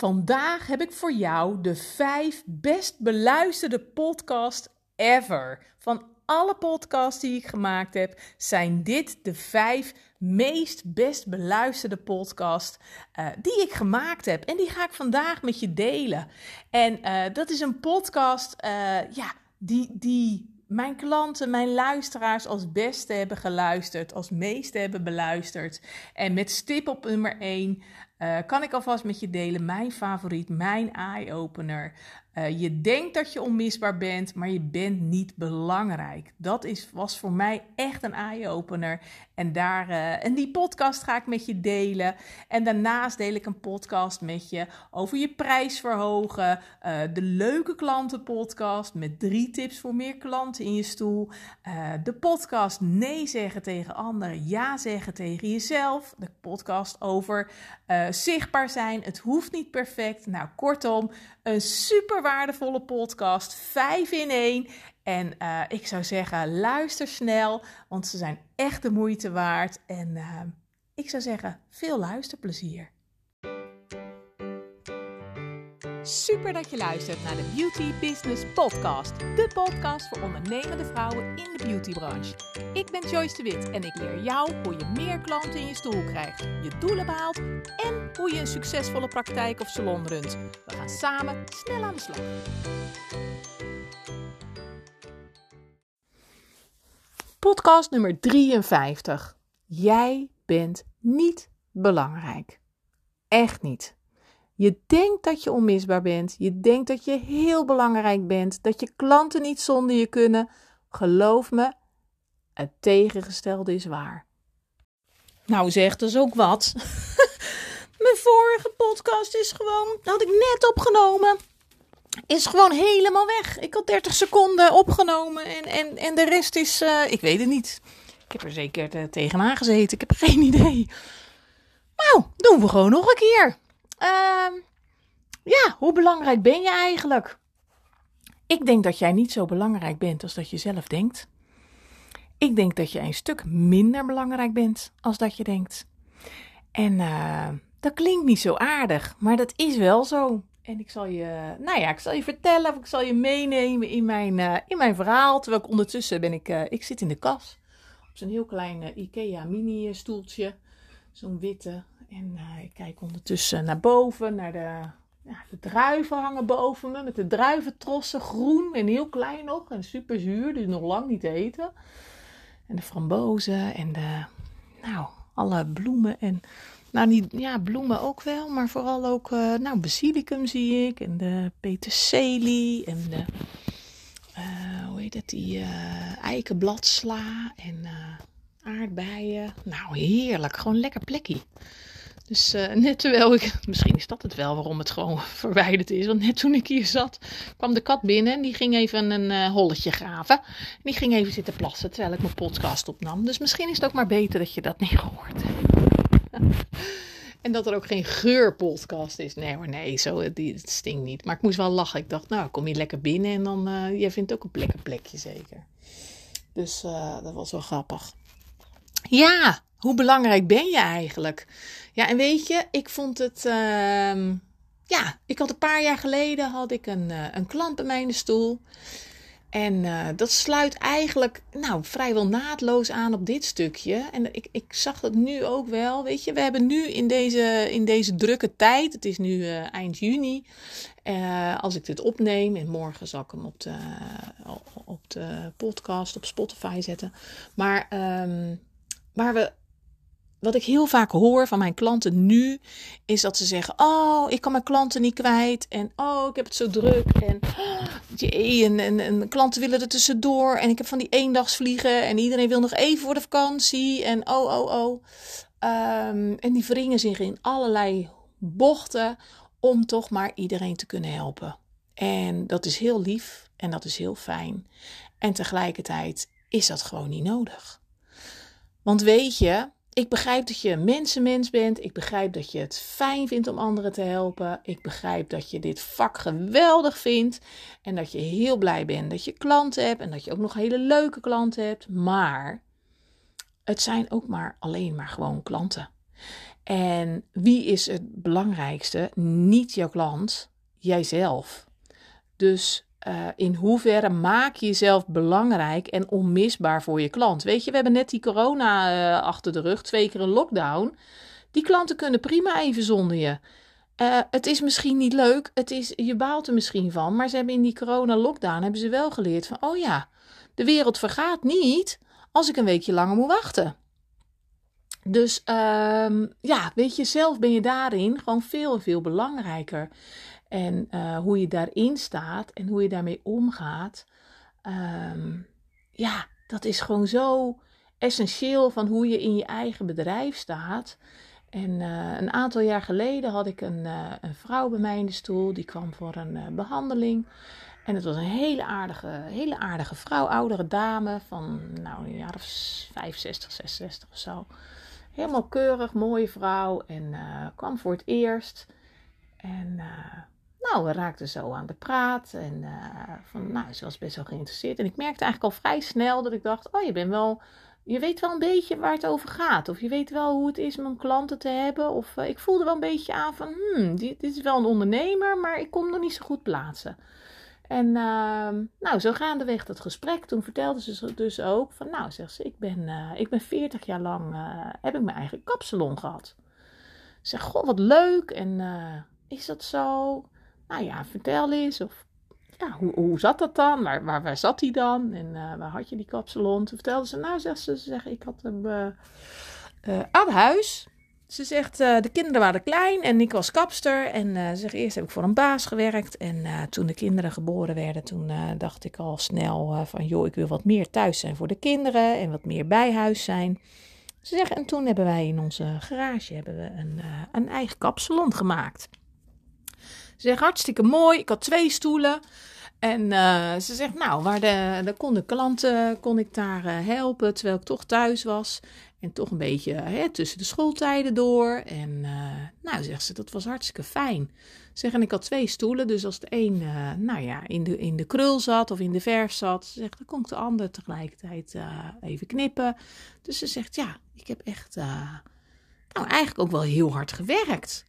Vandaag heb ik voor jou de vijf best beluisterde podcast ever. Van alle podcasts die ik gemaakt heb, zijn dit de vijf meest best beluisterde podcasts uh, die ik gemaakt heb. En die ga ik vandaag met je delen. En uh, dat is een podcast, uh, ja, die, die mijn klanten, mijn luisteraars als beste hebben geluisterd, als meeste hebben beluisterd. En met stip op nummer 1 uh, kan ik alvast met je delen mijn favoriet, mijn eye-opener. Uh, je denkt dat je onmisbaar bent, maar je bent niet belangrijk. Dat is, was voor mij echt een eye-opener. En, daar, uh, en die podcast ga ik met je delen. En daarnaast deel ik een podcast met je over je prijs verhogen. de leuke klantenpodcast met drie tips voor meer klanten in je stoel. de podcast nee zeggen tegen anderen, ja zeggen tegen jezelf. De podcast over zichtbaar zijn. Het hoeft niet perfect. Nou, kortom, een super waardevolle podcast. Vijf in één. En uh, ik zou zeggen, luister snel, want ze zijn echt de moeite waard. En uh, ik zou zeggen, veel luisterplezier. Super dat je luistert naar de Beauty Business Podcast. De podcast voor ondernemende vrouwen in de beautybranche. Ik ben Joyce de Wit en ik leer jou hoe je meer klanten in je stoel krijgt, je doelen behaalt en hoe je een succesvolle praktijk of salon runt. We gaan samen snel aan de slag. Podcast nummer 53. Jij bent niet belangrijk. Echt niet. Je denkt dat je onmisbaar bent. Je denkt dat je heel belangrijk bent. Dat je klanten niet zonder je kunnen. Geloof me, het tegengestelde is waar. Nou zeg, dat is ook wat. Mijn vorige podcast is gewoon, had ik net opgenomen, is gewoon helemaal weg. Ik had 30 seconden opgenomen en, en, en de rest is, uh, ik weet het niet. Ik heb er zeker tegenaan gezeten, ik heb geen idee. Nou, doen we gewoon nog een keer. Uh, ja, hoe belangrijk ben je eigenlijk? Ik denk dat jij niet zo belangrijk bent als dat je zelf denkt. Ik denk dat je een stuk minder belangrijk bent als dat je denkt. En uh, dat klinkt niet zo aardig, maar dat is wel zo. En ik zal je, nou ja, ik zal je vertellen of ik zal je meenemen in mijn, uh, in mijn verhaal. Terwijl ik ondertussen ben ik, uh, ik zit in de kas. Op zo'n heel klein Ikea mini stoeltje. Zo'n witte. En ik kijk ondertussen naar boven, naar de, ja, de druiven hangen boven me. Met de druiventrossen, groen en heel klein nog. En super zuur, dus nog lang niet te eten. En de frambozen en de, nou, alle bloemen en... Nou, niet, ja, bloemen ook wel, maar vooral ook, uh, nou, basilicum zie ik. En de peterselie en de, uh, hoe heet het, die eikenbladsla en aardbeien. Nou, heerlijk. Gewoon lekker plekje. Dus uh, net terwijl ik, misschien is dat het wel waarom het gewoon verwijderd is. Want net toen ik hier zat, kwam de kat binnen en die ging even een uh, holletje graven. En die ging even zitten plassen terwijl ik mijn podcast opnam. Dus misschien is het ook maar beter dat je dat niet hebt. en dat er ook geen geurpodcast is. Nee hoor, nee, zo, die, het stinkt niet. Maar ik moest wel lachen. Ik dacht, nou, kom je lekker binnen en dan, uh, jij vindt ook een lekker plekje zeker. Dus dat was wel grappig. Ja, hoe belangrijk ben je eigenlijk? Ja, en weet je, ik vond het. Uh, ja, ik had een paar jaar geleden had ik een, uh, een klant bij mij in stoel. En uh, dat sluit eigenlijk nou, vrijwel naadloos aan op dit stukje. En ik, ik zag dat nu ook wel. Weet je, we hebben nu in deze, in deze drukke tijd, het is nu uh, eind juni, als ik dit opneem, en morgen zal ik hem op de, op de podcast op Spotify zetten. Maar um, waar we wat ik heel vaak hoor van mijn klanten nu, is dat ze zeggen: Oh, ik kan mijn klanten niet kwijt. En oh, ik heb het zo druk. En, jee, en, en, en klanten willen er tussendoor. En ik heb van die eendagsvliegen. En iedereen wil nog even voor de vakantie. En oh, oh, oh. Um, en die wringen zich in allerlei bochten om toch maar iedereen te kunnen helpen. En dat is heel lief en dat is heel fijn. En tegelijkertijd is dat gewoon niet nodig. Want weet je, ik begrijp dat je mensenmens bent. Ik begrijp dat je het fijn vindt om anderen te helpen. Ik begrijp dat je dit vak geweldig vindt. En dat je heel blij bent dat je klanten hebt. En dat je ook nog hele leuke klanten hebt. Maar het zijn ook maar alleen maar gewoon klanten. En wie is het belangrijkste? Niet jouw klant, jijzelf. Dus uh, in hoeverre maak je jezelf belangrijk en onmisbaar voor je klant? Weet je, we hebben net die corona uh, achter de rug, twee keer een lockdown. Die klanten kunnen prima even zonder je. Uh, het is misschien niet leuk, het is, je baalt er misschien van, maar ze hebben in die corona-lockdown hebben ze wel geleerd van, oh ja, de wereld vergaat niet als ik een weekje langer moet wachten. Dus uh, ja, weet je, zelf ben je daarin gewoon veel en veel belangrijker. En uh, hoe je daarin staat en hoe je daarmee omgaat, um, ja, dat is gewoon zo essentieel van hoe je in je eigen bedrijf staat. En uh, een aantal jaar geleden had ik een, uh, een, vrouw bij mij in de stoel. Die kwam voor een behandeling. En het was een hele aardige, hele aardige vrouw, oudere dame van nou, een jaar of 65, 66 of zo. Helemaal keurig, mooie vrouw. En kwam voor het eerst. En nou, we raakten zo aan de praat. En uh, van, nou, ze was best wel geïnteresseerd. En ik merkte eigenlijk al vrij snel dat ik dacht: oh, je bent wel. Je weet wel een beetje waar het over gaat. Of je weet wel hoe het is om klanten te hebben. Of uh, ik voelde wel een beetje aan van: hmm, dit, is wel een ondernemer, maar ik kom nog niet zo goed plaatsen. En uh, nou, zo gaandeweg dat gesprek, toen vertelde ze dus ook van, nou, zegt ze, ik ben, uh, ik ben 40 jaar lang, heb ik mijn eigen kapsalon gehad. Ze zegt, goh, wat leuk. En is dat zo? Nou ja, vertel eens. Of hoe, hoe zat dat dan? Waar, waar, waar zat hij dan? En uh, waar had je die kapsalon? Toen vertelde ze, nou, zegt ze, ze ik had hem uh, uh, aan huis. Ze zegt, de kinderen waren klein en ik was kapster. En ze zegt, eerst heb ik voor een baas gewerkt. En toen de kinderen geboren werden, toen dacht ik al snel van... joh, ik wil wat meer thuis zijn voor de kinderen en wat meer bij huis zijn. Ze zegt, en toen hebben wij in onze garage hebben we een, een eigen kapsalon gemaakt. Ze zegt hartstikke mooi. Ik had twee stoelen. En uh, ze zegt, nou, waar de, de kon de klanten kon ik daar uh, helpen terwijl ik toch thuis was. En toch een beetje hè, tussen de schooltijden door. En uh, nou, zegt ze, dat was hartstikke fijn. Zeg, en ik had twee stoelen, dus als de een nou ja, in, de, in de krul zat of in de verf zat, ze zegt, dan kon ik de ander tegelijkertijd even knippen. Dus ze zegt, ja, ik heb echt, nou, eigenlijk ook wel heel hard gewerkt.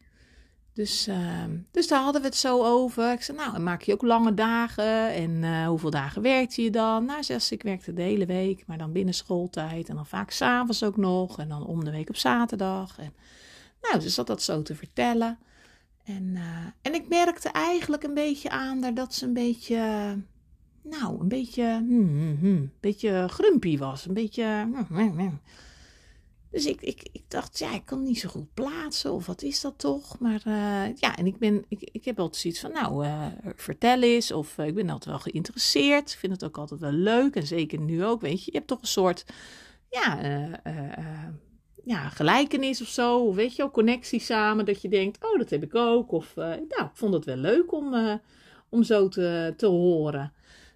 Dus, uh, dus daar hadden we het zo over. Ik zei, nou, maak je ook lange dagen? En uh, hoeveel dagen werkte je dan? Nou, zegt ze, ik werkte de hele week, maar dan binnen schooltijd. En dan vaak s'avonds ook nog. En dan om de week op zaterdag. En, nou, ze zat dat zo te vertellen. En, uh, en ik merkte eigenlijk een beetje aan dat ze een beetje, nou, een beetje, hmm, hmm, hmm, een beetje grumpy was. Een beetje. Dus ik, ik, ik dacht, ja, ik kan niet zo goed plaatsen. Of wat is dat toch? Maar uh, ja, en ik, ben, ik, ik heb altijd zoiets van, nou, uh, vertel eens. Of uh, ik ben altijd wel geïnteresseerd. Ik vind het ook altijd wel leuk. En zeker nu ook, weet je. Je hebt toch een soort, ja, ja gelijkenis of zo. weet je, ook connectie samen. Dat je denkt, oh, dat heb ik ook. Of, nou, ik vond het wel leuk om, om zo te, te horen.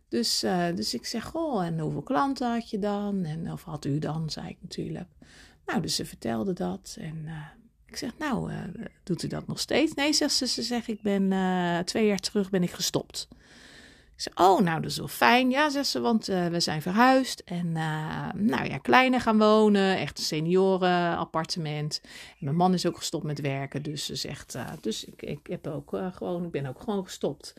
Dus, dus ik zeg, goh, en hoeveel klanten had je dan? En of had u dan, zei ik natuurlijk. Nou, dus ze vertelde dat. En uh, ik zeg, nou, uh, doet u dat nog steeds? Nee, zegt ze. Ze zegt, ik ben uh, twee jaar terug ben ik gestopt. Ik zeg, oh, nou, dat is wel fijn. Ja, zegt ze, want we zijn verhuisd. En nou ja, kleiner gaan wonen. Echt een seniorenappartement. En mijn man is ook gestopt met werken. Dus ze zegt, dus ik, ik, heb ook, gewoon, ik ben ook gewoon gestopt.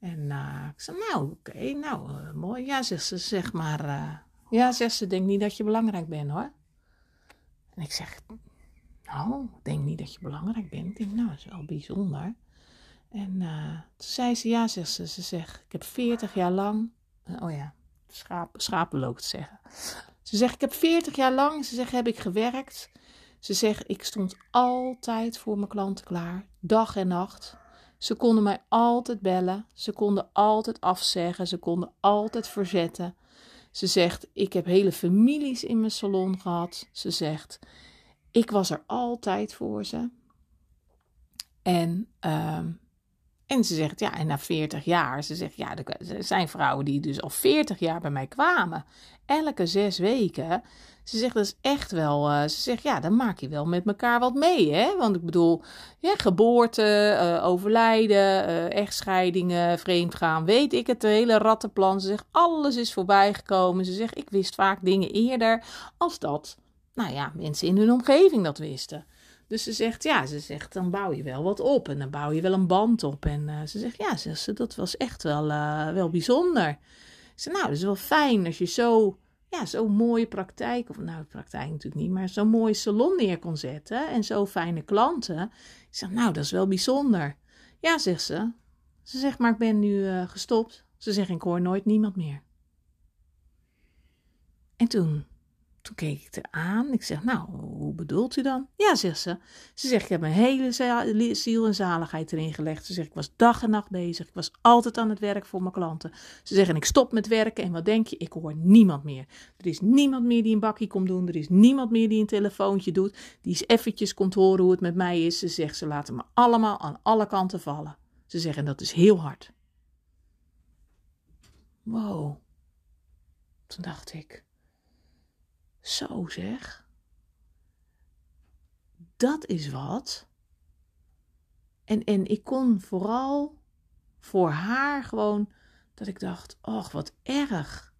En ik zeg, nou, oké, nou, mooi. Ja, zegt ze, zeg maar... ja, zegt ze, denk niet dat je belangrijk bent, hoor. Ik zeg, nou, ik denk niet dat je belangrijk bent. Ik denk, nou, dat is wel bijzonder. En uh, toen zei ze, ja, zegt ze, ze zegt, ik heb 40 jaar lang, uh, oh ja, schaap, schapenloop te zeggen. Ze zegt, ik heb 40 jaar lang, ze zegt, heb ik gewerkt. Ze zegt, ik stond altijd voor mijn klanten klaar, dag en nacht. Ze konden mij altijd bellen, ze konden altijd afzeggen, ze konden altijd verzetten. Ze zegt: Ik heb hele families in mijn salon gehad. Ze zegt: Ik was er altijd voor ze. En, uh, en ze zegt: Ja, en na 40 jaar, ze zegt: Ja, er zijn vrouwen die dus al 40 jaar bij mij kwamen. Elke zes weken. Ze zegt, dat is echt wel. Uh, ze zegt, ja, dan maak je wel met elkaar wat mee, hè? Want ik bedoel, ja, geboorte, uh, overlijden, uh, echtscheidingen, vreemdgaan, weet ik het, hele rattenplan. Ze zegt, alles is voorbijgekomen. Ze zegt, ik wist vaak dingen eerder als dat, nou ja, mensen in hun omgeving dat wisten. Dus ze zegt, ja, ze zegt, dan bouw je wel wat op en dan bouw je wel een band op. En uh, ze zegt, ja, zegt ze, dat was echt wel, uh, wel bijzonder. Ze nou, dat is wel fijn als je zo, ja, zo'n mooie praktijk, of nou, praktijk natuurlijk niet, maar zo'n mooi salon neer kon zetten en zo fijne klanten. Ik zeg, nou, dat is wel bijzonder. Ja, zegt ze. Ze zegt, maar ik ben nu uh, gestopt. Ze zegt, ik hoor nooit niemand meer. En toen toen keek ik er aan. Ik zeg, nou, hoe bedoelt u dan? Ja, zegt ze. Ze zegt, ik heb mijn hele ziel en zaligheid erin gelegd. Ze zegt, ik was dag en nacht bezig. Ik was altijd aan het werk voor mijn klanten. Ze zeggen, ik stop met werken. En wat denk je? Ik hoor niemand meer. Er is niemand meer die een bakje komt doen. Er is niemand meer die een telefoontje doet. Die eens eventjes komt horen hoe het met mij is. Ze zegt, ze laten me allemaal aan alle kanten vallen. Ze zeggen, dat is heel hard. Wow. Toen dacht ik, zo zeg. Dat is wat. En, en ik kon vooral voor haar gewoon dat ik dacht: och, wat erg.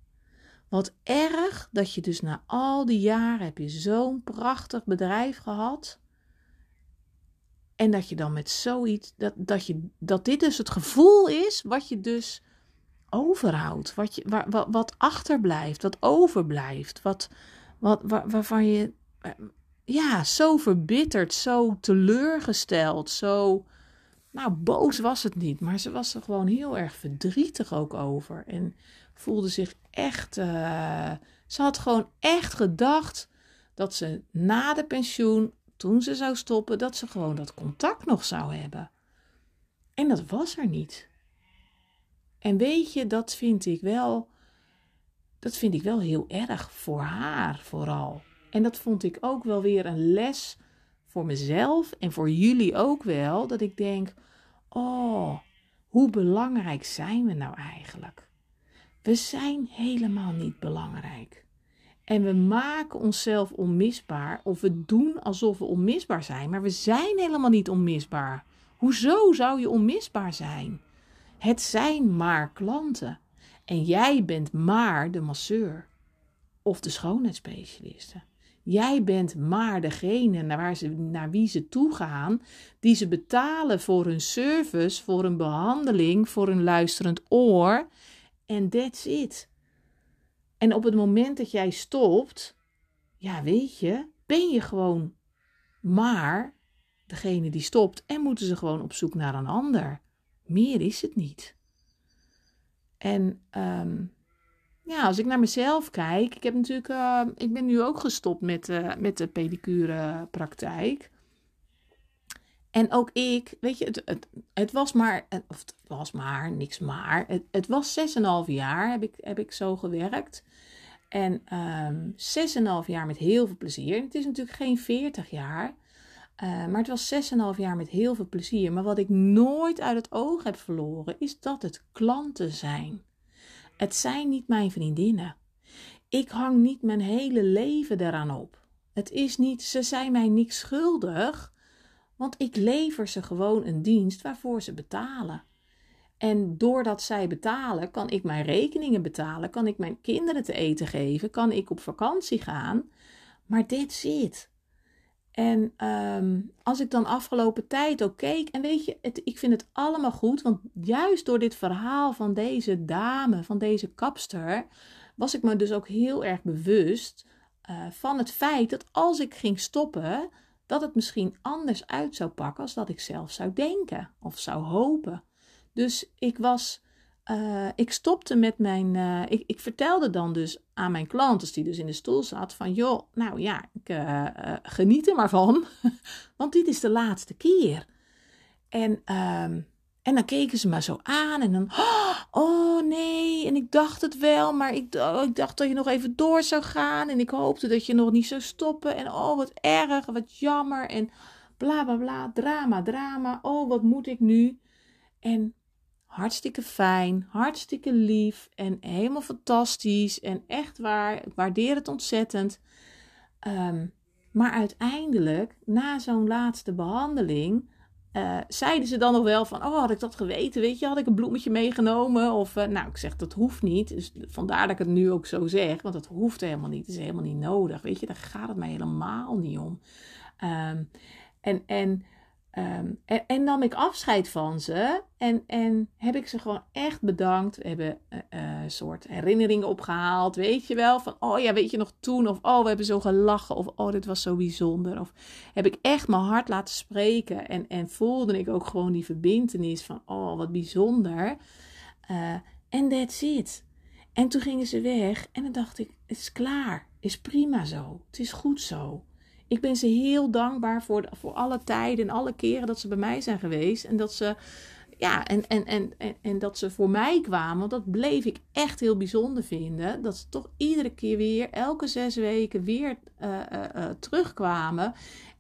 Wat erg dat je dus na al die jaren heb je zo'n prachtig bedrijf gehad. En dat je dan met zoiets, dat, dat, je, dat dit dus het gevoel is wat je dus overhoudt. Wat, je, wat, wat achterblijft, wat overblijft. Wat, wat, waar, waarvan je eh, ja, zo verbitterd, zo teleurgesteld, zo. Nou, boos was het niet, maar ze was er gewoon heel erg verdrietig ook over. En voelde zich echt. Uh, ze had gewoon echt gedacht dat ze na de pensioen, toen ze zou stoppen, dat ze gewoon dat contact nog zou hebben. En dat was er niet. En weet je, dat vind ik wel dat vind ik wel heel erg voor haar vooral. En dat vond ik ook wel weer een les voor mezelf en voor jullie ook wel. Dat ik denk: oh, hoe belangrijk zijn we nou eigenlijk? We zijn helemaal niet belangrijk. En we maken onszelf onmisbaar, of we doen alsof we onmisbaar zijn, maar we zijn helemaal niet onmisbaar. Hoezo zou je onmisbaar zijn? Het zijn maar klanten. En jij bent maar de masseur of de schoonheidsspecialiste. Jij bent maar degene naar, waar ze, naar wie ze toe gaan, die ze betalen voor hun service, voor een behandeling, voor een luisterend oor. En that's it. En op het moment dat jij stopt, ja, weet je, ben je gewoon maar degene die stopt en moeten ze gewoon op zoek naar een ander. Meer is het niet. En um, ja, als ik naar mezelf kijk, ik heb natuurlijk, uh, ik ben nu ook gestopt met, uh, met de pedicure praktijk. En ook ik, weet je, het, het, was maar, of het was maar, niks maar. Het, het was 6,5 jaar heb ik, heb ik zo gewerkt. En um, ehm, 6,5 jaar met heel veel plezier. En het is natuurlijk geen 40 jaar. Uh, maar het was 6,5 jaar met heel veel plezier. Maar wat ik nooit uit het oog heb verloren, is dat het klanten zijn. Het zijn niet mijn vriendinnen. Ik hang niet mijn hele leven daaraan op. Het is niet, ze zijn mij niks schuldig, want ik lever ze gewoon een dienst waarvoor ze betalen. En doordat zij betalen, kan ik mijn rekeningen betalen, kan ik mijn kinderen te eten geven, kan ik op vakantie gaan. Maar dit zit. En ehm, als ik dan afgelopen tijd ook keek, en weet je, het, ik vind het allemaal goed, want juist door dit verhaal van deze dame, van deze kapster, was ik me dus ook heel erg bewust uh, van het feit dat als ik ging stoppen, dat het misschien anders uit zou pakken als dat ik zelf zou denken of zou hopen. Dus ik was uh, ik stopte met mijn. Uh, ik, ik, vertelde dan dus aan mijn klant, als die dus in de stoel zat, van joh, nou ja, ik uh, geniet er maar van, want dit is de laatste keer. En, um, en dan keken ze me zo aan en dan, oh nee, en ik dacht het wel, maar ik, ik dacht dat je nog even door zou gaan en ik hoopte dat je nog niet zou stoppen en oh wat erg, wat jammer en bla bla bla, drama, drama, oh wat moet ik nu? En hartstikke fijn, hartstikke lief en helemaal fantastisch en echt waar. Ik waardeer het ontzettend. Um, maar uiteindelijk, na zo'n laatste behandeling, uh, zeiden ze dan nog wel van, oh had ik dat geweten, weet je, had ik een bloemetje meegenomen? Of, uh, nou, ik zeg, dat hoeft niet. Dus vandaar dat ik het nu ook zo zeg, want dat hoeft helemaal niet. Het is helemaal niet nodig, weet je, daar gaat het mij helemaal niet om. Um, En, en Um, en, nam ik afscheid van ze en, en heb ik ze gewoon echt bedankt. We hebben uh, uh, soort herinneringen opgehaald, weet je wel. Van, oh ja, weet je nog toen? Of, oh, we hebben zo gelachen. Of, oh, dit was zo bijzonder. Of heb ik echt mijn hart laten spreken. En, en voelde ik ook gewoon die verbindenis van, oh, wat bijzonder. En uh, that's it. En toen gingen ze weg en dan dacht ik, het is klaar. Is prima zo. Het is goed zo. Ik ben ze heel dankbaar voor, voor alle tijden en alle keren dat ze bij mij zijn geweest. En dat ze, ja, en, en, en, en, dat ze voor mij kwamen. Want dat bleef ik echt heel bijzonder vinden. Dat ze toch iedere keer weer, elke zes weken weer uh, uh, uh, terugkwamen.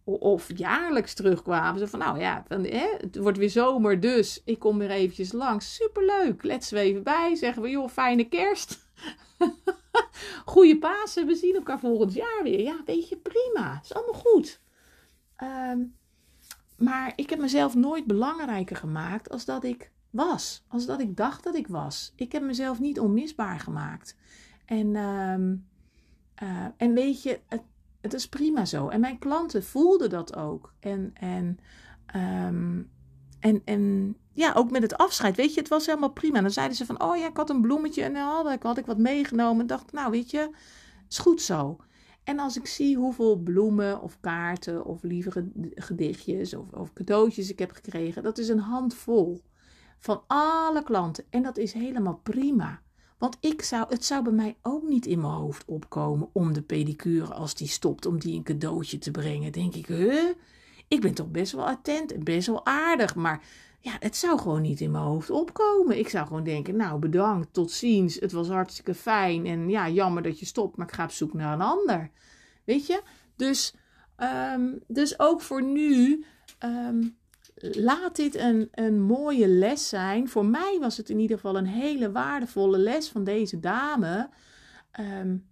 Of jaarlijks terugkwamen. Ze van, nou ja, hè, het wordt weer zomer, dus ik kom weer eventjes langs. Superleuk, let's we even bij. Zeggen we, joh, fijne kerst. Goeie Pasen, we zien elkaar volgend jaar weer. Ja, weet je, prima. Is allemaal goed. Um, maar ik heb mezelf nooit belangrijker gemaakt als dat ik was. Als dat ik dacht dat ik was. Ik heb mezelf niet onmisbaar gemaakt. En, um, uh, en weet je, het, het is prima zo. En mijn klanten voelden dat ook. En, en, um, en, en ja, ook met het afscheid, weet je, het was helemaal prima. En dan zeiden ze van, oh ja, ik had een bloemetje en dan had ik, had ik wat meegenomen. En dacht, nou weet je, is goed zo. En als ik zie hoeveel bloemen of kaarten of lieve gedichtjes of, of cadeautjes ik heb gekregen, dat is een handvol van alle klanten. En dat is helemaal prima. Want ik zou, het zou bij mij ook niet in mijn hoofd opkomen om de pedicure, als die stopt, om die een cadeautje te brengen. Denk ik, huh? Ik ben toch best wel attent en best wel aardig, maar ja, het zou gewoon niet in mijn hoofd opkomen. Ik zou gewoon denken, nou bedankt, tot ziens. Het was hartstikke fijn en ja, jammer dat je stopt, maar ik ga op zoek naar een ander. Weet je? Dus, um, dus ook voor nu, um, laat dit een, een mooie les zijn. Voor mij was het in ieder geval een hele waardevolle les van deze dame. Um,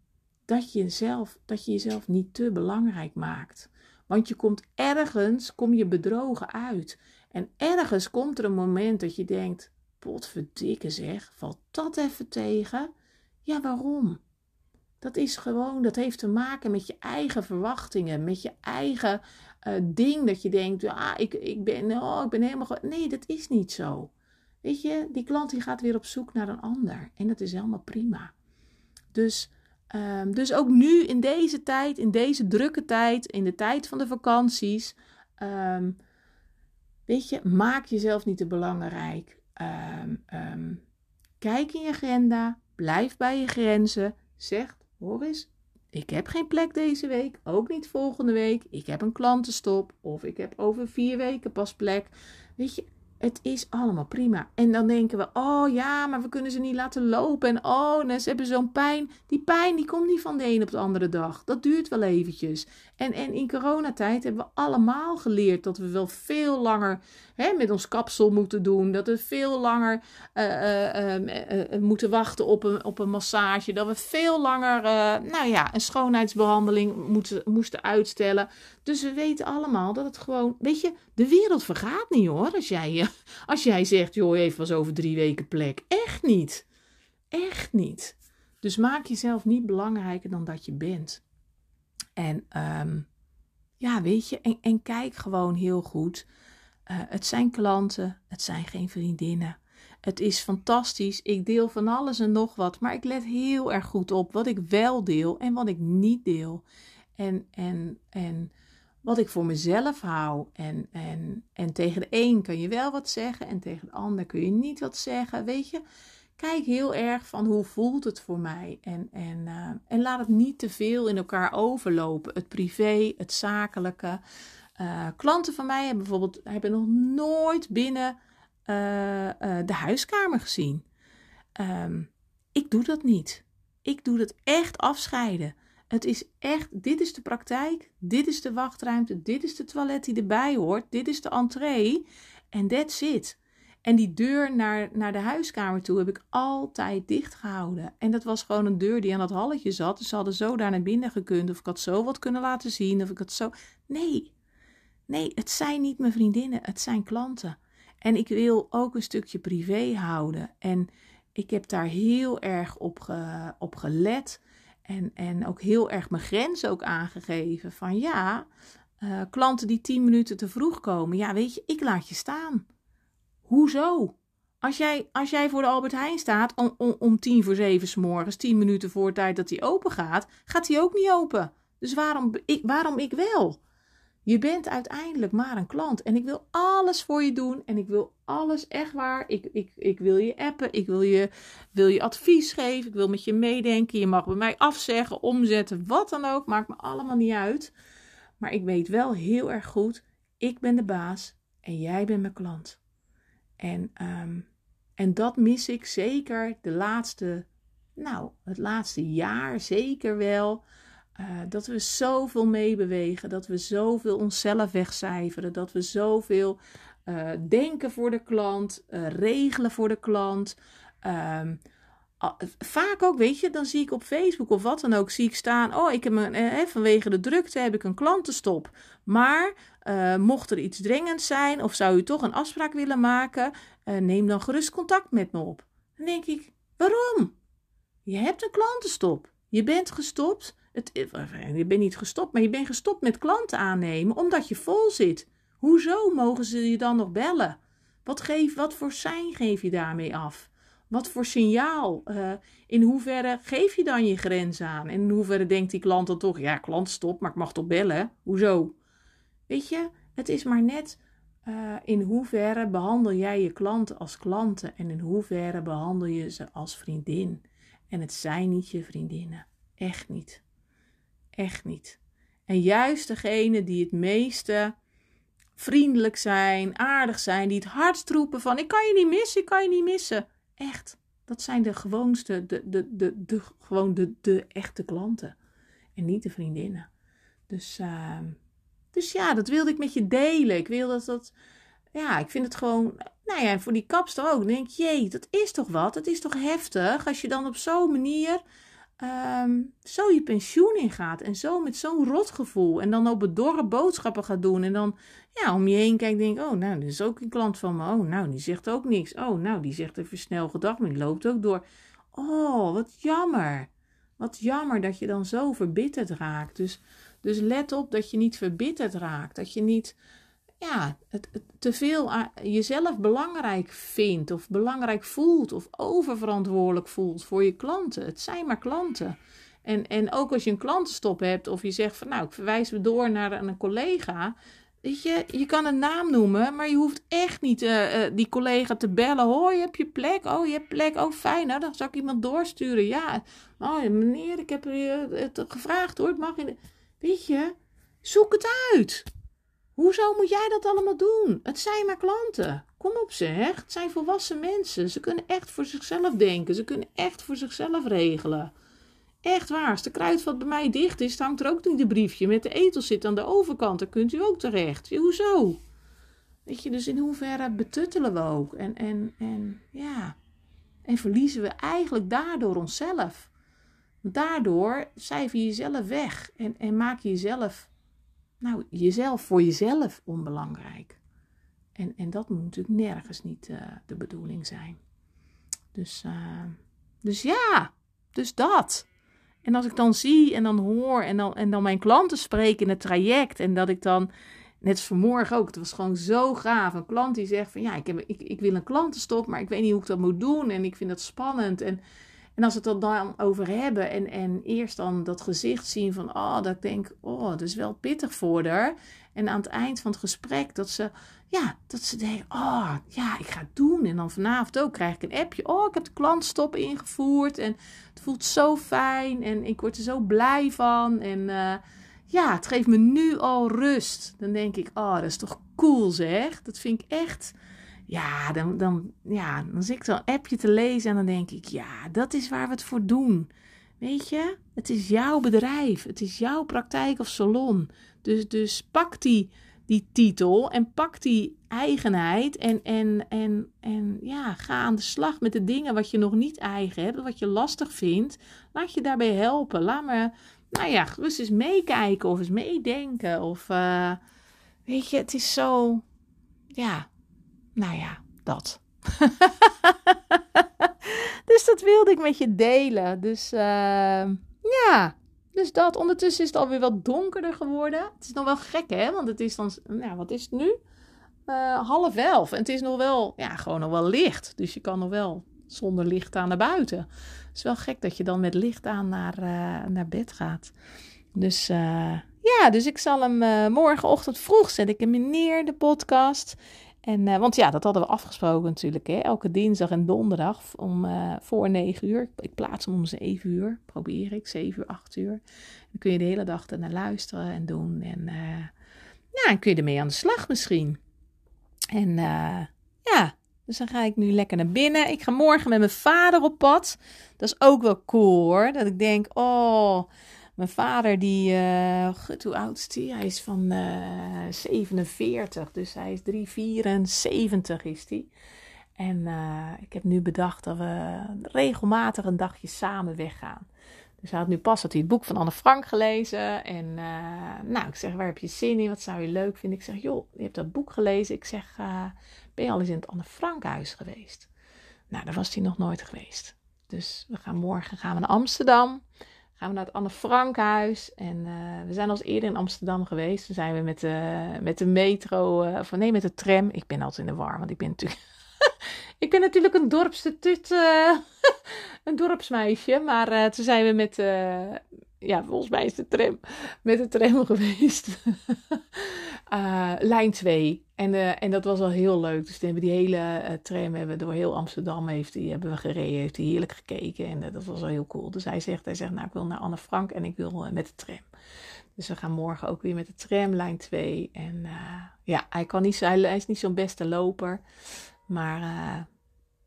dat, je jezelf, dat je jezelf niet te belangrijk maakt. Want je komt ergens, kom je bedrogen uit. En ergens komt er een moment dat je denkt: potverdikke zeg, valt dat even tegen? Ja, waarom? Dat is gewoon, dat heeft te maken met je eigen verwachtingen, met je eigen uh, ding dat je denkt, ah, ik, ik, ben, oh, ik ben helemaal. Nee, dat is niet zo. Weet je, die klant die gaat weer op zoek naar een ander. En dat is helemaal prima. Dus, um, dus ook nu in deze tijd, in deze drukke tijd, in de tijd van de vakanties. Um, Weet je, maak jezelf niet te belangrijk. Um, um, kijk in je agenda, blijf bij je grenzen. Zeg, hoor eens, ik heb geen plek deze week, ook niet volgende week. Ik heb een klantenstop of ik heb over vier weken pas plek. Weet je, het is allemaal prima. En dan denken we, oh ja, maar we kunnen ze niet laten lopen. En oh, ze hebben zo'n pijn. Die pijn die komt niet van de een op de andere dag. Dat duurt wel eventjes. En, en in coronatijd hebben we allemaal geleerd dat we wel veel langer hè, met ons kapsel moeten doen. Dat we veel langer uh, uh, moeten wachten op een, op een massage. Dat we veel langer, nou ja, een schoonheidsbehandeling moeten, moesten uitstellen. Dus we weten allemaal dat het gewoon, weet je, de wereld vergaat niet hoor. Als jij, als jij zegt, joh, even was over drie weken plek. Echt niet. Echt niet. Dus maak jezelf niet belangrijker dan dat je bent. En um, ja, weet je, en, en kijk gewoon heel goed. Uh, het zijn klanten, het zijn geen vriendinnen. Het is fantastisch. Ik deel van alles en nog wat, maar ik let heel erg goed op wat ik wel deel en wat ik niet deel. En, en, en wat ik voor mezelf hou. En, en, en tegen de een kan je wel wat zeggen en tegen de ander kun je niet wat zeggen. Weet je, kijk heel erg van hoe voelt het voor mij. En, en, uh, en laat het niet te veel in elkaar overlopen. Het privé, het zakelijke. Uh, klanten van mij hebben bijvoorbeeld hebben nog nooit binnen uh, de huiskamer gezien. Um, ik doe dat niet. Ik doe dat echt afscheiden. Het is echt, dit is de praktijk, dit is de wachtruimte, dit is de toilet die erbij hoort, dit is de entree en that's it. En die deur naar, naar de huiskamer toe heb ik altijd dicht gehouden. En dat was gewoon een deur die aan dat halletje zat. Dus ze hadden zo daar naar binnen gekund. Of ik had zo wat kunnen laten zien. Of ik had zo. Nee. Nee, het zijn niet mijn vriendinnen. Het zijn klanten. En ik wil ook een stukje privé houden. En ik heb daar heel erg op, op gelet. En, en ook heel erg mijn grens ook aangegeven. Van ja, Uh, klanten die 10 minuten te vroeg komen. Ja, weet je, ik laat je staan. Hoezo? Als jij, als jij voor de Albert Heijn staat om, om, om tien voor zeven s morgens, tien minuten voor tijd dat hij open gaat, gaat hij ook niet open. Dus waarom ik, waarom ik wel? Je bent uiteindelijk maar een klant. En ik wil alles voor je doen. En ik wil alles echt waar. Ik, ik, ik wil je appen. Ik wil je, wil je advies geven. Ik wil met je meedenken. Je mag bij mij afzeggen, omzetten, wat dan ook. Maakt me allemaal niet uit. Maar ik weet wel heel erg goed. Ik ben de baas. En jij bent mijn klant. En, um, en dat mis ik zeker de laatste, nou, het laatste jaar zeker wel. Uh, dat we zoveel meebewegen, dat we zoveel onszelf wegcijferen, dat we zoveel uh, denken voor de klant, uh, regelen voor de klant. Um, vaak ook, weet je, dan zie ik op Facebook of wat dan ook, zie ik staan, oh, ik heb een, eh, vanwege de drukte heb ik een klantenstop. Maar uh, mocht er iets dringends zijn of zou u toch een afspraak willen maken, uh, neem dan gerust contact met me op. Dan denk ik, waarom? Je hebt een klantenstop. Je bent gestopt. Het, je bent niet gestopt, maar je bent gestopt met klanten aannemen omdat je vol zit. Hoezo mogen ze je dan nog bellen? Wat, geef, wat voor zijn geef je daarmee af? Wat voor signaal? In hoeverre geef je dan je grens aan? En in hoeverre denkt die klant dan toch, ja, klant maar ik mag toch bellen? Hoezo? Weet je, het is maar net uh, in hoeverre behandel jij je klanten als klanten en in hoeverre behandel je ze als vriendin. En het zijn niet je vriendinnen. Echt niet. Echt niet. En juist degene die het meeste vriendelijk zijn, aardig zijn, die het hardst roepen van ik kan je niet missen, ik kan je niet missen Echt. Dat zijn de gewoonste, de, de, de, de, gewoon de, de echte klanten. En niet de vriendinnen. Dus, uh, dus ja, dat wilde ik met je delen. Ik wil dat dat. Ja, ik vind het gewoon. Nou ja, voor die kapster ook. denk je, jee, dat is toch wat? Het is toch heftig als je dan op zo'n manier um, zo je pensioen ingaat. En zo met zo'n rotgevoel. En dan op het dorre boodschappen gaat doen. En dan ja, om je heen kijkt denk oh nou, dit is ook een klant van me. Oh nou, die zegt ook niks. Oh nou, die zegt even snel gedag, maar die loopt ook door. Oh, wat jammer. Wat jammer dat je dan zo verbitterd raakt. Dus, dus let op dat je niet verbitterd raakt. Dat je niet ja, het, te veel jezelf belangrijk vindt of belangrijk voelt of oververantwoordelijk voelt voor je klanten. Het zijn maar klanten. En, en ook als je een klantenstop hebt of je zegt van nou, ik verwijs me door naar een collega. Weet je, je kan een naam noemen, maar je hoeft echt niet uh, uh, die collega te bellen. Hoi, heb je plek? Oh, je hebt plek. Oh, fijn. Nou, dan zal ik iemand doorsturen. Ja, oh, meneer, ik heb het gevraagd hoor. Het mag in Weet je, zoek het uit. Hoezo moet jij dat allemaal doen? Het zijn maar klanten. Kom op zeg. Het zijn volwassen mensen. Ze kunnen echt voor zichzelf denken. Ze kunnen echt voor zichzelf regelen. Echt waar. Als de kruidvat bij mij dicht is, hangt er ook niet een briefje. Met de etel zit aan de overkant. Daar kunt u ook terecht. Hoezo? Weet je, dus in hoeverre betuttelen we ook? En, en, en ja. En verliezen we eigenlijk daardoor onszelf. Daardoor cijfer je jezelf weg. En, en maak je jezelf nou, jezelf voor jezelf onbelangrijk. En, en dat moet natuurlijk nergens niet uh, de bedoeling zijn. Dus, uh, dus ja, dus dat. En als ik dan zie en dan hoor en dan, en dan mijn klanten spreken in het traject en dat ik dan, net als vanmorgen ook, het was gewoon zo gaaf. Een klant die zegt van ja, ik, heb, ik, ik wil een klantenstop, maar ik weet niet hoe ik dat moet doen en ik vind dat spannend. En en als we het dan over hebben en, en eerst dan dat gezicht zien van, oh, dat ik denk, oh, dat is wel pittig voor haar. En aan het eind van het gesprek dat ze, ja, dat ze denkt, oh, ja, ik ga het doen. En dan vanavond ook krijg ik een appje, oh, ik heb de klantstop ingevoerd en het voelt zo fijn en ik word er zo blij van. En uh, ja, het geeft me nu al rust. Dan denk ik, oh, dat is toch cool zeg. Dat vind ik echt ja, dan, dan, ja, dan zit ik zo'n appje te lezen en dan denk ik, ja, dat is waar we het voor doen. Weet je, het is jouw bedrijf, het is jouw praktijk of salon. Dus, dus pak die, die titel en pak die eigenheid en, en, en, en ja, ga aan de slag met de dingen wat je nog niet eigen hebt, wat je lastig vindt. Laat je daarbij helpen. Laat me, nou ja, gerust eens meekijken of eens meedenken. Of, uh, weet je, het is zo, ja, nou ja, dat. dus dat wilde ik met je delen. Dus uh, ja, dus dat. Ondertussen is het alweer wat donkerder geworden. Het is nog wel gek, hè? Want het is dan, nou, wat is het nu? Uh, half elf. En het is nog wel, ja, gewoon nog wel licht. Dus je kan nog wel zonder licht aan naar buiten. Het is wel gek dat je dan met licht aan naar, uh, naar bed gaat. Dus ja, dus ik zal hem morgenochtend vroeg zet ik hem neer, de podcast. En, uh, want ja, dat hadden we afgesproken natuurlijk. Hè? Elke dinsdag en donderdag om uh, voor 9 uur. Ik plaats hem om 7 uur. Probeer ik, 7 uur, 8 uur. Dan kun je de hele dag ernaar luisteren en doen. En uh, ja, dan kun je ermee aan de slag misschien. En ja, dus dan ga ik nu lekker naar binnen. Ik ga morgen met mijn vader op pad. Dat is ook wel cool hoor. Dat ik denk, oh, mijn vader, die, uh, hoe oud is hij? Hij is van uh, eh, 47, dus hij is 374 is hij. En uh, ik heb nu bedacht dat we regelmatig een dagje samen weggaan. Dus hij had nu pas had hij het boek van Anne Frank gelezen. En nou, ik zeg, waar heb je zin in? Wat zou je leuk vinden? Ik zeg, joh, je hebt dat boek gelezen. Ik zeg, ben je al eens in het Anne Frank huis geweest? Nou, daar was hij nog nooit geweest. Dus we gaan morgen gaan we naar Amsterdam gaan we naar het Anne Frankhuis. En uh, we zijn al eerder in Amsterdam geweest. Toen zijn we met de, met de metro, uh, of nee, met de tram. Ik ben altijd in de war, want ik ben natuurlijk... ik ben natuurlijk een dorpstetut, uh, een dorpsmeisje. Maar toen zijn we met, ja, volgens mij is de tram, met de tram geweest. Uh, lijn 2. En, uh, en dat was wel heel leuk. Dus hebben die hele uh, tram hebben door heel Amsterdam heeft die, hebben we gereden. Heeft hij heerlijk gekeken. En dat was wel heel cool. Dus hij zegt, hij zegt, nou ik wil naar Anne Frank en ik wil met de tram. Dus we gaan morgen ook weer met de tram, lijn 2. En ja, hij, kan niet, hij, hij is niet zo'n beste loper. Maar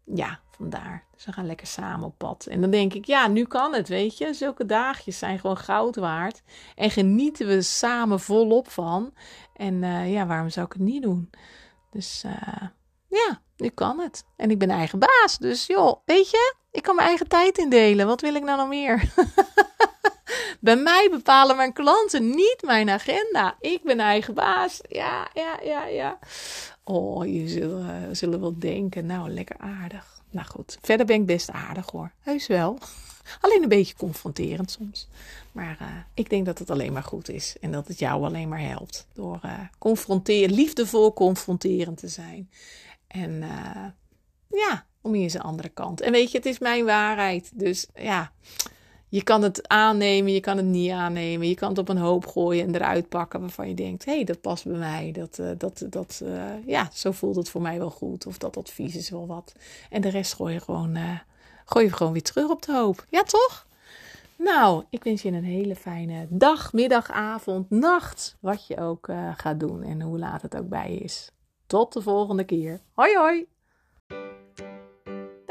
ja, vandaar. Dus we gaan lekker samen op pad. En dan denk ik, ja, nu kan het, weet je. Zulke dagjes zijn gewoon goud waard. En genieten we samen volop van. En uh, ja, waarom zou ik het niet doen? Dus uh, ja, nu kan het. En ik ben eigen baas. Dus joh, weet je, ik kan mijn eigen tijd indelen. Wat wil ik nou nog meer? Bij mij bepalen mijn klanten niet mijn agenda. Ik ben eigen baas. Ja, ja, ja, ja. Oh, je zullen, zullen wel denken, nou, lekker aardig. Nou goed, verder ben ik best aardig hoor. Heus wel. Alleen een beetje confronterend soms. Maar uh, ik denk dat het alleen maar goed is. En dat het jou alleen maar helpt. Door uh, liefdevol confronterend te zijn. En uh, ja, om eens een andere kant. En weet je, het is mijn waarheid. Dus ja, je kan het aannemen, je kan het niet aannemen. Je kan het op een hoop gooien en eruit pakken waarvan je denkt: hé, hey, dat past bij mij. Dat, dat, dat, ja, zo voelt het voor mij wel goed. Of dat advies is wel wat. En de rest gooi je gewoon, uh, gooi je gewoon weer terug op de hoop. Ja, toch? Nou, ik wens je een hele fijne dag, middag, avond, nacht. Wat je ook gaat doen en hoe laat het ook bij je is. Tot de volgende keer. Hoi, hoi!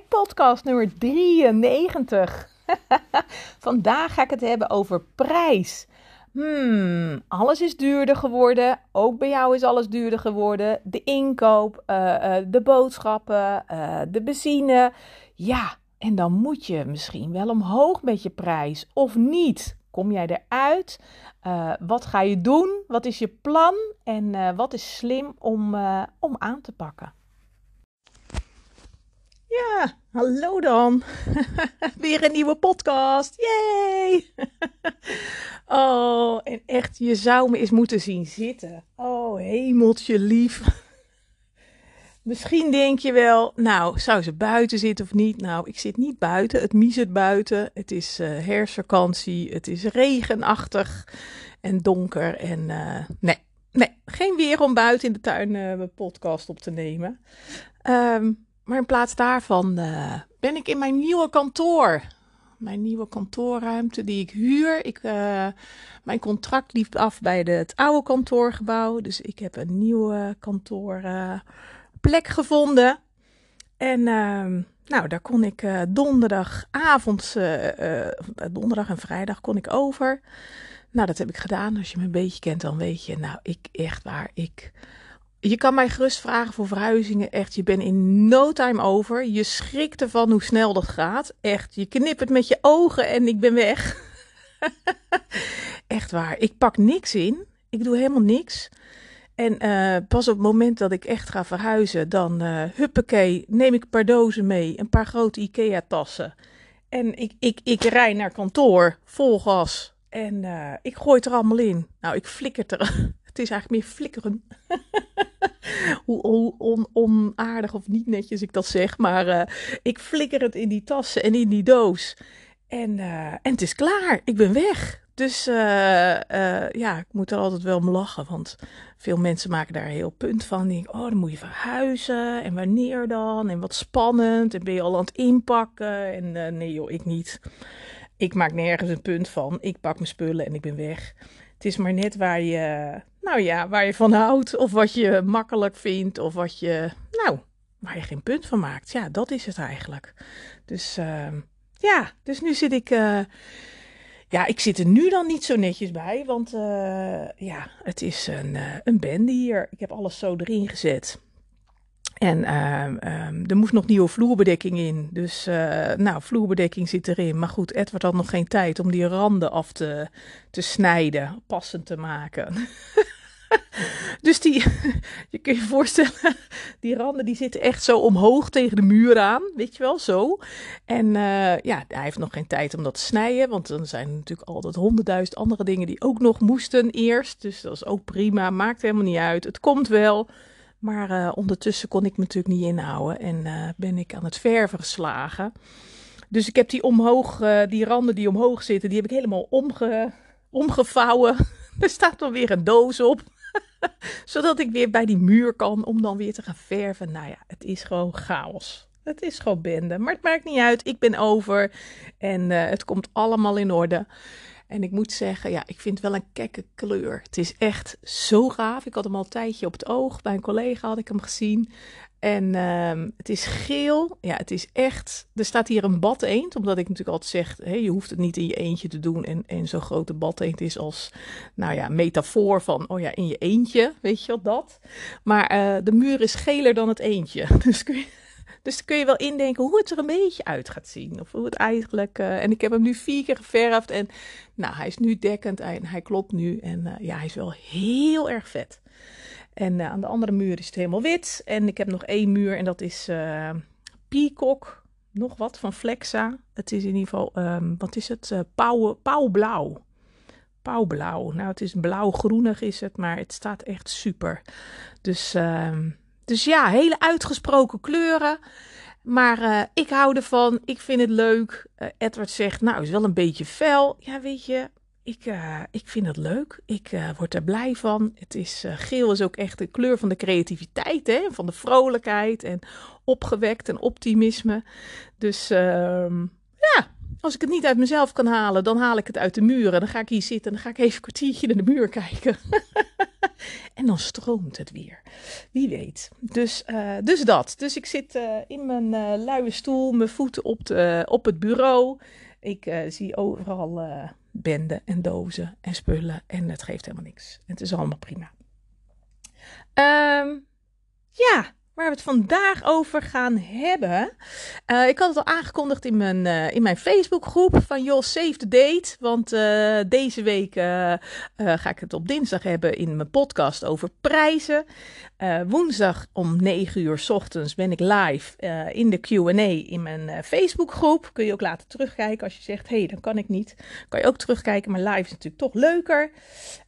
podcast nummer 93. Vandaag ga ik het hebben over prijs. Hmm, alles is duurder geworden. Ook bij jou is alles duurder geworden. De inkoop, uh, uh, de boodschappen, uh, de benzine. Ja, en dan moet je misschien wel omhoog met je prijs of niet. Kom jij eruit? wat ga je doen? Wat is je plan? En wat is slim om, om aan te pakken? Ja, hallo dan. Weer een nieuwe podcast. Yay! oh, en echt, je zou me eens moeten zien zitten. Oh, hemeltje lief. Misschien denk je wel, nou, zou ze buiten zitten of niet? Nou, ik zit niet buiten. Het miezert buiten. Het is uh, herfstvakantie. Het is regenachtig en donker. En uh, nee, nee, geen weer om buiten in de tuin uh, mijn podcast op te nemen. Um, maar in plaats daarvan uh, ben ik in mijn nieuwe kantoor. Mijn nieuwe kantoorruimte die ik huur. Ik, uh, mijn contract liep af bij het oude kantoorgebouw. Dus ik heb een nieuwe kantoorplek uh, gevonden. En uh, nou, daar kon ik donderdagavond, donderdag en vrijdag kon ik over. Nou, dat heb ik gedaan. Als je me een beetje kent, dan weet je, nou, ik echt waar, ik... Je kan mij gerust vragen voor verhuizingen. Echt, je bent in no time over. Je schrikt ervan hoe snel dat gaat. Echt, je knippert met je ogen en ik ben weg. echt waar. Ik pak niks in. Ik doe helemaal niks. En uh, pas op het moment dat ik echt ga verhuizen, dan uh, huppakee, neem ik een paar dozen mee, een paar grote IKEA-tassen. En ik, ik, ik rij naar kantoor, vol gas. En uh, ik gooi het er allemaal in. Nou, ik flikker er. het is eigenlijk meer flikkeren. hoe on, on, onaardig of niet netjes ik dat zeg. Maar ik flikker het in die tassen en in die doos. En, en het is klaar. Ik ben weg. Dus uh, ja, ik moet er altijd wel om lachen. Want veel mensen maken daar heel punt van. Die oh, dan moet je verhuizen. En wanneer dan? En wat spannend. En ben je al aan het inpakken? En nee joh, ik niet. Ik maak nergens een punt van. Ik pak mijn spullen en ik ben weg. Het is maar net waar je, nou ja, waar je van houdt. Of wat je makkelijk vindt. Of wat je, nou, waar je geen punt van maakt. Ja, dat is het eigenlijk. Dus ja, dus nu zit ik ja, ik zit er nu dan niet zo netjes bij, want uh, ja, het is een, uh, een bende hier. Ik heb alles zo erin gezet. En uh, um, er moest nog nieuwe vloerbedekking in. Dus, uh, nou, vloerbedekking zit erin. Maar goed, Edward had nog geen tijd om die randen af te, te snijden, passend te maken. dus die, je kunt je voorstellen, die randen die zitten echt zo omhoog tegen de muur aan, weet je wel, zo. En uh, ja, hij heeft nog geen tijd om dat te snijden, want dan zijn er natuurlijk altijd honderdduizend andere dingen die ook nog moesten eerst. Dus dat is ook prima, maakt helemaal niet uit. Het komt wel. Maar uh, ondertussen kon ik me natuurlijk niet inhouden en uh, ben ik aan het verven geslagen. Dus ik heb die omhoog, die randen die omhoog zitten, die heb ik helemaal omge, omgevouwen. Er staat dan weer een doos op. Zodat ik weer bij die muur kan om dan weer te gaan verven. Nou ja, het is gewoon chaos. Het is gewoon bende. Maar het maakt niet uit. Ik ben over. En het komt allemaal in orde. En ik moet zeggen, ja, ik vind het wel een kekke kleur. Het is echt zo gaaf. Ik had hem al een tijdje op het oog. Bij een collega had ik hem gezien. En uh, het is geel. Ja, het is echt. Er staat hier een bad eend. Omdat ik natuurlijk altijd zeg: hey, je hoeft het niet in je eentje te doen. En, en zo'n grote bad eend is als. Nou ja, metafoor van. Oh ja, in je eentje. Weet je wat dat? Maar uh, de muur is geler dan het eentje. Dus kun. Dus kun je wel indenken hoe het er een beetje uit gaat zien. Of hoe het eigenlijk. Uh, en ik heb hem nu vier keer geverfd. En nou, hij is nu dekkend en hij klopt nu. En uh, ja, hij is wel heel erg vet. En uh, aan de andere muur is het helemaal wit. En ik heb nog één muur en dat is Peacock. Nog wat van Flexa. Het is in ieder geval, um, wat is het? Pauw, pauwblauw. Pauwblauw. Nou, het is blauw-groenig is het, maar het staat echt super. Dus, uh, dus ja, hele uitgesproken kleuren. Maar uh, ik hou ervan. Ik vind het leuk. Uh, Edward zegt, nou, is wel een beetje fel. Ja, weet je, ik, uh, ik vind het leuk. Ik word er blij van. Het is, geel is ook echt de kleur van de creativiteit, hè? van de vrolijkheid en opgewekt en optimisme. Dus ehm, ja, als ik het niet uit mezelf kan halen, dan haal ik het uit de muren. Dan ga ik hier zitten en dan ga ik even een kwartiertje naar de muur kijken. en dan stroomt het weer. Wie weet. Dus, dus dat. Dus ik zit in mijn luie stoel, mijn voeten op, de, op het bureau. Ik zie overal benden en dozen en spullen. En het geeft helemaal niks. Het is allemaal prima. Um, ja, waar we het vandaag over gaan hebben. Uh, ik had het al aangekondigd in mijn, uh, in mijn Facebookgroep van joh, save the date. Want uh, deze week ga ik het op dinsdag hebben in mijn podcast over prijzen. woensdag om 9 uur s ochtends ben ik live in de Q&A in mijn Facebookgroep. Kun je ook laten terugkijken als je zegt, hé, hey, dan kan ik niet. Kan je ook terugkijken, maar live is natuurlijk toch leuker.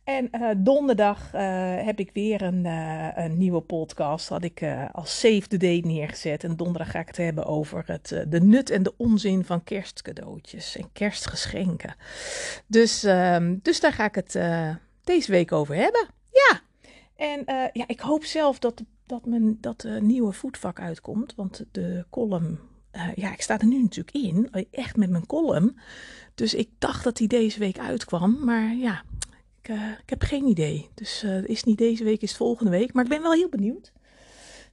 En uh, donderdag uh, heb ik weer een, uh, een nieuwe podcast. Had ik als Save the Day neergezet. En donderdag ga ik het hebben over het, de nut en de onzin van kerstcadeautjes en kerstgeschenken. Dus, ehm, dus daar ga ik het deze week over hebben. Ja, en ja, ik hoop zelf dat, dat, mijn, dat de nieuwe voetvak uitkomt. Want de column, ja, ik sta er nu natuurlijk in. Echt met mijn column. Dus ik dacht dat die deze week uitkwam. Maar ja, ik, uh, ik heb geen idee. Dus uh, is niet deze week, is volgende week. Maar ik ben wel heel benieuwd.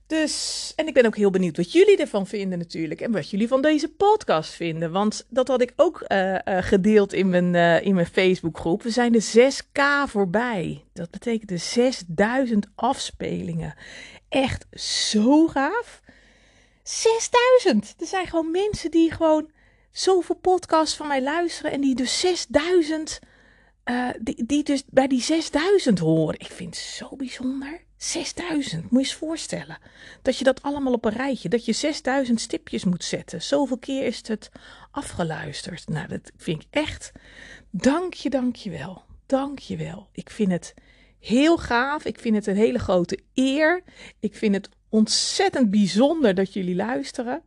Dus, en ik ben ook heel benieuwd wat jullie ervan vinden natuurlijk. En wat jullie van deze podcast vinden. Want dat had ik ook uh, gedeeld in mijn, in mijn Facebookgroep. We zijn de 6K voorbij. Dat betekent de 6000 afspelingen. Echt zo gaaf. 6000! Er zijn gewoon mensen die gewoon zoveel podcasts van mij luisteren. En die dus 6000... die, die dus bij die 6000 horen. Ik vind het zo bijzonder. 6000, moet je eens voorstellen. Dat je dat allemaal op een rijtje, dat je 6000 stipjes moet zetten. Zoveel keer is het afgeluisterd. Nou, dat vind ik echt. Dank je, dank je wel. Dank je wel. Ik vind het heel gaaf. Ik vind het een hele grote eer. Ik vind het ontzettend bijzonder dat jullie luisteren.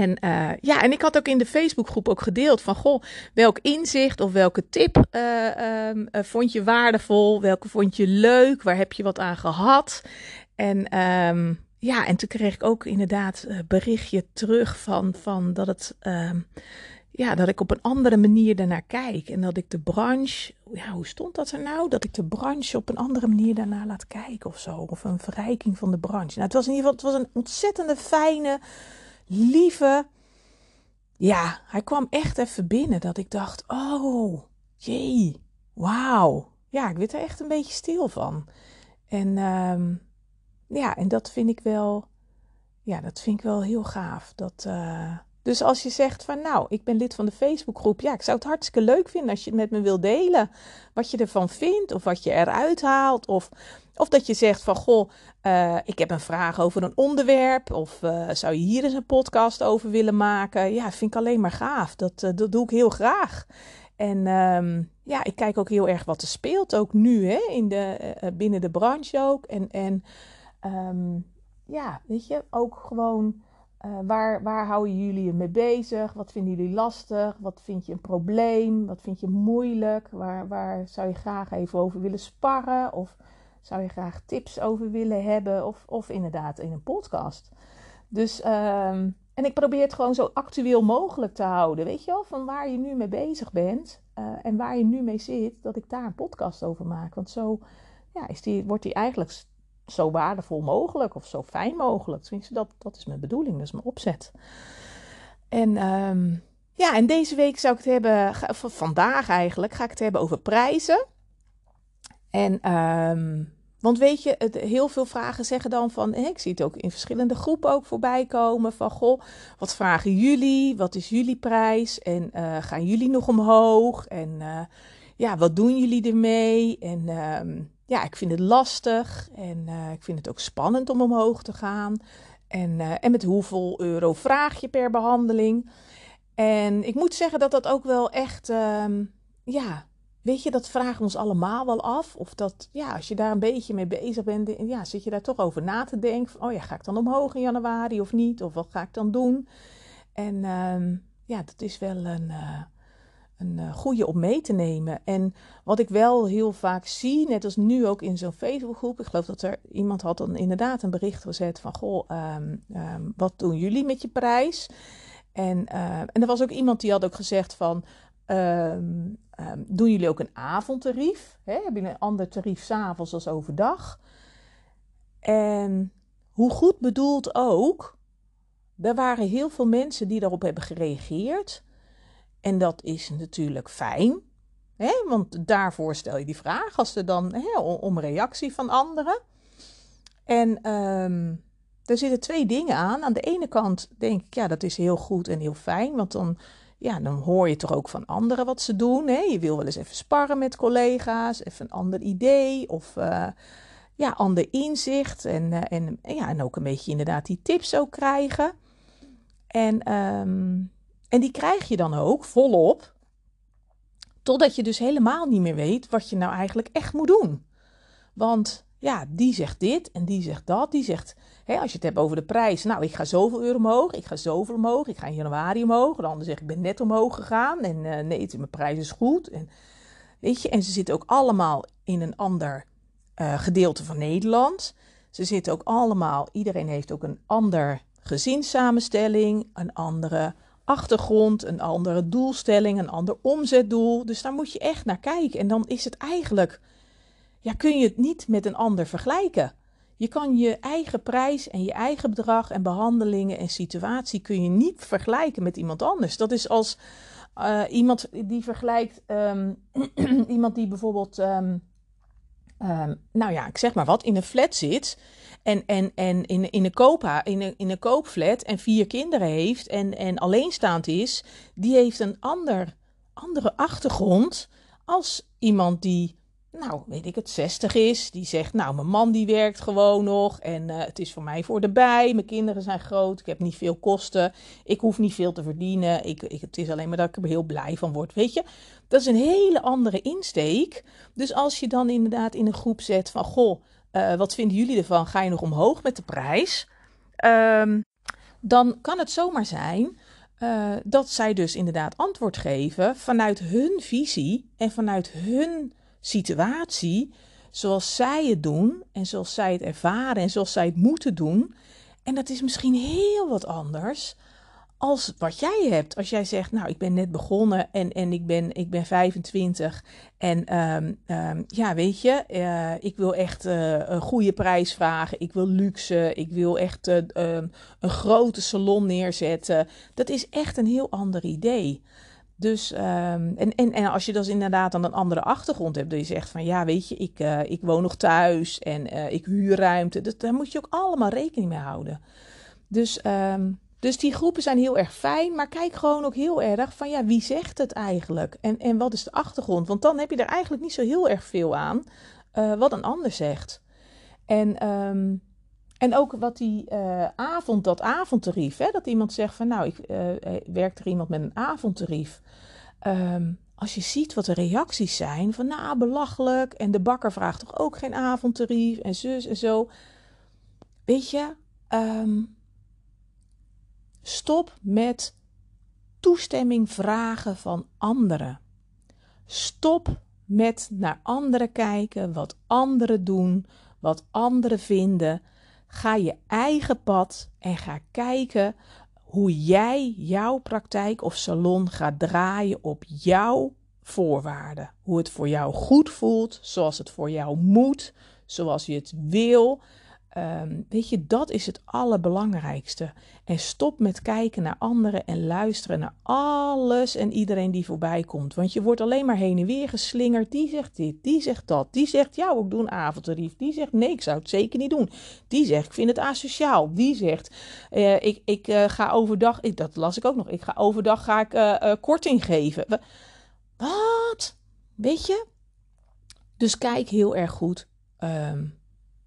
En uh, ja, en ik had ook in de Facebookgroep ook gedeeld van, goh, welk inzicht of welke tip uh, uh, vond je waardevol? Welke vond je leuk? Waar heb je wat aan gehad? En um, ja, en toen kreeg ik ook inderdaad berichtje terug van, van dat het, um, ja, dat ik op een andere manier daarnaar kijk. En dat ik de branche, ja, hoe stond dat er nou? Dat ik de branche op een andere manier daarnaar laat kijken of zo. Of een verrijking van de branche. Nou, het was in ieder geval, het was een ontzettende fijne lieve. Ja, hij kwam echt even binnen dat ik dacht: oh, jee, wauw. Ja, ik werd er echt een beetje stil van. En um, ja, en dat vind ik wel, ja, dat vind ik wel heel gaaf. Dat, uh, dus als je zegt van nou, ik ben lid van de Facebookgroep, ja, ik zou het hartstikke leuk vinden als je het met me wil delen. Wat je ervan vindt of wat je eruit haalt. Of, of dat je zegt van goh, uh, ik heb een vraag over een onderwerp. Of uh, zou je hier eens een podcast over willen maken? Ja, vind ik alleen maar gaaf. Dat, uh, dat doe ik heel graag. En um, ja, ik kijk ook heel erg wat er speelt, ook nu hè, in de, binnen de branche ook. En, en um, ja, weet je, ook gewoon waar, waar houden jullie je mee bezig? Wat vinden jullie lastig? Wat vind je een probleem? Wat vind je moeilijk? Waar, waar zou je graag even over willen sparren? Of zou je graag tips over willen hebben? Of, of inderdaad in een podcast. Dus, uh, en ik probeer het gewoon zo actueel mogelijk te houden. Weet je wel, van waar je nu mee bezig bent uh, en waar je nu mee zit, dat ik daar een podcast over maak. Want zo ja, is die, wordt die eigenlijk zo waardevol mogelijk of zo fijn mogelijk. Tenminste, dat, dat is mijn bedoeling, dat is mijn opzet. En um, ja, en deze week zou ik het hebben, vandaag eigenlijk, ga ik het hebben over prijzen. En, um, want weet je, heel veel vragen zeggen dan van, ik zie het ook in verschillende groepen ook voorbij komen, van goh, wat vragen jullie? Wat is jullie prijs? En uh, gaan jullie nog omhoog? En uh, ja, wat doen jullie ermee? En um, ja, ik vind het lastig en uh, ik vind het ook spannend om omhoog te gaan. En, en met hoeveel euro vraag je per behandeling? En ik moet zeggen dat dat ook wel echt, um, ja, weet je, dat vragen we ons allemaal wel af. Of dat, ja, als je daar een beetje mee bezig bent, ja, zit je daar toch over na te denken. Van, oh ja, ga ik dan omhoog in januari of niet? Of wat ga ik dan doen? En um, ja, dat is wel een, uh, een uh, goede om mee te nemen. En wat ik wel heel vaak zie, net als nu ook in zo'n Facebookgroep, ik geloof dat er iemand had dan inderdaad een bericht gezet van, goh, um, um, wat doen jullie met je prijs? En, en er was ook iemand die had ook gezegd van, doen jullie ook een avondtarief? Hebben jullie een ander tarief s'avonds als overdag? En hoe goed bedoeld ook, er waren heel veel mensen die daarop hebben gereageerd. En dat is natuurlijk fijn, hè? want daarvoor stel je die vraag als er dan hè, om reactie van anderen. En um, zitten twee dingen aan. Aan de ene kant denk ik, ja, dat is heel goed en heel fijn, want dan, ja, dan hoor je toch ook van anderen wat ze doen. Hè? Je wil wel eens even sparren met collega's, even een ander idee of uh, ja, ander inzicht. En, uh, en, ja, en ook een beetje inderdaad die tips ook krijgen. En um, en die krijg je dan ook volop, totdat je dus helemaal niet meer weet wat je nou eigenlijk echt moet doen. Want ja, die zegt dit en die zegt dat. Die zegt, als je het hebt over de prijs, nou, ik ga zoveel euro omhoog, ik ga zoveel omhoog, ik ga in januari omhoog. De ander zegt, ik ben net omhoog gegaan en uh, nee, mijn prijs is goed. En, weet je, en ze zitten ook allemaal in een ander uh, gedeelte van Nederland. Ze zitten ook allemaal, iedereen heeft ook een ander gezinssamenstelling, een andere achtergrond, een andere doelstelling, een ander omzetdoel. Dus daar moet je echt naar kijken. En dan is het eigenlijk, ja, kun je het niet met een ander vergelijken. Je kan je eigen prijs en je eigen bedrag en behandelingen en situatie kun je niet vergelijken met iemand anders. Dat is als uh, iemand die vergelijkt, um, iemand die bijvoorbeeld, um, um, nou ja, ik zeg maar wat, in een flat zit en, en, en in, in, een koopha, in, een, in een koopflat en vier kinderen heeft en, en alleenstaand is, die heeft een ander, andere achtergrond als iemand die nou, weet ik het, 60 is. Die zegt, nou, mijn man die werkt gewoon nog. En uh, het is voor mij voor de bij. Mijn kinderen zijn groot. Ik heb niet veel kosten. Ik hoef niet veel te verdienen. Ik, ik, het is alleen maar dat ik er heel blij van word. Weet je, dat is een hele andere insteek. Dus als je dan inderdaad in een groep zet van, goh, uh, wat vinden jullie ervan? Ga je nog omhoog met de prijs? Um, dan kan het zomaar zijn uh, dat zij dus inderdaad antwoord geven vanuit hun visie en vanuit hun situatie zoals zij het doen en zoals zij het ervaren en zoals zij het moeten doen. En dat is misschien heel wat anders als wat jij hebt. Als jij zegt, nou, ik ben net begonnen en, en ik, ben, ik ben 25 en um, um, ja, weet je, uh, ik wil echt uh, een goede prijs vragen. Ik wil luxe, ik wil echt uh, um, een grote salon neerzetten. Dat is echt een heel ander idee. Dus, um, en, en, en als je dus inderdaad dan een andere achtergrond hebt, dat je zegt van ja, weet je, ik, uh, ik woon nog thuis en uh, ik huur ruimte, dat, daar moet je ook allemaal rekening mee houden. Dus, um, dus die groepen zijn heel erg fijn, maar kijk gewoon ook heel erg van ja, wie zegt het eigenlijk en, en wat is de achtergrond? Want dan heb je er eigenlijk niet zo heel erg veel aan uh, wat een ander zegt. En um, en ook wat die uh, avond, dat avondtarief, hè, dat iemand zegt van nou, ik uh, werkt er iemand met een avondtarief. Um, als je ziet wat de reacties zijn van nou, belachelijk en de bakker vraagt toch ook geen avondtarief en zus en zo. Weet je, um, stop met toestemming vragen van anderen. Stop met naar anderen kijken, wat anderen doen, wat anderen vinden. Ga je eigen pad en ga kijken hoe jij jouw praktijk of salon gaat draaien op jouw voorwaarden. Hoe het voor jou goed voelt, zoals het voor jou moet, zoals je het wil. Um, weet je, dat is het allerbelangrijkste. En stop met kijken naar anderen en luisteren naar alles en iedereen die voorbij komt. Want je wordt alleen maar heen en weer geslingerd. Die zegt dit, die zegt dat. Die zegt, ja, ik doe een avondtarief. Die zegt, nee, ik zou het zeker niet doen. Die zegt, ik vind het asociaal. Die zegt, uh, ik, ik uh, ga overdag, ik, dat las ik ook nog, ik ga overdag ga ik uh, korting geven. Wat? Weet je? Dus kijk heel erg goed. Um,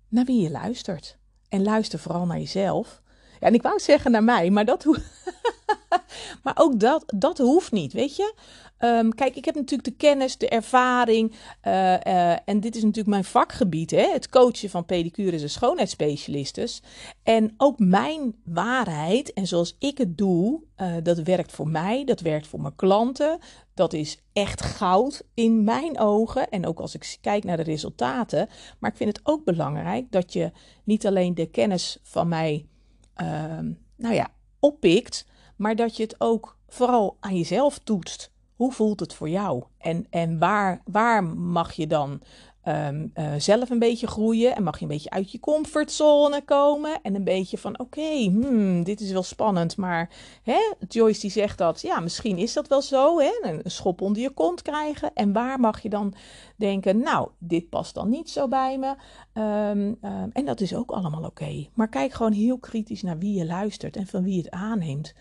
naar wie je luistert. En luister vooral naar jezelf. Ja, en ik wou zeggen naar mij, maar, dat maar ook dat, dat hoeft niet, weet je. Um, kijk, ik heb natuurlijk de kennis, de ervaring. Uh, uh, en dit is natuurlijk mijn vakgebied, hè? het coachen van pedicures en schoonheidsspecialistes. En ook mijn waarheid en zoals ik het doe, uh, dat werkt voor mij, dat werkt voor mijn klanten. Dat is echt goud in mijn ogen. En ook als ik kijk naar de resultaten. Maar ik vind het ook belangrijk dat je niet alleen de kennis van mij, ehm, nou ja, oppikt. Maar dat je het ook vooral aan jezelf toetst. Hoe voelt het voor jou? En, en waar, waar mag je dan um, uh, zelf een beetje groeien? En mag je een beetje uit je comfortzone komen? En een beetje van: oké, hmm, dit is wel spannend. Maar hè, Joyce die zegt dat, ja, misschien is dat wel zo. Hè? Een schop onder je kont krijgen. En waar mag je dan denken: nou, dit past dan niet zo bij me? Um, um, en dat is ook allemaal oké. Maar kijk gewoon heel kritisch naar wie je luistert en van wie het aanneemt.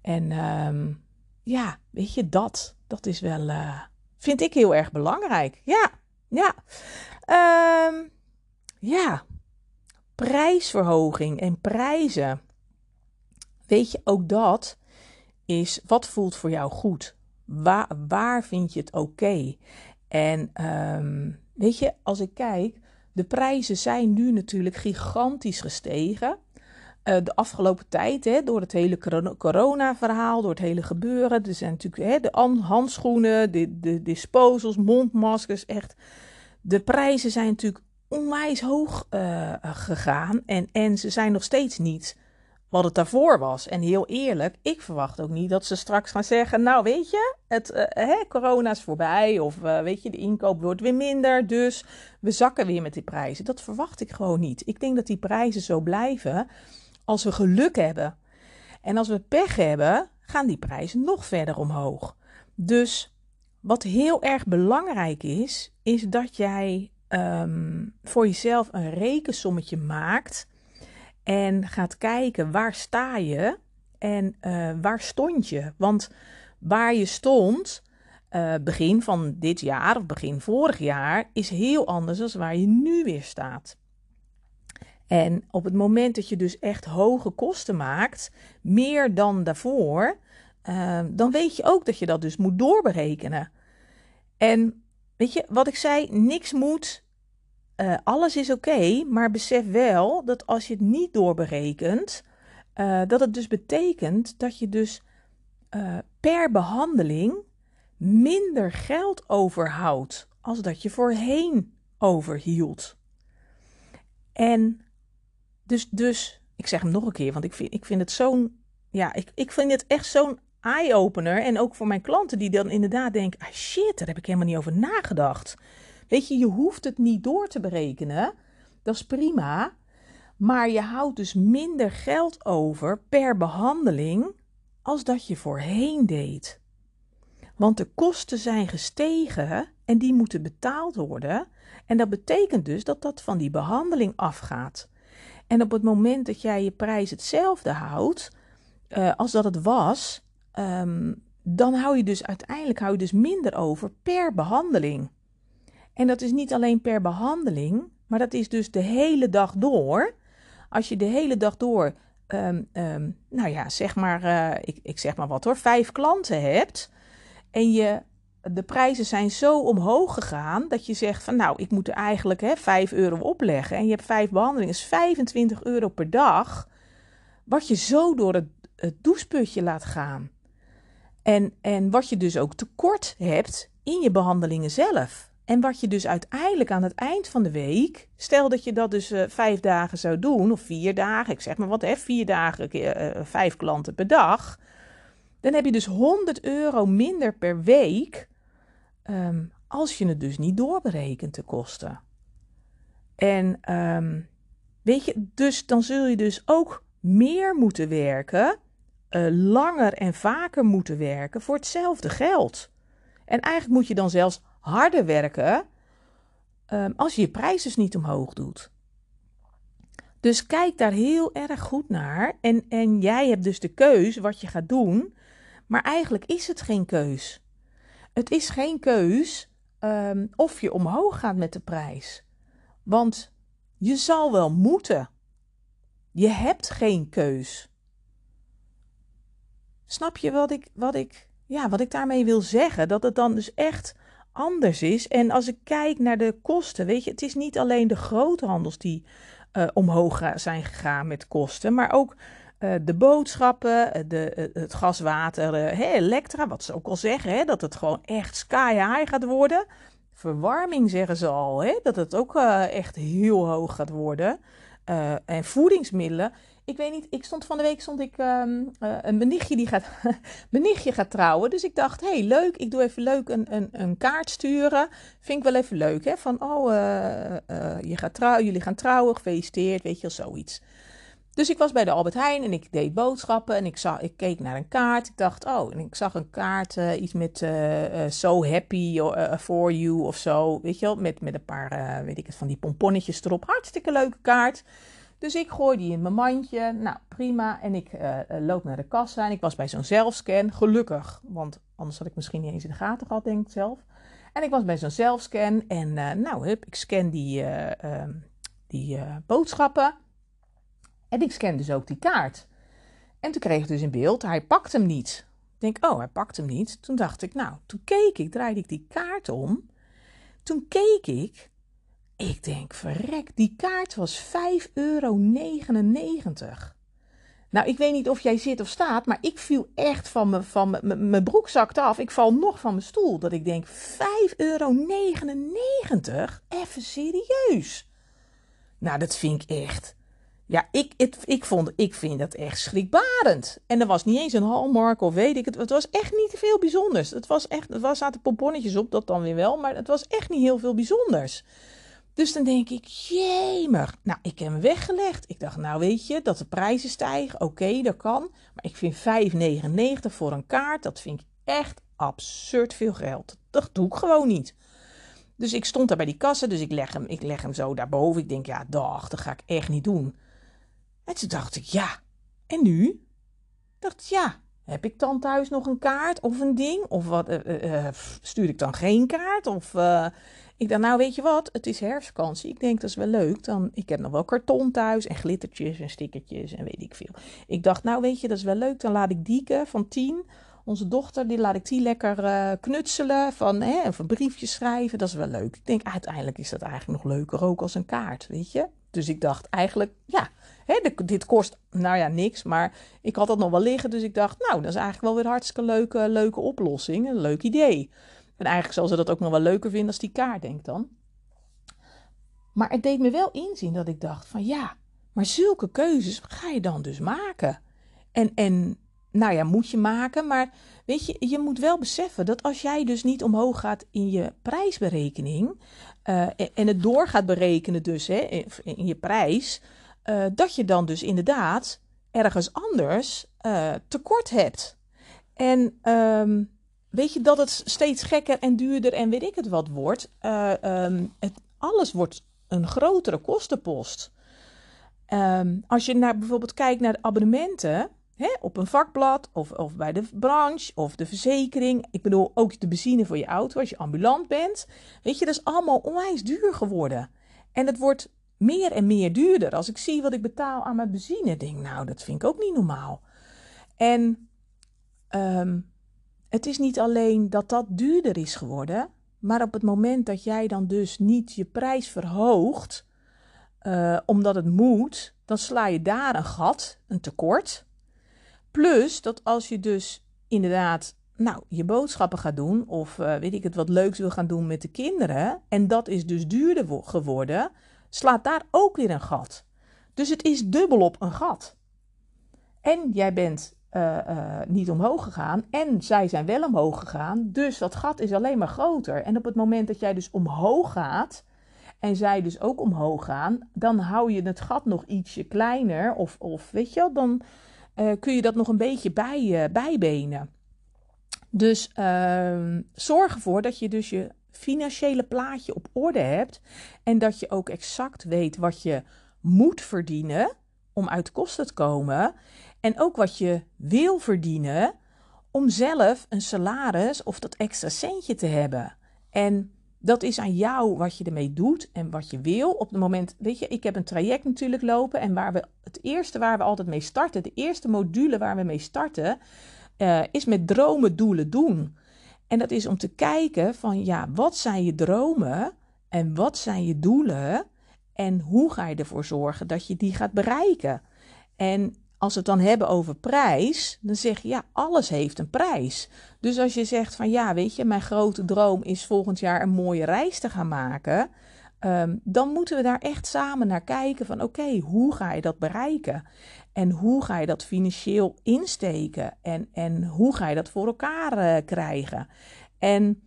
En ja, weet je, dat, dat is wel, uh, vind ik heel erg belangrijk. Ja, ja. Um, ja, prijsverhoging en prijzen. Weet je, ook dat is wat voelt voor jou goed? Waar, waar vind je het oké? En um, weet je, als ik kijk, de prijzen zijn nu natuurlijk gigantisch gestegen. Uh, de afgelopen tijd, hè, door het hele corona-verhaal, door het hele gebeuren. Er zijn natuurlijk hè, de handschoenen, de, de disposals, mondmaskers, echt. De prijzen zijn natuurlijk onwijs hoog uh, gegaan. En, en ze zijn nog steeds niet wat het daarvoor was. En heel eerlijk, ik verwacht ook niet dat ze straks gaan zeggen: Nou, weet je, het, uh, hè, corona is voorbij. Of weet je, de inkoop wordt weer minder. Dus we zakken weer met die prijzen. Dat verwacht ik gewoon niet. Ik denk dat die prijzen zo blijven als we geluk hebben. En als we pech hebben, gaan die prijzen nog verder omhoog. Dus wat heel erg belangrijk is, is dat jij um, voor jezelf een rekensommetje maakt en gaat kijken waar sta je en uh, waar stond je. Want waar je stond uh, begin van dit jaar of begin vorig jaar is heel anders dan waar je nu weer staat. En op het moment dat je dus echt hoge kosten maakt, meer dan daarvoor, uh, dan weet je ook dat je dat dus moet doorberekenen. En weet je, wat ik zei, niks moet, uh, alles is oké, maar besef wel dat als je het niet doorberekent, uh, dat het dus betekent dat je dus uh, per behandeling minder geld overhoudt als dat je voorheen overhield. En dus, dus ik zeg hem nog een keer, want ik vind, ik vind het zo'n, ja, ik, ik vind het echt zo'n eye-opener. En ook voor mijn klanten die dan inderdaad denken, ah shit, daar heb ik helemaal niet over nagedacht. Weet je, je hoeft het niet door te berekenen. Dat is prima. Maar je houdt dus minder geld over per behandeling als dat je voorheen deed. Want de kosten zijn gestegen en die moeten betaald worden. En dat betekent dus dat dat van die behandeling afgaat. En op het moment dat jij je prijs hetzelfde houdt uh, als dat het was, um, dan hou je dus uiteindelijk hou je dus minder over per behandeling. En dat is niet alleen per behandeling, maar dat is dus de hele dag door. Als je de hele dag door, um, um, nou ja, zeg maar, uh, ik, ik zeg maar wat hoor, vijf klanten hebt. En je, de prijzen zijn zo omhoog gegaan dat je zegt van nou, ik moet er eigenlijk hè, 5 euro opleggen. En je hebt vijf behandelingen, is 25 euro per dag. Wat je zo door het, het doucheputje laat gaan. En, en wat je dus ook tekort hebt in je behandelingen zelf. En wat je dus uiteindelijk aan het eind van de week, stel dat je dat dus uh, vijf dagen zou doen, of vier dagen, ik zeg maar wat, hè, vier dagen, uh, vijf klanten per dag, dan heb je dus 100 euro minder per week, um, als je het dus niet doorberekent, de kosten. En um, weet je, dus dan zul je dus ook meer moeten werken, uh, langer en vaker moeten werken voor hetzelfde geld. En eigenlijk moet je dan zelfs harder werken um, als je je prijs dus niet omhoog doet. Dus kijk daar heel erg goed naar. En, en jij hebt dus de keus wat je gaat doen. Maar eigenlijk is het geen keus. Het is geen keus um, of je omhoog gaat met de prijs. Want je zal wel moeten. Je hebt geen keus. Snap je wat ik, wat ik, ja, wat ik daarmee wil zeggen? Dat het dan dus echt anders is. En als ik kijk naar de kosten, weet je, het is niet alleen de groothandels die uh, omhoog zijn gegaan met kosten, maar ook uh, de boodschappen, eh, de, het gas, water, elektra, wat ze ook al zeggen, hè, dat het gewoon echt sky high gaat worden. Verwarming zeggen ze al, hè, dat het ook echt heel hoog gaat worden. en voedingsmiddelen. Ik weet niet, ik stond van de week stond ik um, een benichtje die gaat, benichtje gaat trouwen. Dus ik dacht, hey, leuk, ik doe even leuk een, een, een kaart sturen. Vind ik wel even leuk, hè? Van, oh, je gaat trouwen, jullie gaan trouwen, gefeliciteerd, weet je wel, zoiets. Dus ik was bij de Albert Heijn en ik deed boodschappen en ik, zag, ik keek naar een kaart. Ik dacht, oh, en ik zag een kaart, iets met So Happy For You of zo, weet je wel, met, met een paar, weet ik het, van die pomponnetjes erop. Hartstikke leuke kaart. Dus ik gooi die in mijn mandje. Nou, prima. En ik loop naar de kassa. En ik was bij zo'n zelfscan. Gelukkig. Want anders had ik misschien niet eens in de gaten gehad, denk ik zelf. En ik was bij zo'n zelfscan. En nou, hup, ik scan die, uh, die boodschappen. En ik scan dus ook die kaart. En toen kreeg ik dus in beeld, hij pakt hem niet. Ik denk, oh, hij pakt hem niet. Toen dacht ik, nou, toen keek ik, draaide ik die kaart om. Toen keek ik ik denk, verrek, die kaart was 5,99 euro. Nou, ik weet niet of jij zit of staat, maar ik viel echt van mijn van mijn broek zakte af. Ik val nog van mijn stoel. Dat ik denk, 5,99 euro? Even serieus. Nou, dat vind ik echt. Ja, ik, het, ik, vond, ik vind dat echt schrikbarend. En er was niet eens een hallmark of weet ik het. Het was echt niet veel bijzonders. Het was echt, er zaten pomponnetjes op, dat dan weer wel. Maar het was echt niet heel veel bijzonders. Dus dan denk ik, jemig. Nou, ik heb hem weggelegd. Ik dacht, nou weet je, dat de prijzen stijgen. Oké, dat kan. Maar ik vind 5,99 voor een kaart, dat vind ik echt absurd veel geld. Dat doe ik gewoon niet. Dus ik stond daar bij die kassen, dus ik leg hem, ik leg hem zo daarboven. Ik denk, ja, dag, dat ga ik echt niet doen. En toen dacht ik, ja, en nu? Ik dacht, ja, heb ik dan thuis nog een kaart of een ding? Of wat, uh, uh, stuur ik dan geen kaart? Of ik dacht, nou weet je wat, het is herfstvakantie. Ik denk, dat is wel leuk. Dan, ik heb nog wel karton thuis en glittertjes en stickertjes en weet ik veel. Ik dacht, nou weet je, dat is wel leuk. Dan laat ik Dieke van tien, onze dochter, die laat ik die lekker knutselen. Van, hè, of een schrijven, dat is wel leuk. Ik denk, uiteindelijk is dat eigenlijk nog leuker ook als een kaart, weet je. Dus ik dacht eigenlijk, ja, dit kost, nou ja, niks. Maar ik had dat nog wel liggen. Dus ik dacht, nou, dat is eigenlijk wel weer hartstikke leuke, leuke oplossing. Een leuk idee. En eigenlijk zal ze dat ook nog wel leuker vinden als die kaart, denk dan. Maar het deed me wel inzien dat ik dacht van ja, maar zulke keuzes ga je dan dus maken. En, en nou ja, moet je maken, maar weet je, je moet wel beseffen dat als jij dus niet omhoog gaat in je prijsberekening uh, en het door gaat berekenen dus hè, in je prijs, uh, dat je dan dus inderdaad ergens anders uh, tekort hebt. En um, weet je dat het steeds gekker en duurder en weet ik het wat wordt. Uh, um, het, alles wordt een grotere kostenpost. Um, als je naar, bijvoorbeeld kijkt naar de abonnementen hè, op een vakblad of, of bij de branche of de verzekering. Ik bedoel ook de benzine voor je auto als je ambulant bent. Weet je, dat is allemaal onwijs duur geworden. En het wordt meer en meer duurder. Als ik zie wat ik betaal aan mijn benzine, denk nou, dat vind ik ook niet normaal. En um, het is niet alleen dat dat duurder is geworden, maar op het moment dat jij dan dus niet je prijs verhoogt, uh, omdat het moet, dan sla je daar een gat, een tekort. Plus dat als je dus inderdaad, nou, je boodschappen gaat doen of uh, weet ik het wat leuks wil gaan doen met de kinderen, en dat is dus duurder geworden, slaat daar ook weer een gat. Dus het is dubbelop een gat. En jij bent uh, uh, niet omhoog gegaan. En zij zijn wel omhoog gegaan. Dus dat gat is alleen maar groter. En op het moment dat jij dus omhoog gaat. En zij dus ook omhoog gaan. Dan hou je het gat nog ietsje kleiner. Of, of weet je wel, dan uh, kun je dat nog een beetje bij, bijbenen. Dus ehm, zorg ervoor dat je dus je financiële plaatje op orde hebt. En dat je ook exact weet wat je moet verdienen om uit kosten te komen. En ook wat je wil verdienen om zelf een salaris of dat extra centje te hebben. En dat is aan jou wat je ermee doet en wat je wil. Op het moment, weet je, ik heb een traject natuurlijk lopen. En waar we het eerste waar we altijd mee starten, de eerste module waar we mee starten, uh, is met dromen, doelen, doen. En dat is om te kijken van ja, wat zijn je dromen en wat zijn je doelen en hoe ga je ervoor zorgen dat je die gaat bereiken. En als we het dan hebben over prijs, dan zeg je ja, alles heeft een prijs. Dus als je zegt van ja, weet je, mijn grote droom is volgend jaar een mooie reis te gaan maken. Um, dan moeten we daar echt samen naar kijken van oké, hoe ga je dat bereiken? En hoe ga je dat financieel insteken? En, en hoe ga je dat voor elkaar uh, krijgen? En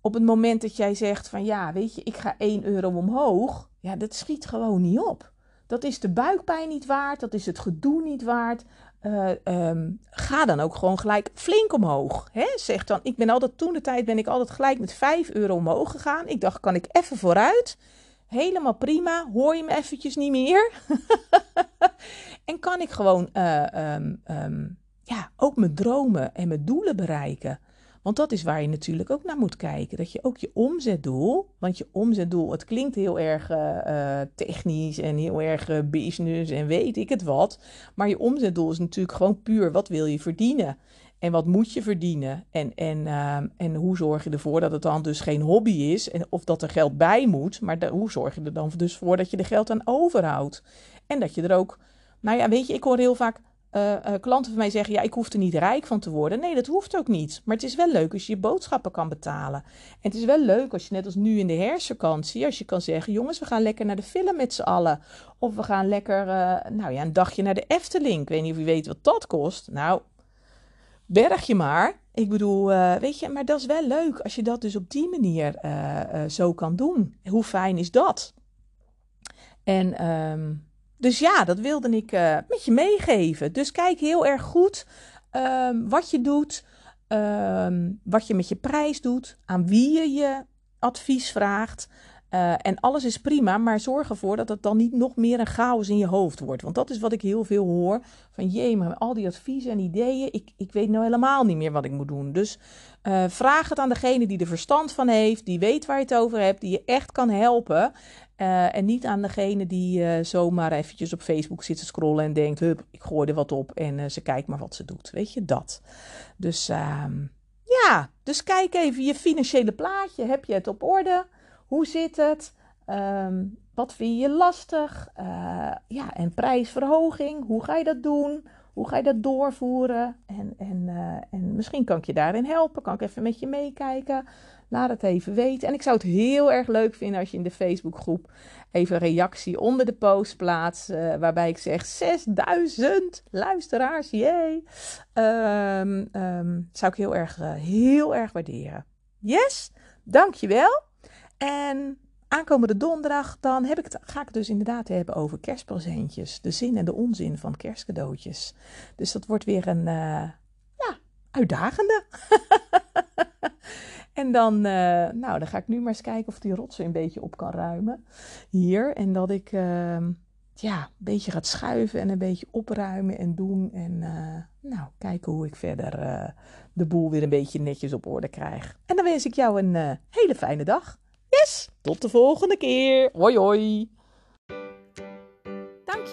op het moment dat jij zegt van ja, weet je, ik ga 1 euro omhoog, ja, dat schiet gewoon niet op. Dat is de buikpijn niet waard, dat is het gedoe niet waard. Uh, um, ga dan ook gewoon gelijk flink omhoog. Hè? Zeg dan, ik ben altijd toen de tijd ben ik altijd gelijk met 5 euro omhoog gegaan. Ik dacht, kan ik even vooruit? Helemaal prima. Hoor je me eventjes niet meer? en kan ik gewoon uh, um, um, ja, ook mijn dromen en mijn doelen bereiken? Want dat is waar je natuurlijk ook naar moet kijken. Dat je ook je omzetdoel, want je omzetdoel, het klinkt heel erg uh, technisch en heel erg business en weet ik het wat. Maar je omzetdoel is natuurlijk gewoon puur wat wil je verdienen. En wat moet je verdienen? En, en, uh, en hoe zorg je ervoor dat het dan dus geen hobby is? En of dat er geld bij moet. Maar hoe zorg je er dan dus voor dat je er geld aan overhoudt? En dat je er ook. Nou ja, weet je, ik hoor heel vaak uh, klanten van mij zeggen: Ja, ik hoef er niet rijk van te worden. Nee, dat hoeft ook niet. Maar het is wel leuk als je je boodschappen kan betalen. En het is wel leuk als je net als nu in de herfstvakantie, als je kan zeggen: Jongens, we gaan lekker naar de film met z'n allen. Of we gaan lekker, uh, nou ja, een dagje naar de Efteling. Ik weet niet of je weet wat dat kost. Nou, berg je maar. Ik bedoel, weet je, maar dat is wel leuk als je dat dus op die manier zo kan doen. Hoe fijn is dat? En. Um, dus ja, dat wilde ik uh, met je meegeven. Dus kijk heel erg goed um, wat je doet, um, wat je met je prijs doet, aan wie je je advies vraagt. Uh, en alles is prima, maar zorg ervoor dat het dan niet nog meer een chaos in je hoofd wordt. Want dat is wat ik heel veel hoor. Van jee, maar al die adviezen en ideeën, ik, ik weet nou helemaal niet meer wat ik moet doen. Dus uh, vraag het aan degene die er verstand van heeft, die weet waar je het over hebt, die je echt kan helpen. Uh, en niet aan degene die uh, zomaar eventjes op Facebook zit te scrollen en denkt: hup, ik gooi er wat op en uh, ze kijkt maar wat ze doet. Weet je dat? Dus uh, ja, dus kijk even je financiële plaatje. Heb je het op orde? Hoe zit het? Um, wat vind je lastig? ja, en prijsverhoging. Hoe ga je dat doen? Hoe ga je dat doorvoeren? En, en, en misschien kan ik je daarin helpen. Kan ik even met je meekijken. Laat het even weten. En ik zou het heel erg leuk vinden als je in de Facebookgroep even een reactie onder de post plaatst. Uh, waarbij ik zeg 6000 luisteraars, jee. Um, um, zou ik heel erg, uh, heel erg waarderen. Yes, dankjewel. En aankomende donderdag dan heb ik het, ga ik het dus inderdaad hebben over kerstpresentjes. De zin en de onzin van kerstcadeautjes. Dus dat wordt weer een uh, ja, uitdagende. En dan, uh, nou, dan ga ik nu maar eens kijken of die rotsen een beetje op kan ruimen. Hier. En dat ik, uh, ja, een beetje gaat schuiven en een beetje opruimen en doen. En, uh, nou, kijken hoe ik verder de boel weer een beetje netjes op orde krijg. En dan wens ik jou een hele fijne dag. Tot de volgende keer. Hoi, hoi.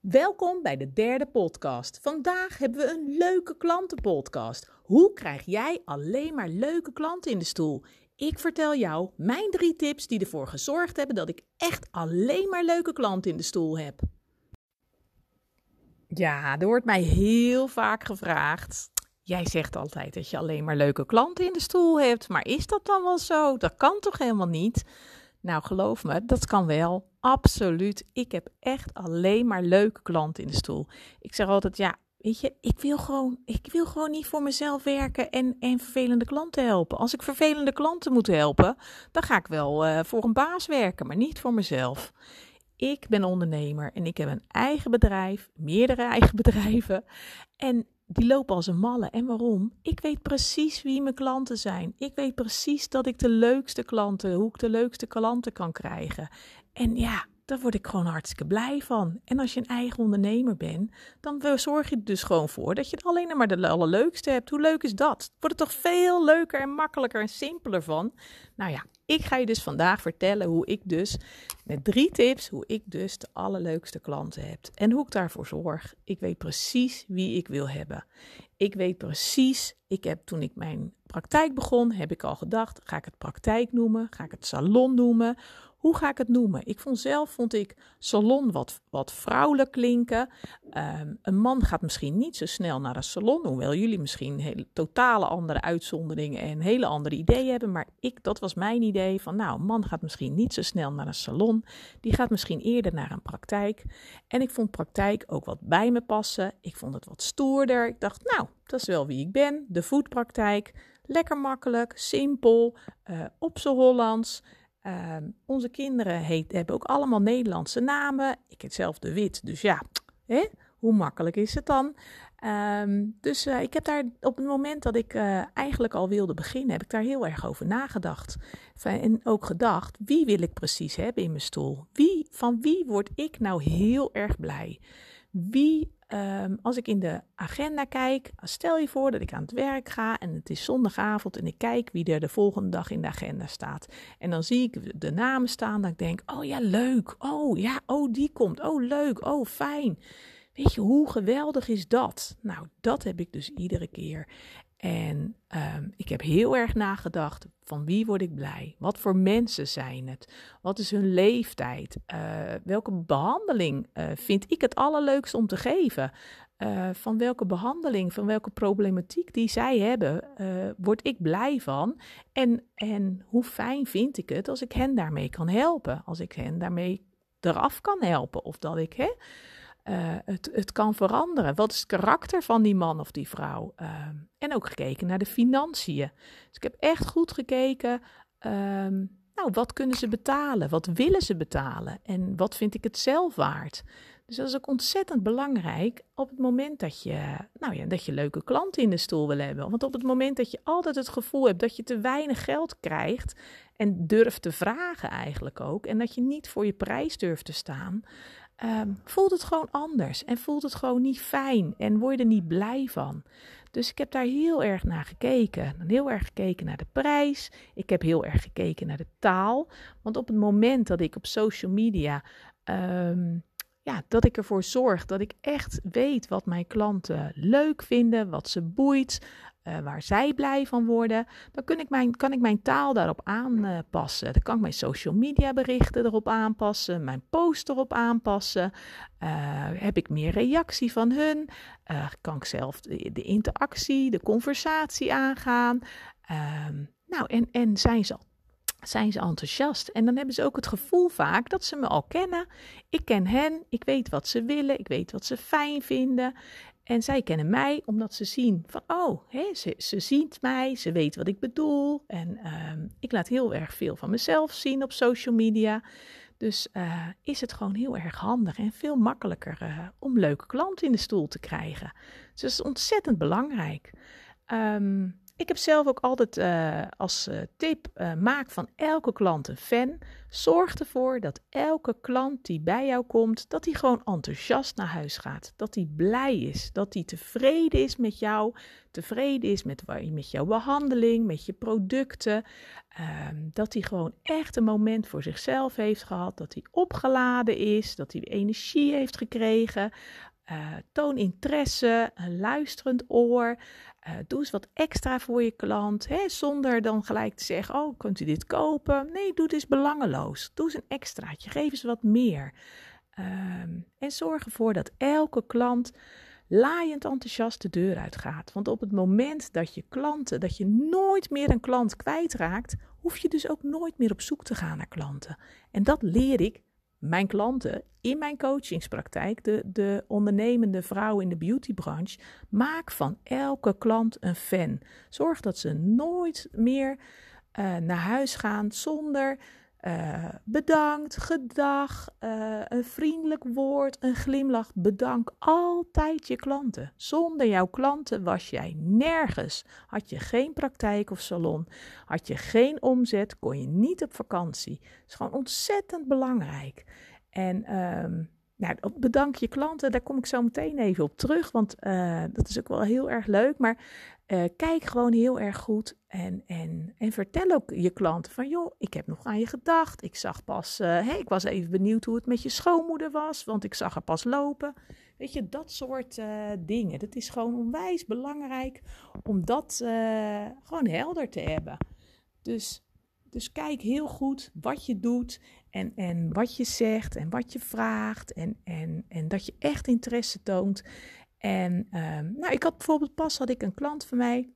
Welkom bij de derde podcast. Vandaag hebben we een leuke klantenpodcast. Hoe krijg jij alleen maar leuke klanten in de stoel? Ik vertel jou mijn drie tips die ervoor gezorgd hebben dat ik echt alleen maar leuke klanten in de stoel heb. Ja, er wordt mij heel vaak gevraagd. Jij zegt altijd dat je alleen maar leuke klanten in de stoel hebt, maar is dat dan wel zo? Dat kan toch helemaal niet? Nou, geloof me, dat kan wel. Absoluut. Ik heb echt alleen maar leuke klanten in de stoel. Ik zeg altijd, ja, weet je, ik wil gewoon, ik wil gewoon niet voor mezelf werken en, en vervelende klanten helpen. Als ik vervelende klanten moet helpen, dan ga ik wel uh, voor een baas werken, maar niet voor mezelf. Ik ben ondernemer en ik heb een eigen bedrijf, meerdere eigen bedrijven. En die lopen als een malle. En waarom? Ik weet precies wie mijn klanten zijn. Ik weet precies dat ik de leukste klanten, hoe ik de leukste klanten kan krijgen. En ja, daar word ik gewoon hartstikke blij van. En als je een eigen ondernemer bent, dan zorg je er dus gewoon voor dat je het alleen maar de allerleukste hebt. Hoe leuk is dat? Wordt het toch veel leuker en makkelijker en simpeler van? Nou ja, ik ga je dus vandaag vertellen hoe ik dus, met drie tips, hoe ik dus de allerleukste klanten heb. En hoe ik daarvoor zorg. Ik weet precies wie ik wil hebben. Ik weet precies, ik heb toen ik mijn praktijk begon, heb ik al gedacht, ga ik het praktijk noemen? Ga ik het salon noemen? Hoe ga ik het noemen? Ik vond zelf, vond ik salon wat, wat vrouwelijk klinken. Um, een man gaat misschien niet zo snel naar een salon, hoewel jullie misschien hele, totale andere uitzonderingen en hele andere ideeën hebben. Maar ik, dat was mijn idee van, nou, een man gaat misschien niet zo snel naar een salon. Die gaat misschien eerder naar een praktijk. En ik vond praktijk ook wat bij me passen. Ik vond het wat stoerder. Ik dacht, nou, dat is wel wie ik ben. De voetpraktijk. Lekker makkelijk, simpel, uh, op z'n Hollands. Uh, onze kinderen heet, hebben ook allemaal Nederlandse namen. Ik heet zelf de Wit, dus ja, hè? hoe makkelijk is het dan? Um, dus uh, ik heb daar op het moment dat ik uh, eigenlijk al wilde beginnen, heb ik daar heel erg over nagedacht. En ook gedacht, wie wil ik precies hebben in mijn stoel? Wie, van wie word ik nou heel erg blij? Wie ehm, als ik in de agenda kijk, stel je voor dat ik aan het werk ga en het is zondagavond en ik kijk wie er de volgende dag in de agenda staat. En dan zie ik de namen staan, dat ik denk, oh ja, leuk. Oh ja, oh die komt. Oh leuk. Oh fijn. Weet je, hoe geweldig is dat? Nou, dat heb ik dus iedere keer. En ehm, ik heb heel erg nagedacht van wie word ik blij? Wat voor mensen zijn het? Wat is hun leeftijd? Uh, welke behandeling uh, vind ik het allerleukst om te geven? Uh, van welke behandeling, van welke problematiek die zij hebben, word ik blij van? En, en hoe fijn vind ik het als ik hen daarmee kan helpen? Als ik hen daarmee eraf kan helpen? Of dat ik, hè? Uh, het, het kan veranderen. Wat is het karakter van die man of die vrouw? Uh, en ook gekeken naar de financiën. Dus ik heb echt goed gekeken. Uh, nou, wat kunnen ze betalen? Wat willen ze betalen? En wat vind ik het zelf waard? Dus dat is ook ontzettend belangrijk op het moment dat je, nou ja, dat je leuke klanten in de stoel wil hebben. Want op het moment dat je altijd het gevoel hebt dat je te weinig geld krijgt en durft te vragen eigenlijk ook, en dat je niet voor je prijs durft te staan, um, voelt het gewoon anders en voelt het gewoon niet fijn en word je er niet blij van. Dus ik heb daar heel erg naar gekeken. Heel erg gekeken naar de prijs. Ik heb heel erg gekeken naar de taal. Want op het moment dat ik op social media. Um, ja, dat ik ervoor zorg dat ik echt weet wat mijn klanten leuk vinden, wat ze boeit, uh, waar zij blij van worden, dan kan ik mijn, kan ik mijn taal daarop aanpassen. Dan kan ik mijn social media berichten erop aanpassen, mijn post erop aanpassen. Uh, heb ik meer reactie van hun? Uh, kan ik zelf de, de, interactie, de conversatie aangaan? Ehm, nou, en, en zijn ze zijn ze enthousiast. En dan hebben ze ook het gevoel vaak dat ze me al kennen. Ik ken hen, ik weet wat ze willen, ik weet wat ze fijn vinden. En zij kennen mij omdat ze zien van, oh, ze, ze ziet mij, ze weet wat ik bedoel. En uh, ik laat heel erg veel van mezelf zien op social media. Dus uh, is het gewoon heel erg handig en veel makkelijker uh, om leuke klanten in de stoel te krijgen. Dus dat is ontzettend belangrijk. Um, ik heb zelf ook altijd uh, als uh, tip: uh, maak van elke klant een fan. Zorg ervoor dat elke klant die bij jou komt, dat die gewoon enthousiast naar huis gaat. Dat die blij is, dat die tevreden is met jou, tevreden is met, met jouw behandeling, met je producten. Ehm, dat hij gewoon echt een moment voor zichzelf heeft gehad, dat hij opgeladen is, dat hij energie heeft gekregen. Toon interesse, een luisterend oor. Uh, doe eens wat extra voor je klant, hè, zonder dan gelijk te zeggen: Oh, kunt u dit kopen? Nee, doe het eens belangeloos. Doe eens een extraatje, geef eens wat meer. Um, en zorg ervoor dat elke klant laaiend enthousiast de deur uitgaat. Want op het moment dat je klanten, dat je nooit meer een klant kwijtraakt, hoef je dus ook nooit meer op zoek te gaan naar klanten. En dat leer ik mijn klanten in mijn coachingspraktijk, de, de ondernemende vrouw in de beautybranche, maak van elke klant een fan. Zorg dat ze nooit meer uh, naar huis gaan zonder uh, bedankt, gedag, uh, een vriendelijk woord, een glimlach. Bedank altijd je klanten. Zonder jouw klanten was jij nergens. Had je geen praktijk of salon, had je geen omzet, kon je niet op vakantie. Dat is gewoon ontzettend belangrijk. En um, nou, bedank je klanten, daar kom ik zo meteen even op terug, want uh, dat is ook wel heel erg leuk. Maar uh, kijk gewoon heel erg goed en, en, en vertel ook je klanten van, joh, ik heb nog aan je gedacht. Ik zag pas, hey, ik was even benieuwd hoe het met je schoonmoeder was, want ik zag haar pas lopen. Weet je, dat soort dingen. Dat is gewoon onwijs belangrijk om dat gewoon helder te hebben. Dus, dus kijk heel goed wat je doet en, en wat je zegt en wat je vraagt. En, en, en dat je echt interesse toont. En um, nou, ik had bijvoorbeeld pas had ik een klant van mij.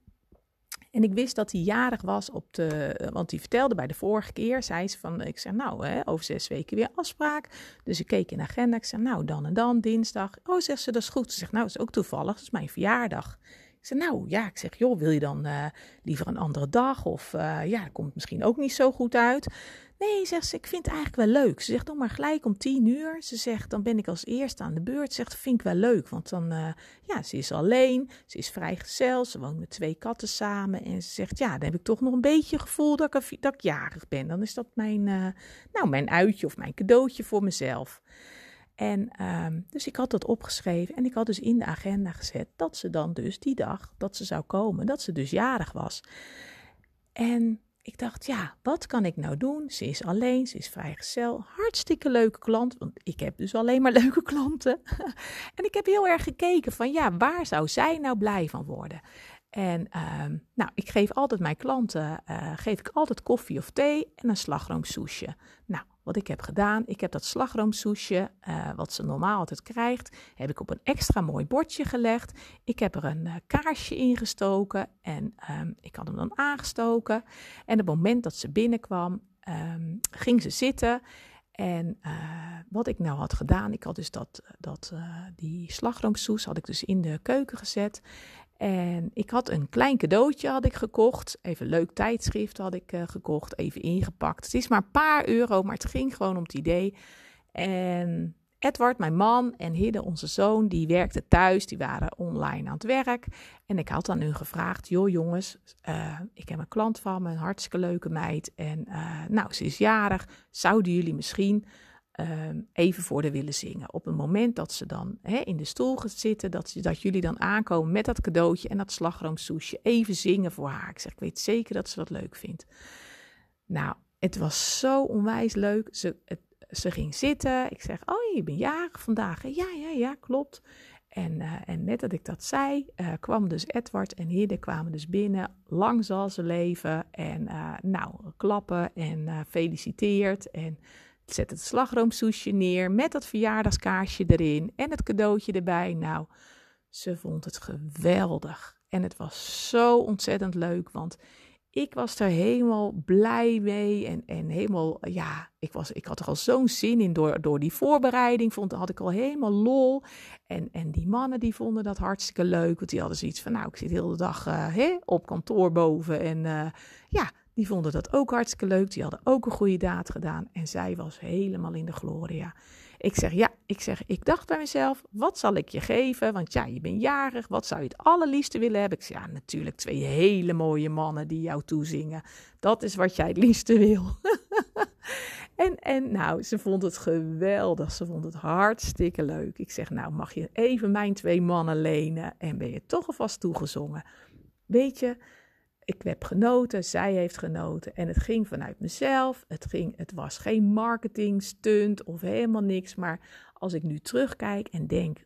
En ik wist dat hij jarig was op de. Want die vertelde bij de vorige keer. Zei ze van. Ik zeg nou, hè, over zes weken weer afspraak. Dus ik keek in de agenda. Ik zeg nou, dan en dan, dinsdag. Oh, zegt ze, dat is goed. Ze zegt nou, dat is ook toevallig. Dat is mijn verjaardag. Ik zeg, nou ja, ik zeg, joh, wil je dan uh, liever een andere dag? Of uh, ja, dat komt misschien ook niet zo goed uit. Nee, zegt ze, ik vind het eigenlijk wel leuk. Ze zegt, dan maar gelijk om tien uur. Ze zegt, dan ben ik als eerste aan de beurt. Ze zegt, vind ik wel leuk, want dan, uh, ja, ze is alleen. Ze is vrijgezel, ze woont met twee katten samen. En ze zegt, ja, dan heb ik toch nog een beetje gevoel dat ik, dat jarig ben. Dan is dat mijn, uh, nou, mijn uitje of mijn cadeautje voor mezelf. En ehm, dus ik had dat opgeschreven en ik had dus in de agenda gezet dat ze dan dus die dag dat ze zou komen, dat ze dus jarig was. En ik dacht, ja, wat kan ik nou doen? Ze is alleen, ze is vrijgezel. Hartstikke leuke klant, want ik heb dus alleen maar leuke klanten. en ik heb heel erg gekeken van, ja, waar zou zij nou blij van worden? En ehm, nou, ik geef altijd mijn klanten, uh, geef ik altijd koffie of thee en een slagroomsoesje. Nou, wat ik heb gedaan, ik heb dat slagroomsoesje, uh, wat ze normaal altijd krijgt, heb ik op een extra mooi bordje gelegd. Ik heb er een uh, kaarsje ingestoken en um, ik had hem dan aangestoken. En op het moment dat ze binnenkwam, um, ging ze zitten. En uh, wat ik nou had gedaan, ik had dus dat, dat, die slagroomsoes had ik dus in de keuken gezet. En ik had een klein cadeautje had ik gekocht. Even leuk tijdschrift had ik uh, gekocht. Even ingepakt. Het is maar een paar euro, maar het ging gewoon om het idee. En Edward, mijn man, en Hidde, onze zoon, die werkten thuis. Die waren online aan het werk. En ik had aan hun gevraagd: Joh, jongens, uh, ik heb een klant van me, een hartstikke leuke meid. En uh, nou, ze is jarig. Zouden jullie misschien um, even voor de willen zingen. Op het moment dat ze dan in de stoel gaat zitten, dat, dat jullie dan aankomen met dat cadeautje en dat slagroomsoesje, even zingen voor haar. Ik zeg, ik weet zeker dat ze dat leuk vindt. Nou, het was zo onwijs leuk. Ze, ze ging zitten. Ik zeg, oh, je bent jarig vandaag. Ja, ja, ja, klopt. En, uh, en net dat ik dat zei, uh, kwam dus Edward en Hidde kwamen dus binnen. Lang zal ze leven. En uh, nou, klappen en feliciteerd. En Zet het slagroomsoesje neer met dat verjaardagskaarsje erin en het cadeautje erbij. Nou, ze vond het geweldig. En het was zo ontzettend leuk, want ik was er helemaal blij mee. En, en helemaal, ja, ik, was, ik had er al zo'n zin in door, door die voorbereiding. Vond, had ik al helemaal lol. En, en die mannen die vonden dat hartstikke leuk. Want die hadden zoiets van, nou, ik zit de hele dag uh, op kantoor boven. En uh, ja, die vonden dat ook hartstikke leuk. Die hadden ook een goede daad gedaan. En zij was helemaal in de gloria. Ik zeg, ja, ik zeg, ik dacht bij mezelf, wat zal ik je geven? Want ja, je bent jarig, wat zou je het allerliefste willen hebben? Ik zeg, ja, natuurlijk twee hele mooie mannen die jou toezingen. Dat is wat jij het liefste wil. en, en nou, ze vond het geweldig. Ze vond het hartstikke leuk. Ik zeg, nou, mag je even mijn twee mannen lenen? En ben je toch alvast toegezongen? Weet je, ik heb genoten, zij heeft genoten. En het ging vanuit mezelf. Het, ging, het was geen marketing stunt of helemaal niks. Maar als ik nu terugkijk en denk,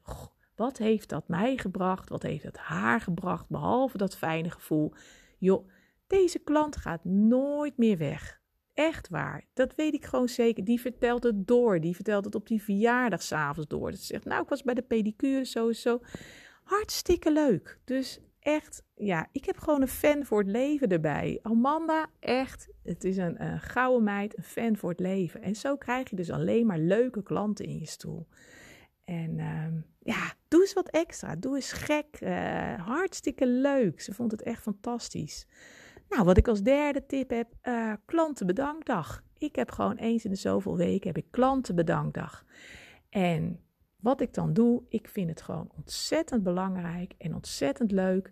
wat heeft dat mij gebracht? Wat heeft het haar gebracht? Behalve dat fijne gevoel. Joh, deze klant gaat nooit meer weg. Echt waar. Dat weet ik gewoon zeker. Die vertelt het door. Die vertelt het op die verjaardag s'avonds door. Dat zegt, nou, ik was bij de pedicure sowieso. Hartstikke leuk. Dus echt, ja, ik heb gewoon een fan voor het leven erbij. Amanda, echt, het is een, gouden meid, een fan voor het leven. En zo krijg je dus alleen maar leuke klanten in je stoel. En uh, ja, doe eens wat extra. Doe eens gek. Uh, hartstikke leuk. Ze vond het echt fantastisch. Nou, wat ik als derde tip heb, uh, klantenbedankdag. Ik heb gewoon eens in de zoveel weken heb ik klantenbedankdag. En wat ik dan doe, ik vind het gewoon ontzettend belangrijk en ontzettend leuk.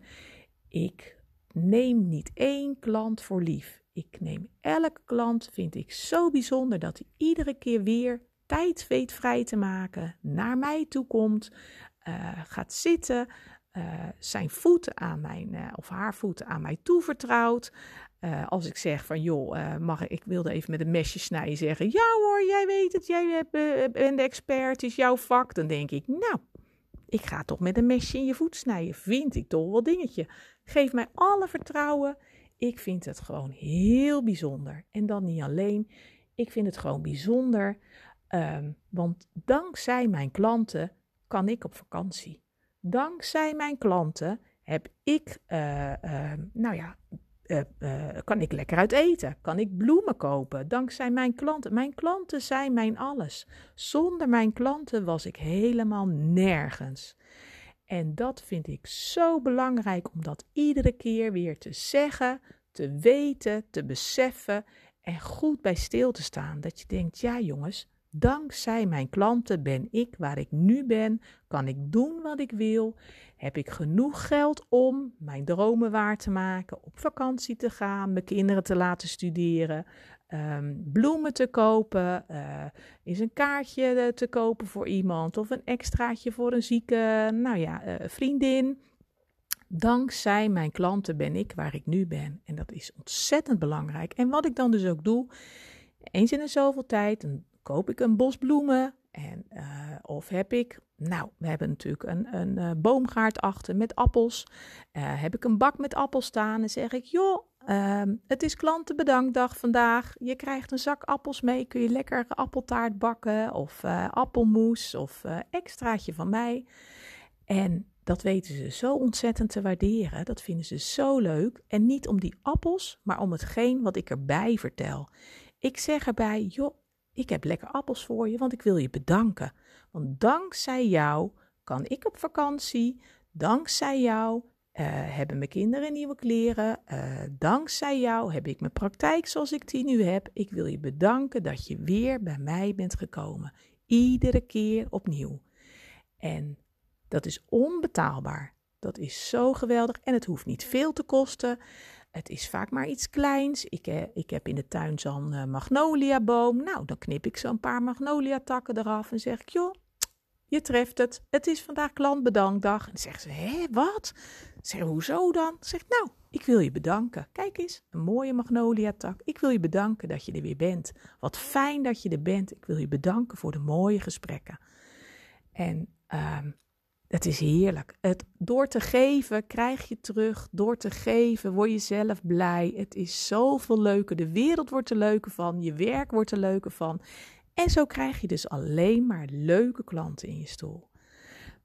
Ik neem niet één klant voor lief. Ik neem elke klant, vind ik zo bijzonder dat hij iedere keer weer tijd weet vrij te maken, naar mij toe komt, uh, gaat zitten, uh, zijn voeten aan mijn, uh, of haar voeten aan mij toevertrouwt. Uh, als ik zeg van joh, uh, mag ik, wilde even met een mesje snijden zeggen. Ja hoor, jij weet het, jij uh, bent de expert, het is jouw vak. Dan denk ik, nou, ik ga toch met een mesje in je voet snijden. Vind ik toch wel dingetje. Geef mij alle vertrouwen. Ik vind het gewoon heel bijzonder. En dan niet alleen, ik vind het gewoon bijzonder. Um, want dankzij mijn klanten kan ik op vakantie. Dankzij mijn klanten heb ik, nou ja, uh, uh, kan ik lekker uit eten? Kan ik bloemen kopen? Dankzij mijn klanten. Mijn klanten zijn mijn alles. Zonder mijn klanten was ik helemaal nergens. En dat vind ik zo belangrijk om dat iedere keer weer te zeggen, te weten, te beseffen en goed bij stil te staan. Dat je denkt, ja jongens, dankzij mijn klanten ben ik waar ik nu ben, kan ik doen wat ik wil heb ik genoeg geld om mijn dromen waar te maken, op vakantie te gaan, mijn kinderen te laten studeren, um, bloemen te kopen, uh, is een kaartje te kopen voor iemand of een extraatje voor een zieke, nou ja, uh, vriendin. Dankzij mijn klanten ben ik waar ik nu ben. En dat is ontzettend belangrijk. En wat ik dan dus ook doe, eens in de zoveel tijd, koop ik een bos bloemen. En, uh, of heb ik, nou, we hebben natuurlijk een, een uh, boomgaard achter met appels. Uh, heb ik een bak met appels staan en zeg ik, joh, uh, het is klantenbedankdag vandaag. Je krijgt een zak appels mee, kun je lekker appeltaart bakken of appelmoes of extraatje van mij. En dat weten ze zo ontzettend te waarderen. Dat vinden ze zo leuk. En niet om die appels, maar om hetgeen wat ik erbij vertel. Ik zeg erbij, joh, ik heb lekker appels voor je, want ik wil je bedanken. Want dankzij jou kan ik op vakantie. Dankzij jou uh, hebben mijn kinderen nieuwe kleren. Uh, dankzij jou heb ik mijn praktijk zoals ik die nu heb. Ik wil je bedanken dat je weer bij mij bent gekomen. Iedere keer opnieuw. En dat is onbetaalbaar. Dat is zo geweldig en het hoeft niet veel te kosten. Het is vaak maar iets kleins. Ik, eh, ik heb in de tuin zo'n uh, magnoliaboom. Nou, dan knip ik zo'n paar magnoliatakken eraf en zeg ik, joh, je treft het. Het is vandaag klantbedankdag. En dan zeggen ze, hé, wat? Zeg, hoezo dan? Zeg, nou, ik wil je bedanken. Kijk eens, een mooie magnoliatak. Ik wil je bedanken dat je er weer bent. Wat fijn dat je er bent. Ik wil je bedanken voor de mooie gesprekken. En um, het is heerlijk. Het, door te geven krijg je terug. Door te geven word je zelf blij. Het is zoveel leuker. De wereld wordt er leuker van. Je werk wordt er leuker van. En zo krijg je dus alleen maar leuke klanten in je stoel.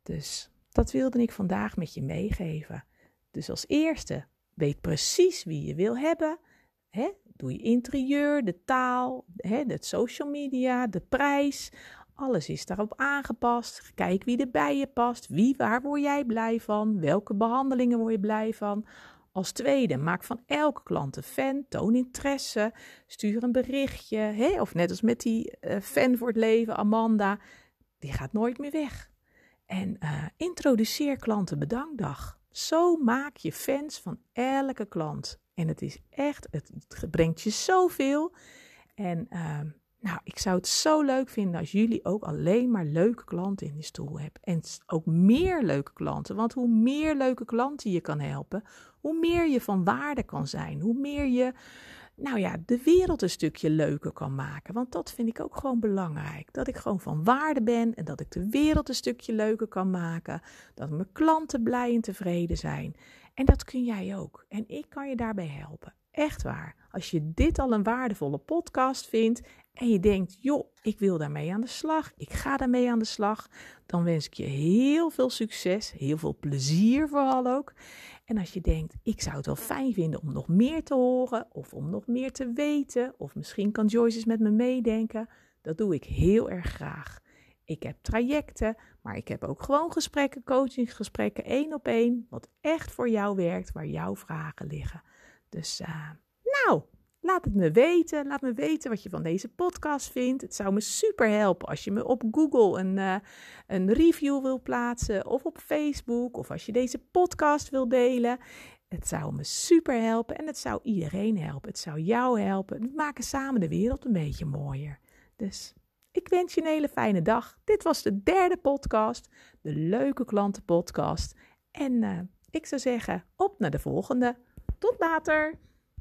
Dus dat wilde ik vandaag met je meegeven. Dus als eerste, weet precies wie je wil hebben. Doe je interieur, de taal, hè, de social media, de prijs. Alles is daarop aangepast. Kijk wie er bij je past. Wie, waar word jij blij van? Welke behandelingen word je blij van? Als tweede, maak van elke klant een fan. Toon interesse. Stuur een berichtje. Of net als met die uh, fan voor het leven, Amanda. Die gaat nooit meer weg. En uh, introduceer klantenbedankdag. Zo maak je fans van elke klant. En het is echt, het, brengt je zoveel. En uh, nou, ik zou het zo leuk vinden als jullie ook alleen maar leuke klanten in die stoel hebben. En ook meer leuke klanten. Want hoe meer leuke klanten je kan helpen, hoe meer je van waarde kan zijn. Hoe meer je, nou ja, de wereld een stukje leuker kan maken. Want dat vind ik ook gewoon belangrijk. Dat ik gewoon van waarde ben en dat ik de wereld een stukje leuker kan maken. Dat mijn klanten blij en tevreden zijn. En dat kun jij ook. En ik kan je daarbij helpen. Echt waar. Als je dit al een waardevolle podcast vindt en je denkt, joh, ik wil daarmee aan de slag, ik ga daarmee aan de slag, dan wens ik je heel veel succes, heel veel plezier vooral ook. En als je denkt, ik zou het wel fijn vinden om nog meer te horen of om nog meer te weten, of misschien kan Joyce eens met me meedenken, dat doe ik heel erg graag. Ik heb trajecten, maar ik heb ook gewoon gesprekken, coachingsgesprekken, één op één, wat echt voor jou werkt, waar jouw vragen liggen. Dus uh, nou, laat het me weten. Laat me weten wat je van deze podcast vindt. Het zou me super helpen als je me op Google een, uh, een review wil plaatsen. Of op Facebook. Of als je deze podcast wil delen. Het zou me super helpen en het zou iedereen helpen. Het zou jou helpen. We maken samen de wereld een beetje mooier. Dus ik wens je een hele fijne dag. Dit was de derde podcast, de Leuke Klanten Podcast. En uh, ik zou zeggen, op naar de volgende. Tot later!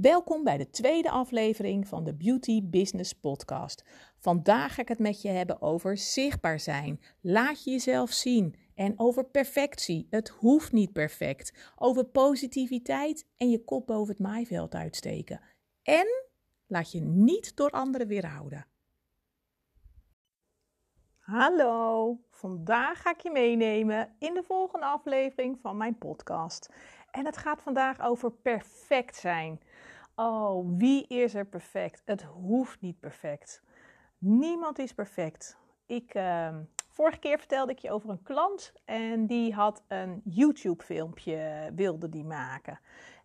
Welkom bij de tweede aflevering van de Beauty Business Podcast. Vandaag ga ik het met je hebben over zichtbaar zijn. Laat je jezelf zien. En over perfectie. Het hoeft niet perfect. Over positiviteit en je kop boven het maaiveld uitsteken. En laat je niet door anderen weerhouden. Hallo, vandaag ga ik je meenemen in de volgende aflevering van mijn podcast. En het gaat vandaag over perfect zijn. Oh, wie is er perfect? Het hoeft niet perfect. Niemand is perfect. Ik, uh, vorige keer vertelde ik je over een klant en die had een YouTube-filmpje wilde die maken.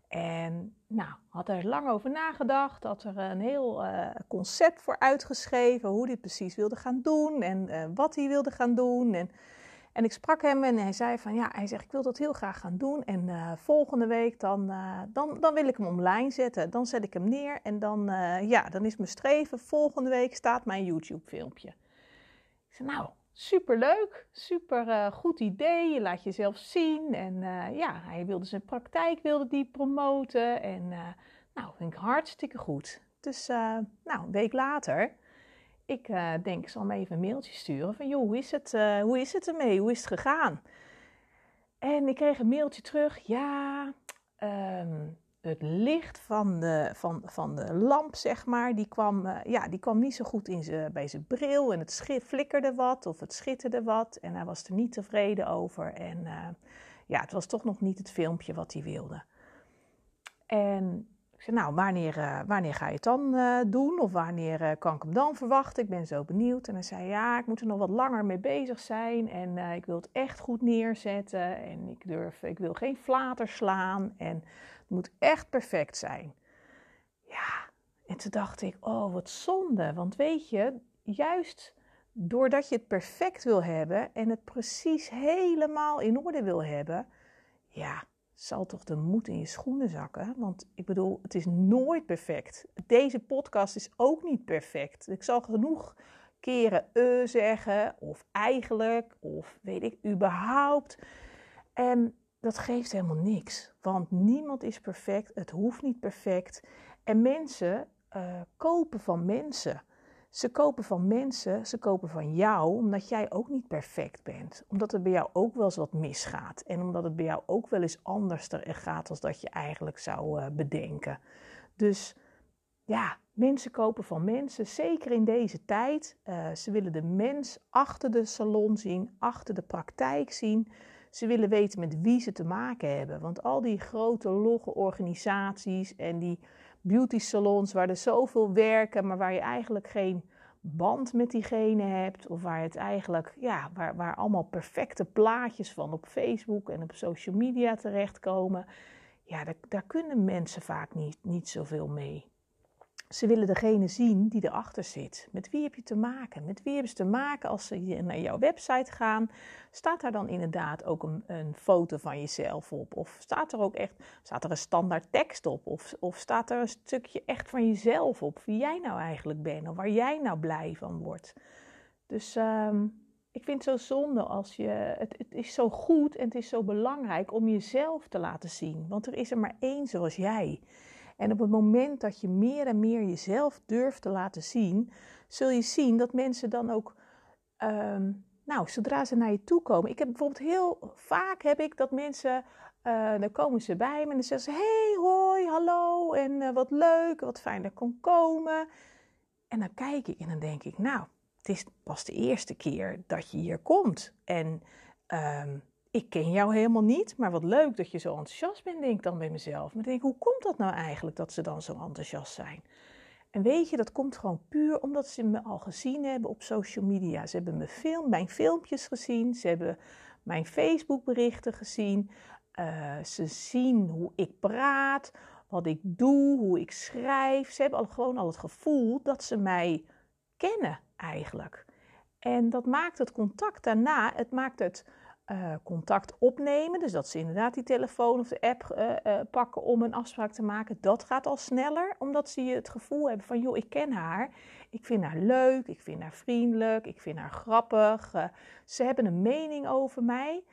En nou, had er lang over nagedacht, had er een heel uh, concept voor uitgeschreven, hoe het precies wilde gaan doen en uh, wat hij wilde gaan doen. En en ik sprak hem en hij zei van ja, hij zegt ik wil dat heel graag gaan doen. En uh, volgende week dan, uh, dan, dan wil ik hem online zetten. Dan zet ik hem neer en dan, uh, ja, dan is mijn streven. Volgende week staat mijn YouTube filmpje. Ik zei nou, superleuk, super goed idee. Je laat jezelf zien. En ja, hij wilde zijn praktijk wilde die promoten. En nou, vind ik hartstikke goed. Dus nou, een week later ik uh, denk, ik zal hem even een mailtje sturen van, joh, hoe is het, uh, hoe is het ermee? Hoe is het gegaan? En ik kreeg een mailtje terug, ja, um, het licht van de, van, van de lamp, zeg maar, die kwam, uh, ja, die kwam niet zo goed in ze, bij zijn bril en het flikkerde wat of het schitterde wat en hij was er niet tevreden over. En ja, het was toch nog niet het filmpje wat hij wilde. En nou, wanneer, uh, wanneer ga je het dan uh, doen? Of wanneer uh, kan ik hem dan verwachten? Ik ben zo benieuwd. En hij zei, ja, ik moet er nog wat langer mee bezig zijn. En ik wil het echt goed neerzetten. En ik durf, ik wil geen flater slaan. En het moet echt perfect zijn. Ja, en toen dacht ik, oh, wat zonde. Want weet je, juist doordat je het perfect wil hebben... en het precies helemaal in orde wil hebben... ja, zal toch de moed in je schoenen zakken. Want ik bedoel, het is nooit perfect. Deze podcast is ook niet perfect. Ik zal genoeg keren uh zeggen, of eigenlijk, of weet ik, überhaupt. En dat geeft helemaal niks. Want niemand is perfect, het hoeft niet perfect. En mensen uh, kopen van mensen. Ze kopen van mensen, ze kopen van jou, omdat jij ook niet perfect bent. Omdat er bij jou ook wel eens wat misgaat. En omdat het bij jou ook wel eens anders gaat dan dat je eigenlijk zou uh, bedenken. Dus ja, mensen kopen van mensen, zeker in deze tijd. Uh, ze willen de mens achter de salon zien, achter de praktijk zien. Ze willen weten met wie ze te maken hebben. Want al die grote logge organisaties en die beauty salons waar er zoveel werken, maar waar je eigenlijk geen band met diegene hebt. Of waar het eigenlijk, ja, waar, waar allemaal perfecte plaatjes van op Facebook en op social media terechtkomen. Ja, daar, daar kunnen mensen vaak niet, niet zoveel mee. Ze willen degene zien die erachter zit. Met wie heb je te maken? Met wie hebben ze te maken als ze naar jouw website gaan? Staat daar dan inderdaad ook een, een foto van jezelf op? Of staat er ook echt staat er een standaard tekst op? Of, of staat er een stukje echt van jezelf op? Wie jij nou eigenlijk bent of waar jij nou blij van wordt? Dus um, ik vind het zo zonde als je. Het, het, is zo goed en het is zo belangrijk om jezelf te laten zien. Want er is er maar één zoals jij. En op het moment dat je meer en meer jezelf durft te laten zien, zul je zien dat mensen dan ook, um, nou, zodra ze naar je toe komen. Ik heb bijvoorbeeld heel vaak heb ik dat mensen, uh, dan komen ze bij me en dan zeggen ze, hey, hoi, hallo en uh, wat leuk, wat fijn dat ik kon komen. En dan kijk ik en dan denk ik, nou, het is pas de eerste keer dat je hier komt. En um, ik ken jou helemaal niet, maar wat leuk dat je zo enthousiast bent, denk ik dan bij mezelf. Maar denk, hoe komt dat nou eigenlijk dat ze dan zo enthousiast zijn? En weet je, dat komt gewoon puur omdat ze me al gezien hebben op social media. Ze hebben mijn, film, mijn filmpjes gezien, ze hebben mijn Facebook berichten gezien. Uh, ze zien hoe ik praat, wat ik doe, hoe ik schrijf. Ze hebben al, gewoon al het gevoel dat ze mij kennen eigenlijk. En dat maakt het contact daarna, het maakt het uh, contact opnemen. Dus dat ze inderdaad die telefoon of de app uh, uh, pakken om een afspraak te maken. Dat gaat al sneller, omdat ze het gevoel hebben van... joh, ik ken haar, ik vind haar leuk, ik vind haar vriendelijk, ik vind haar grappig. ze hebben een mening over mij.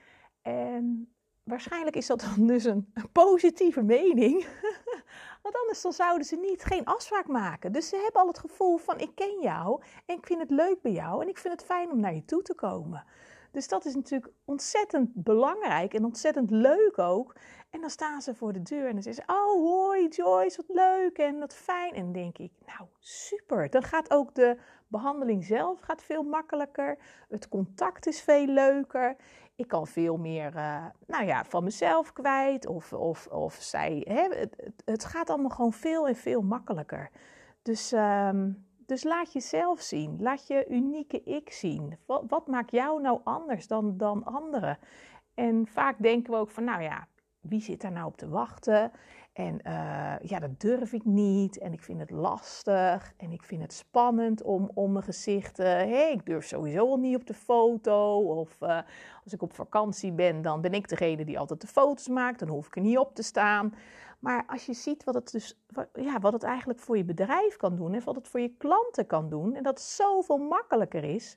En waarschijnlijk is dat dan dus een, een positieve mening. Want anders dan zouden ze niet, geen afspraak maken. Dus ze hebben al het gevoel van ik ken jou en ik vind het leuk bij jou... en ik vind het fijn om naar je toe te komen. Dus dat is natuurlijk ontzettend belangrijk en ontzettend leuk ook. En dan staan ze voor de deur en dan zeggen ze: Oh, hoi Joyce, wat leuk en wat fijn. En denk ik: Nou, super. Dan gaat ook de behandeling zelf gaat veel makkelijker. Het contact is veel leuker. Ik kan veel meer, uh, nou ja, van mezelf kwijt. Of, of, of zij, hè, het, het, gaat allemaal gewoon veel en veel makkelijker. Dus, um, dus laat jezelf zien. Laat je unieke ik zien. Wat, maakt jou nou anders dan, dan anderen? En vaak denken we ook van, nou ja, wie zit daar nou op te wachten? En uh, ja, dat durf ik niet. En ik vind het lastig. En ik vind het spannend om, om mijn gezicht. Uh, hey, ik durf sowieso al niet op de foto. Of uh, als ik op vakantie ben, dan ben ik degene die altijd de foto's maakt. Dan hoef ik er niet op te staan. Maar als je ziet wat het, dus, ja, wat het eigenlijk voor je bedrijf kan doen. En wat het voor je klanten kan doen. En dat het zoveel makkelijker is.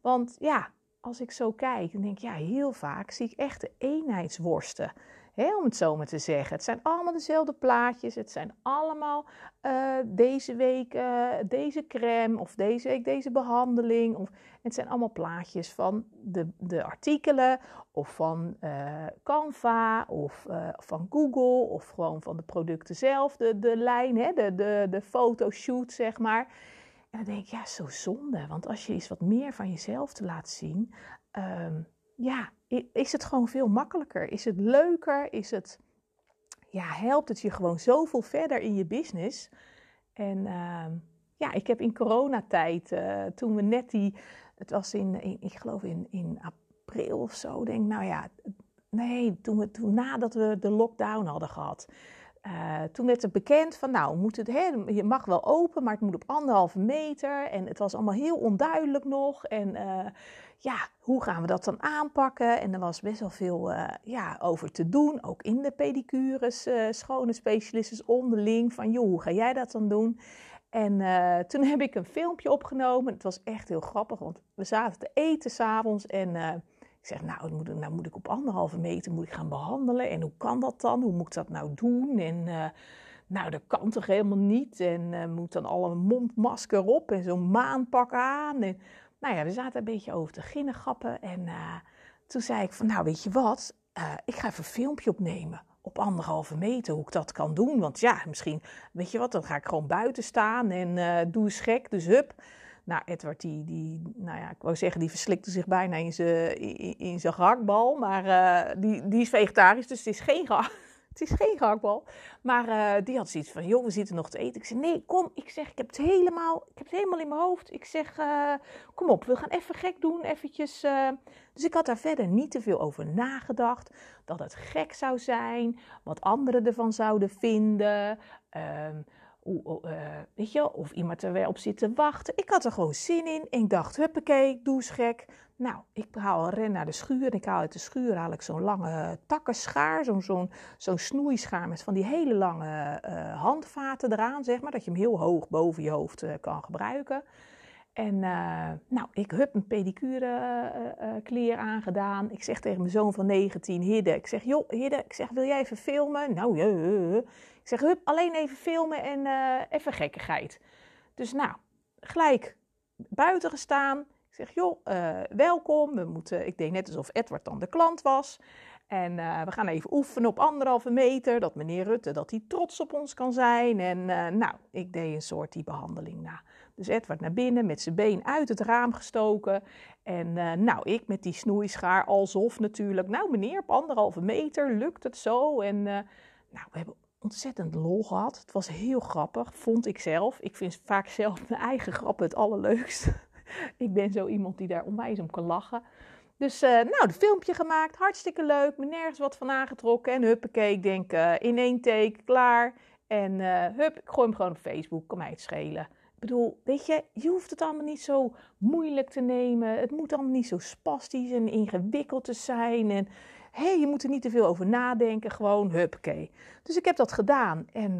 Want ja, als ik zo kijk, dan denk ik, ja, heel vaak zie ik echt de eenheidsworsten om het zo maar te zeggen. Het zijn allemaal dezelfde plaatjes. Het zijn allemaal uh, deze week uh, deze crème of deze week deze behandeling. Of, het zijn allemaal plaatjes van de, de artikelen of van uh, Canva of van Google of gewoon van de producten zelf. De, lijn, de, de, de fotoshoot zeg maar. En dan denk ik, ja, zo zonde. Want als je eens wat meer van jezelf laten zien... Um, ja, is het gewoon veel makkelijker? Is het leuker? Is het, ja, helpt het je gewoon zoveel verder in je business? En uh, ja, ik heb in coronatijd, uh, toen we net die, het was in, in, ik geloof in, in april of zo, denk nou ja, nee, toen, we, toen nadat we de lockdown hadden gehad. Uh, toen werd het bekend van, nou, het, hè, je mag wel open, maar het moet op anderhalve meter. En het was allemaal heel onduidelijk nog. En uh, ja, hoe gaan we dat dan aanpakken? En er was best wel veel uh, ja, over te doen, ook in de pedicures, schone specialisten onderling. Van, joh, hoe ga jij dat dan doen? En toen heb ik een filmpje opgenomen. Het was echt heel grappig, want we zaten te eten s'avonds en zeg, nou moet, nou moet, ik op anderhalve meter moet ik gaan behandelen. En hoe kan dat dan? Hoe moet ik dat nou doen? En uh, nou, dat kan toch helemaal niet? En uh, moet dan al een mondmasker op en zo'n maanpak aan? En, nou ja, we zaten een beetje over te ginnegappen. En uh, toen zei ik van, nou weet je wat? ik ga even een filmpje opnemen op anderhalve meter hoe ik dat kan doen. Want ja, misschien, weet je wat, dan ga ik gewoon buiten staan en doe eens gek. Dus hup, nou, Edward, die, die, nou ja, ik wou zeggen, die verslikte zich bijna in zijn in, in gehaktbal. Maar uh, die, die is vegetarisch, dus het is geen, het is geen gehaktbal. Maar uh, die had zoiets van, joh, we zitten nog te eten. Ik zei, nee, kom. Ik zeg, ik heb het helemaal, ik heb het helemaal in mijn hoofd. Ik zeg, uh, kom op, we gaan even gek doen, eventjes. Dus ik had daar verder niet te veel over nagedacht. Dat het gek zou zijn, wat anderen ervan zouden vinden. Ehm, uh, weet je, of iemand er weer op zit te wachten. Ik had er gewoon zin in. Ik dacht, huppakee, doe eens gek. Nou, ik haal ren naar de schuur. En ik haal uit de schuur haal ik zo'n lange takkenschaar. Zo'n zo'n zo'n snoeischaar met van die hele lange uh, handvaten eraan, zeg maar. Dat je hem heel hoog boven je hoofd uh, kan gebruiken. En nou, ik heb een pedicure kleer aangedaan. Ik zeg tegen mijn zoon van 19, Hidde. Ik zeg, joh, Hidde, ik zeg, wil jij even filmen? Nou, ja. Ik zeg, hup, alleen even filmen en even gekkigheid. Dus nou, gelijk buiten gestaan. Ik zeg, joh, welkom. We moeten, ik deed net alsof Edward dan de klant was. En uh, we gaan even oefenen op anderhalve meter. Dat meneer Rutte, dat hij trots op ons kan zijn. En nou, ik deed een soort die behandeling na. Dus Edward naar binnen met zijn been uit het raam gestoken. En nou, ik met die snoeischaar alsof natuurlijk. Nou meneer, op anderhalve meter lukt het zo. En nou, we hebben ontzettend lol gehad. Het was heel grappig, vond ik zelf. Ik vind vaak zelf mijn eigen grappen het allerleukst. ik ben zo iemand die daar onwijs om kan lachen. Dus uh, nou, het filmpje gemaakt, hartstikke leuk, me nergens wat van aangetrokken. En huppakee, ik denk uh, in één take, klaar. En uh, hup, ik gooi hem gewoon op Facebook, kan mij het schelen. Ik bedoel, weet je, je hoeft het allemaal niet zo moeilijk te nemen. Het moet allemaal niet zo spastisch en ingewikkeld te zijn. En hé, hey, je moet er niet te veel over nadenken, gewoon huppakee. Dus ik heb dat gedaan en...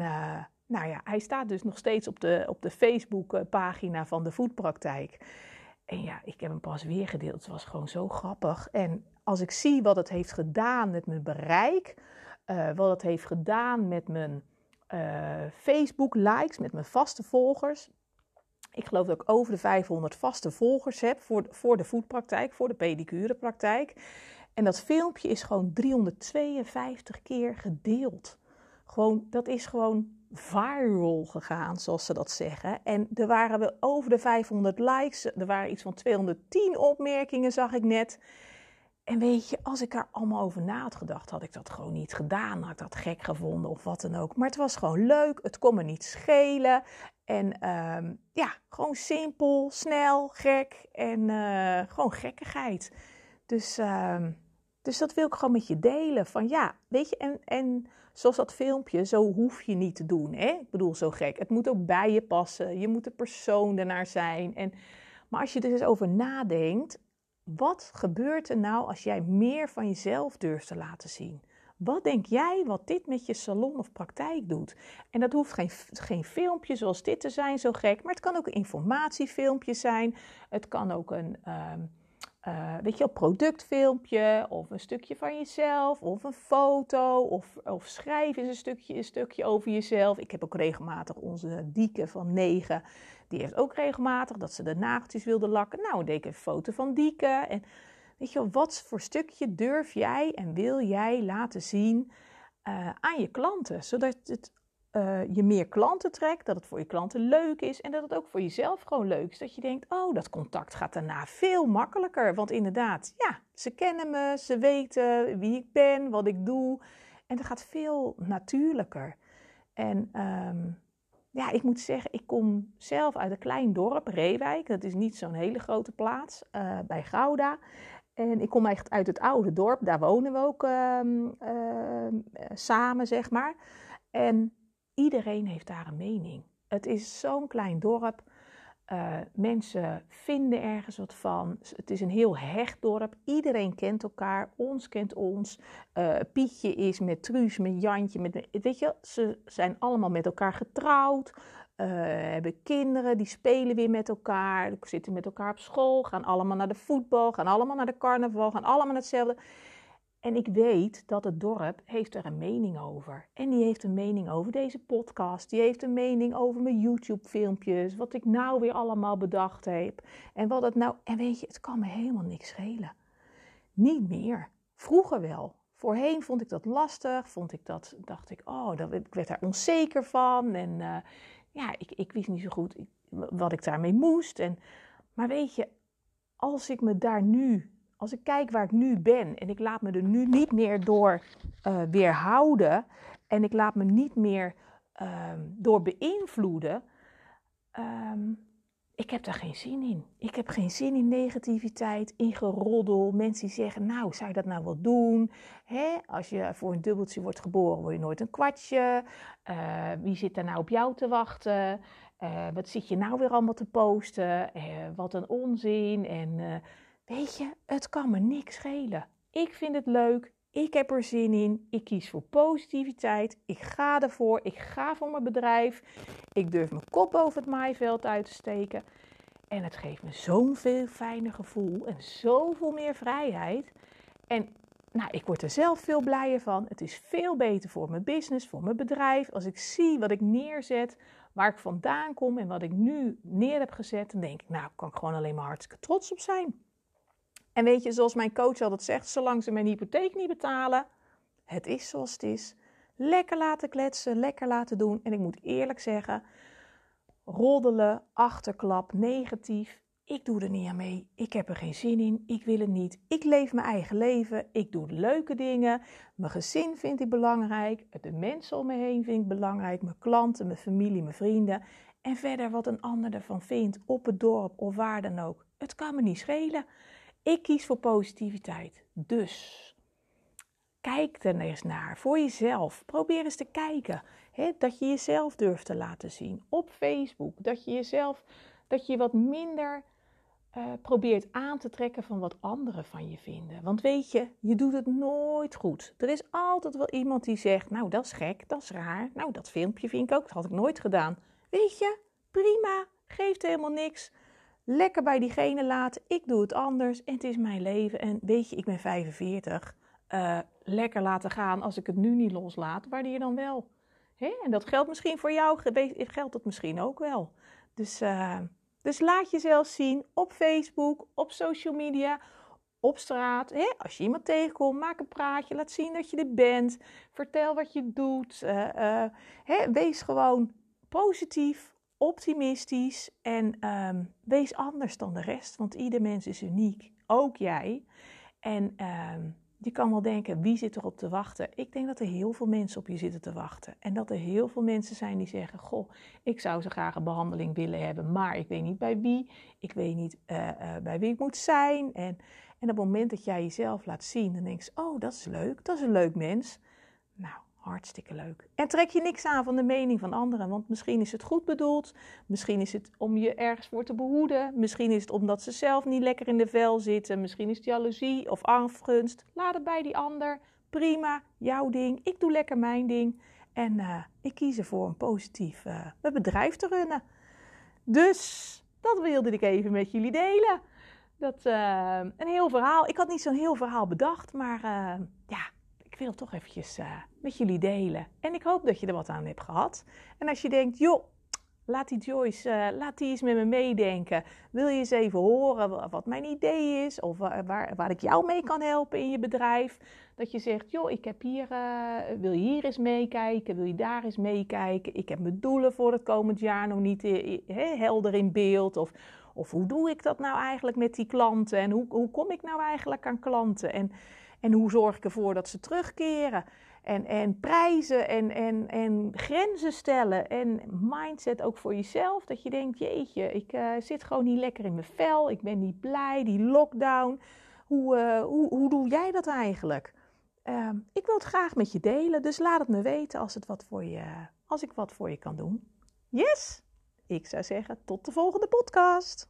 nou ja, hij staat dus nog steeds op de, op de Facebook-pagina van de voetpraktijk. En ja, ik heb hem pas weer gedeeld. Het was gewoon zo grappig. En als ik zie wat het heeft gedaan met mijn bereik, uh, wat het heeft gedaan met mijn Facebook-likes, met mijn vaste volgers. Ik geloof dat ik over de 500 vaste volgers heb voor, voor de voetpraktijk, voor de pedicurepraktijk. En dat filmpje is gewoon 352 keer gedeeld. Gewoon, dat is gewoon viral gegaan, zoals ze dat zeggen. En er waren wel over de 500 likes. Er waren iets van 210 opmerkingen, zag ik net. En weet je, als ik er allemaal over na had gedacht, had ik dat gewoon niet gedaan. Had ik dat gek gevonden of wat dan ook. Maar het was gewoon leuk. Het kon me niet schelen. En ehm, ja, gewoon simpel, snel, gek en uh, gewoon gekkigheid. Dus, uh, dus dat wil ik gewoon met je delen. Van ja, weet je, en, en zoals dat filmpje, zo hoef je niet te doen. Hè? Ik bedoel, zo gek. Het moet ook bij je passen. Je moet de persoon ernaar zijn. En, maar als je er eens over nadenkt, wat gebeurt er nou als jij meer van jezelf durft te laten zien? Wat denk jij wat dit met je salon of praktijk doet? En dat hoeft geen, geen filmpje zoals dit te zijn, zo gek. Maar het kan ook een informatiefilmpje zijn. Het kan ook een, um, uh, weet je, een productfilmpje of een stukje van jezelf of een foto of, of schrijf eens een stukje, een stukje over jezelf. Ik heb ook regelmatig onze Dieke van 9, die heeft ook regelmatig dat ze de nageltjes wilde lakken. Nou, deed ik foto van Dieke en weet je, wat voor stukje durf jij en wil jij laten zien uh, aan je klanten, zodat het uh, je meer klanten trekt, dat het voor je klanten leuk is en dat het ook voor jezelf gewoon leuk is. Dat je denkt, oh, dat contact gaat daarna veel makkelijker. Want inderdaad, ja, ze kennen me, ze weten wie ik ben, wat ik doe. En dat gaat veel natuurlijker. En um, ja, ik moet zeggen, ik kom zelf uit een klein dorp, Reewijk. Dat is niet zo'n hele grote plaats, uh, bij Gouda. En ik kom echt uit het oude dorp, daar wonen we ook uh, uh, samen, zeg maar. En Iedereen heeft daar een mening. Het is zo'n klein dorp. Uh, mensen vinden ergens wat van. Het is een heel hecht dorp. Iedereen kent elkaar. Ons kent ons. Uh, Pietje is met Truus, met Jantje. Met, weet je, ze zijn allemaal met elkaar getrouwd. Uh, hebben kinderen, die spelen weer met elkaar. Zitten met elkaar op school. Gaan allemaal naar de voetbal. Gaan allemaal naar de carnaval. Gaan allemaal hetzelfde. En ik weet dat het dorp heeft er een mening over. En die heeft een mening over deze podcast. Die heeft een mening over mijn YouTube filmpjes. Wat ik nou weer allemaal bedacht heb. En wat het nou... En weet je, het kan me helemaal niks schelen. Niet meer. Vroeger wel. Voorheen vond ik dat lastig. Vond ik dat, dacht ik, oh, dat, ik werd daar onzeker van. En uh, ja, ik, ik wist niet zo goed wat ik daarmee moest. En, maar weet je, als ik me daar nu als ik kijk waar ik nu ben en ik laat me er nu niet meer door uh, weerhouden en ik laat me niet meer uh, door beïnvloeden, um, ik heb daar geen zin in. Ik heb geen zin in negativiteit, in geroddel. Mensen die zeggen, nou, zou je dat nou wel doen? Hè? Als je voor een dubbeltje wordt geboren, word je nooit een kwartje. Uh, wie zit daar nou op jou te wachten? Uh, wat zit je nou weer allemaal te posten? Wat een onzin. En Weet je, het kan me niks schelen. Ik vind het leuk. Ik heb er zin in. Ik kies voor positiviteit. Ik ga ervoor. Ik ga voor mijn bedrijf. Ik durf mijn kop over het maaiveld uit te steken. En het geeft me zo'n veel fijner gevoel en zoveel meer vrijheid. En nou, ik word er zelf veel blijer van. Het is veel beter voor mijn business, voor mijn bedrijf. Als ik zie wat ik neerzet, waar ik vandaan kom en wat ik nu neer heb gezet, dan denk ik, nou, kan ik gewoon alleen maar hartstikke trots op zijn. En weet je, zoals mijn coach altijd zegt, zolang ze mijn hypotheek niet betalen, het is zoals het is. Lekker laten kletsen, lekker laten doen. En ik moet eerlijk zeggen, roddelen, achterklap, negatief. Ik doe er niet aan mee. Ik heb er geen zin in. Ik wil het niet. Ik leef mijn eigen leven. Ik doe leuke dingen. Mijn gezin vind ik belangrijk. De mensen om me heen vind ik belangrijk. Mijn klanten, mijn familie, mijn vrienden. En verder wat een ander ervan vindt, op het dorp of waar dan ook. Het kan me niet schelen. Ik kies voor positiviteit. Dus kijk er eens naar voor jezelf. Probeer eens te kijken. Hè, dat je jezelf durft te laten zien op Facebook. Dat je jezelf, dat je wat minder uh, probeert aan te trekken van wat anderen van je vinden. Want weet je, je doet het nooit goed. Er is altijd wel iemand die zegt: Nou, dat is gek, dat is raar. Nou, dat filmpje vind ik ook, dat had ik nooit gedaan. Weet je, prima, geeft helemaal niks lekker bij diegene laten. Ik doe het anders en het is mijn leven. En weet je, ik ben 45. Uh, eh, lekker laten gaan als ik het nu niet loslaat. Wanneer dan wel? Hè? En dat geldt misschien voor jou, geldt dat misschien ook wel. Dus, uh, dus laat jezelf zien op Facebook, op social media, op straat. Hè? Als je iemand tegenkomt, maak een praatje, laat zien dat je er bent. Vertel wat je doet. Uh, hè? Wees gewoon positief, optimistisch en um, wees anders dan de rest, want ieder mens is uniek, ook jij. En ehm, je kan wel denken, wie zit erop te wachten? Ik denk dat er heel veel mensen op je zitten te wachten. En dat er heel veel mensen zijn die zeggen: Goh, ik zou zo graag een behandeling willen hebben, maar ik weet niet bij wie. Ik weet niet uh, uh, bij wie ik moet zijn. En, en op het moment dat jij jezelf laat zien, dan denk je: Oh, dat is leuk, dat is een leuk mens. Nou, Hartstikke leuk. En trek je niks aan van de mening van anderen, want misschien is het goed bedoeld, misschien is het om je ergens voor te behoeden, misschien is het omdat ze zelf niet lekker in de vel zitten, misschien is het jaloezie of afgunst. Laat het bij die ander. Prima, jouw ding. Ik doe lekker mijn ding. En uh, ik kies ervoor een positief uh, bedrijf te runnen. Dus dat wilde ik even met jullie delen. Dat, uh, een heel verhaal. Ik had niet zo'n heel verhaal bedacht, maar ja, ik wil toch eventjes uh, met jullie delen. En ik hoop dat je er wat aan hebt gehad. En als je denkt, joh, laat die Joyce, uh, laat die eens met me meedenken. Wil je eens even horen wat mijn idee is? Of waar, waar ik jou mee kan helpen in je bedrijf? Dat je zegt, joh, ik heb hier, uh, wil je hier eens meekijken? Wil je daar eens meekijken? Ik heb mijn doelen voor het komend jaar nog niet he, helder in beeld. Of, of hoe doe ik dat nou eigenlijk met die klanten? En hoe, hoe kom ik nou eigenlijk aan klanten? En en hoe zorg ik ervoor dat ze terugkeren? En, en prijzen en, en, en grenzen stellen. En mindset ook voor jezelf. Dat je denkt, jeetje, ik uh, zit gewoon niet lekker in mijn vel. Ik ben niet blij, die lockdown. Hoe, uh, hoe, hoe doe jij dat eigenlijk? Uh, ik wil het graag met je delen. Dus laat het me weten als, het wat voor je, als ik wat voor je kan doen. Yes! Ik zou zeggen, tot de volgende podcast.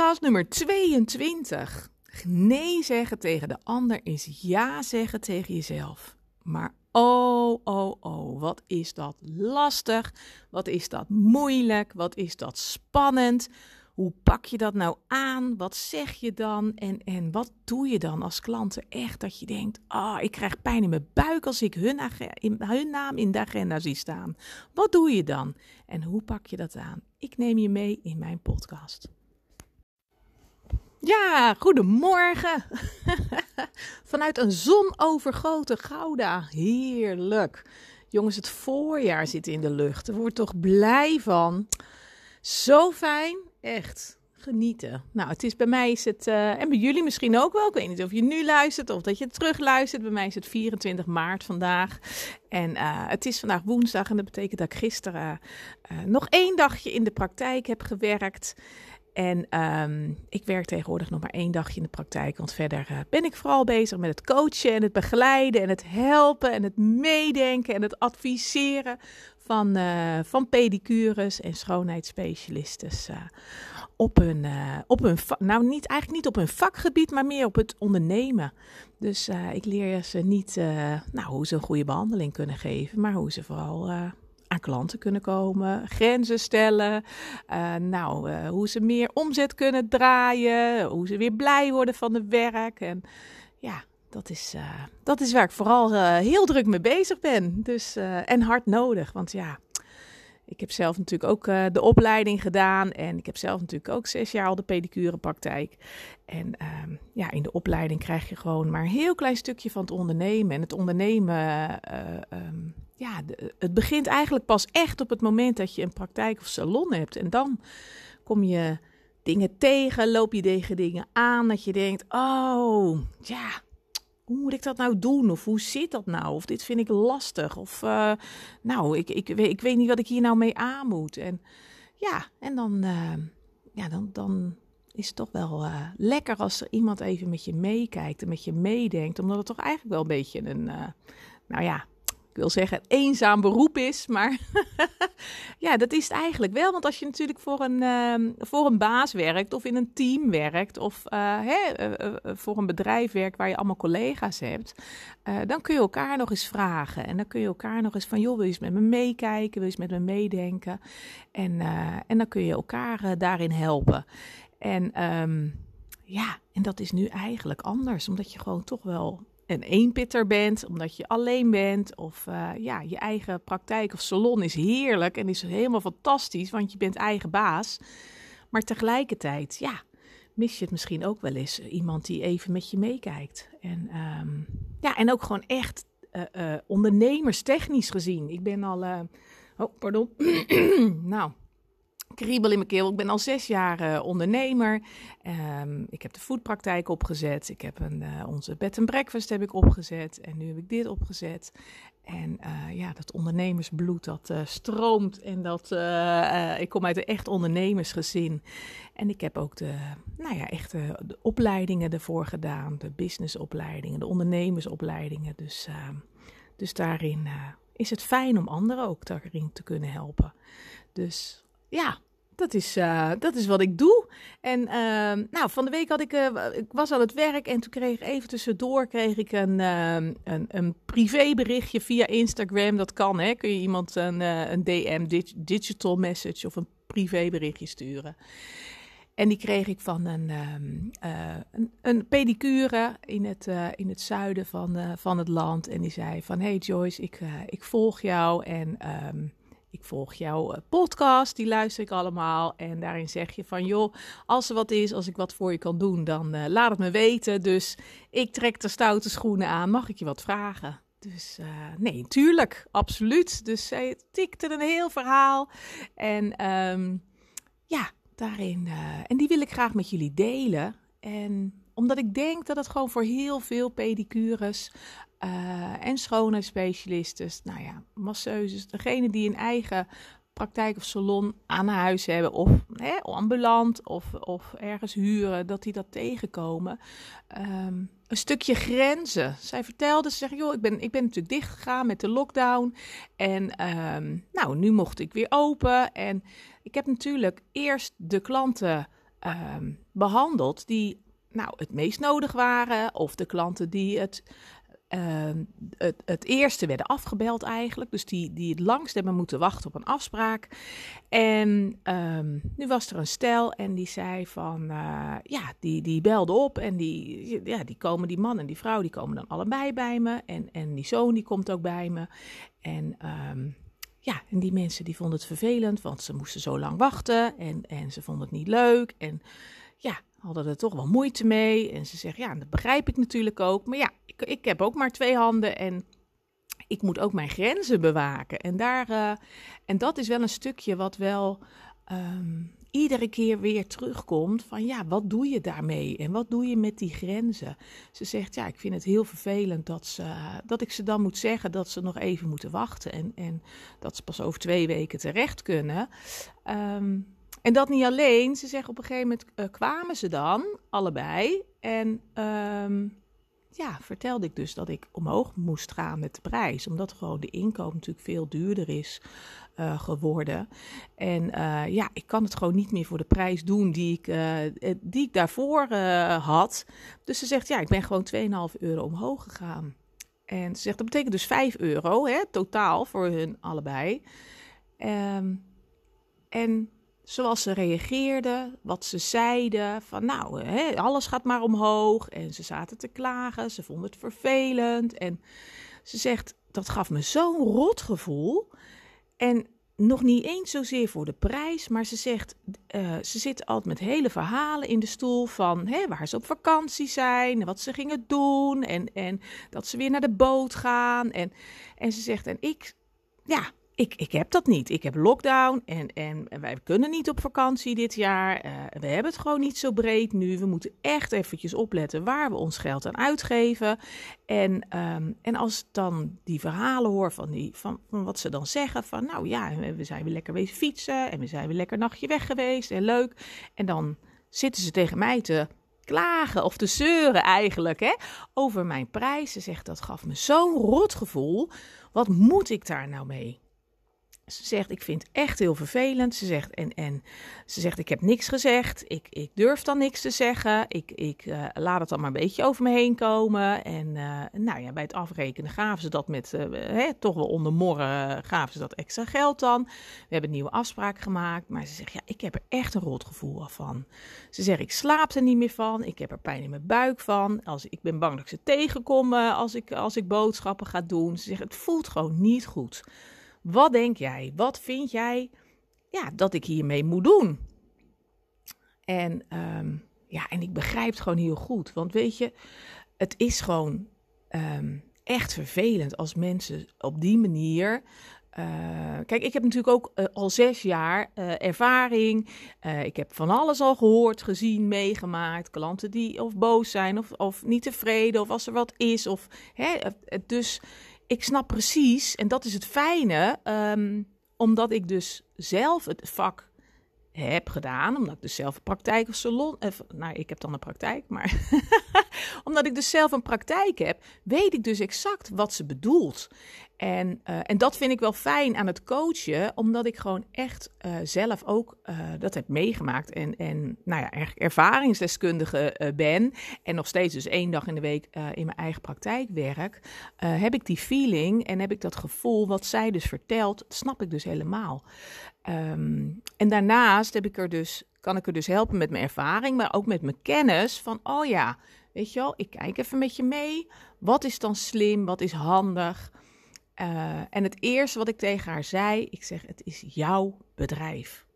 Podcast nummer 22. Nee zeggen tegen de ander is ja zeggen tegen jezelf. Maar oh, oh, oh, wat is dat lastig? Wat is dat moeilijk? Wat is dat spannend? Hoe pak je dat nou aan? Wat zeg je dan? En, en wat doe je dan als klanten echt dat je denkt: Ah, oh, ik krijg pijn in mijn buik als ik hun, hun naam in de agenda zie staan? Wat doe je dan? En hoe pak je dat aan? Ik neem je mee in mijn podcast. Ja, goedemorgen. Vanuit een zonovergoten Gouda. Heerlijk. Jongens, het voorjaar zit in de lucht. Er wordt toch blij van. Zo fijn. Echt. Genieten. Nou, het is bij mij is het, uh, en bij jullie misschien ook wel. Ik weet niet of je nu luistert of dat je terug luistert. Bij mij is het 24 maart vandaag. En uh, het is vandaag woensdag en dat betekent dat ik gisteren uh, nog één dagje in de praktijk heb gewerkt. En um, ik werk tegenwoordig nog maar één dagje in de praktijk. Want verder uh, ben ik vooral bezig met het coachen en het begeleiden en het helpen en het meedenken en het adviseren van, uh, van pedicures en schoonheidsspecialisten. Uh, op hun, op hun nou niet, eigenlijk niet op hun vakgebied, maar meer op het ondernemen. Dus ik leer ze niet nou, hoe ze een goede behandeling kunnen geven, maar hoe ze vooral aan klanten kunnen komen, grenzen stellen, uh, nou, uh, hoe ze meer omzet kunnen draaien, hoe ze weer blij worden van het werk. En ja, dat is, uh, dat is waar ik vooral heel druk mee bezig ben. Dus, en hard nodig, want ja, ik heb zelf natuurlijk ook de opleiding gedaan. En ik heb zelf natuurlijk ook zes jaar al de pedicurepraktijk. En uh, ja, in de opleiding krijg je gewoon maar een heel klein stukje van het ondernemen. En het ondernemen, um, ja, het begint eigenlijk pas echt op het moment dat je een praktijk of salon hebt. En dan kom je dingen tegen, loop je tegen dingen aan. Dat je denkt, oh, ja, hoe moet ik dat nou doen? Of hoe zit dat nou? Of dit vind ik lastig. Of uh, nou, ik, ik, weet, ik weet niet wat ik hier nou mee aan moet. En ja, en dan, uh, ja, dan, dan is het toch wel uh, lekker als er iemand even met je meekijkt en met je meedenkt. Omdat het toch eigenlijk wel een beetje een, nou ja, ik wil zeggen, eenzaam beroep is. Maar ja, dat is het eigenlijk wel. Want als je natuurlijk voor een, uh, voor een baas werkt of in een team werkt of uh, hè, uh, voor een bedrijf werkt waar je allemaal collega's hebt, dan kun je elkaar nog eens vragen. En dan kun je elkaar nog eens van, joh, wil je eens met me meekijken? Wil je eens met me meedenken? En, en dan kun je elkaar daarin helpen. En um, ja, en dat is nu eigenlijk anders, omdat je gewoon toch wel een eenpitter bent, omdat je alleen bent. Of uh, ja, je eigen praktijk of salon is heerlijk en is helemaal fantastisch, want je bent eigen baas. Maar tegelijkertijd, ja, mis je het misschien ook wel eens. Iemand die even met je meekijkt. En, um, ja, en ook gewoon echt uh, uh, ondernemerstechnisch gezien. Ik ben al. oh, pardon. nou, kriebel in mijn keel. Ik ben al zes jaar uh, ondernemer. Um, ik heb de foodpraktijk opgezet. Ik heb een, uh, onze bed and breakfast heb ik opgezet. En nu heb ik dit opgezet. En uh, ja, dat ondernemersbloed dat stroomt. En dat, ik kom uit een echt ondernemersgezin. En ik heb ook de, nou ja, echt de opleidingen ervoor gedaan. De businessopleidingen, de ondernemersopleidingen. Dus, ehm, dus daarin is het fijn om anderen ook daarin te kunnen helpen. Dus ja, dat is, uh, dat is wat ik doe. En uh, nou, van de week had ik, uh, ik was aan het werk en toen kreeg ik even tussendoor kreeg ik een, een, een privéberichtje via Instagram. Dat kan, hè? Kun je iemand een, een DM, digital message of een privéberichtje sturen. En die kreeg ik van een, een, een, pedicure in het, in het zuiden van, van het land. En die zei van, hey Joyce, ik, ik volg jou en... ik volg jouw eh, podcast, die luister ik allemaal. En daarin zeg je van, joh, als er wat is, als ik wat voor je kan doen, dan uh, laat het me weten. Dus ik trek de stoute schoenen aan. Mag ik je wat vragen? Dus uh, nee, tuurlijk, absoluut. Dus zij tikte een heel verhaal. En um, ja, daarin. en die wil ik graag met jullie delen. En omdat ik denk dat het gewoon voor heel veel pedicures uh, en schoonheidsspecialisten, nou ja, masseuses, degene die een eigen praktijk of salon aan huis hebben of hè, ambulant of, of ergens huren, dat die dat tegenkomen. Um, een stukje grenzen. Zij vertelde, ze zegt, joh, ik ben, ik ben natuurlijk dicht gegaan met de lockdown en um, nou, nu mocht ik weer open en ik heb natuurlijk eerst de klanten um, behandeld die nou, het meest nodig waren of de klanten die het uh, het, het, eerste werden afgebeld eigenlijk. Dus die, die het langst hebben moeten wachten op een afspraak. En um, nu was er een stel en die zei van... Uh, ja, die, die belde op en die, ja, die komen, die man en die vrouw, die komen dan allebei bij me. En, en die zoon die komt ook bij me. En... Um, ja, en die mensen die vonden het vervelend, want ze moesten zo lang wachten en, en ze vonden het niet leuk. En ja, hadden er toch wel moeite mee. En ze zegt, ja, dat begrijp ik natuurlijk ook. Maar ja, ik, ik heb ook maar twee handen en ik moet ook mijn grenzen bewaken. En, daar, uh, en dat is wel een stukje wat wel um, iedere keer weer terugkomt. Van ja, wat doe je daarmee? En wat doe je met die grenzen? Ze zegt, ja, ik vind het heel vervelend dat, ze, dat ik ze dan moet zeggen dat ze nog even moeten wachten. En, en dat ze pas over twee weken terecht kunnen. Um, en dat niet alleen. Ze zeggen op een gegeven moment uh, kwamen ze dan, allebei. En um, ja, vertelde ik dus dat ik omhoog moest gaan met de prijs. Omdat gewoon de inkomen natuurlijk veel duurder is uh, geworden. En uh, ja, ik kan het gewoon niet meer voor de prijs doen die ik, die ik daarvoor had. Dus ze zegt, ja, ik ben gewoon 2,5 euro omhoog gegaan. En ze zegt, dat betekent dus 5 euro hè, totaal voor hun allebei. Um, en zoals ze reageerden, wat ze zeiden. Van nou, hè, alles gaat maar omhoog. En ze zaten te klagen, ze vonden het vervelend. En ze zegt, dat gaf me zo'n rot gevoel. En nog niet eens zozeer voor de prijs, maar ze zegt, uh, ze zit altijd met hele verhalen in de stoel van hè, waar ze op vakantie zijn, wat ze gingen doen en, en dat ze weer naar de boot gaan. En, en ze zegt, en ik, ja, ik, ik heb dat niet. Ik heb lockdown en, en, wij kunnen niet op vakantie dit jaar. Uh, we hebben het gewoon niet zo breed nu. We moeten echt eventjes opletten waar we ons geld aan uitgeven. En, um, en als dan die verhalen hoor van, die, van, wat ze dan zeggen: van nou ja, we zijn weer lekker wezen fietsen en we zijn weer lekker nachtje weg geweest en leuk. En dan zitten ze tegen mij te klagen of te zeuren eigenlijk hè, over mijn prijzen. Zegt dat gaf me zo'n rot gevoel. Wat moet ik daar nou mee? Ze zegt, ik vind het echt heel vervelend. Ze zegt, en, en ze zegt, ik heb niks gezegd. Ik, ik durf dan niks te zeggen. Ik, ik uh, laat het dan maar een beetje over me heen komen. En uh, nou ja, bij het afrekenen gaven ze dat met, uh, hè, toch wel onder morren, gaven ze dat extra geld dan. We hebben een nieuwe afspraak gemaakt. Maar ze zegt, ja, ik heb er echt een rot gevoel van. Ze zegt, ik slaap er niet meer van. Ik heb er pijn in mijn buik van. Als, ik ben bang dat ik ze tegenkom als ik, als ik boodschappen ga doen. Ze zegt, het voelt gewoon niet goed. Wat denk jij? Wat vind jij ja, dat ik hiermee moet doen? En, um, ja, en ik begrijp het gewoon heel goed. Want weet je, het is gewoon um, echt vervelend als mensen op die manier. Uh, kijk, ik heb natuurlijk ook uh, al zes jaar uh, ervaring. ik heb van alles al gehoord, gezien, meegemaakt. Klanten die of boos zijn of, of niet tevreden of als er wat is. Of, hè, dus ik snap precies, en dat is het fijne, um, omdat ik dus zelf het vak heb gedaan, omdat ik dus zelf een praktijk of salon, eh, nou ik heb dan een praktijk, maar omdat ik dus zelf een praktijk heb, weet ik dus exact wat ze bedoelt. En, uh, en dat vind ik wel fijn aan het coachen, omdat ik gewoon echt uh, zelf ook uh, dat heb meegemaakt. En, en nou ja, eigenlijk ervaringsdeskundige ben. En nog steeds dus één dag in de week in mijn eigen praktijk werk. heb ik die feeling en heb ik dat gevoel wat zij dus vertelt, snap ik dus helemaal. Um, en daarnaast heb ik er dus, kan ik er dus helpen met mijn ervaring, maar ook met mijn kennis van, oh ja, weet je wel, ik kijk even met je mee. Wat is dan slim? Wat is handig? Uh, en het eerste wat ik tegen haar zei, ik zeg: Het is jouw bedrijf.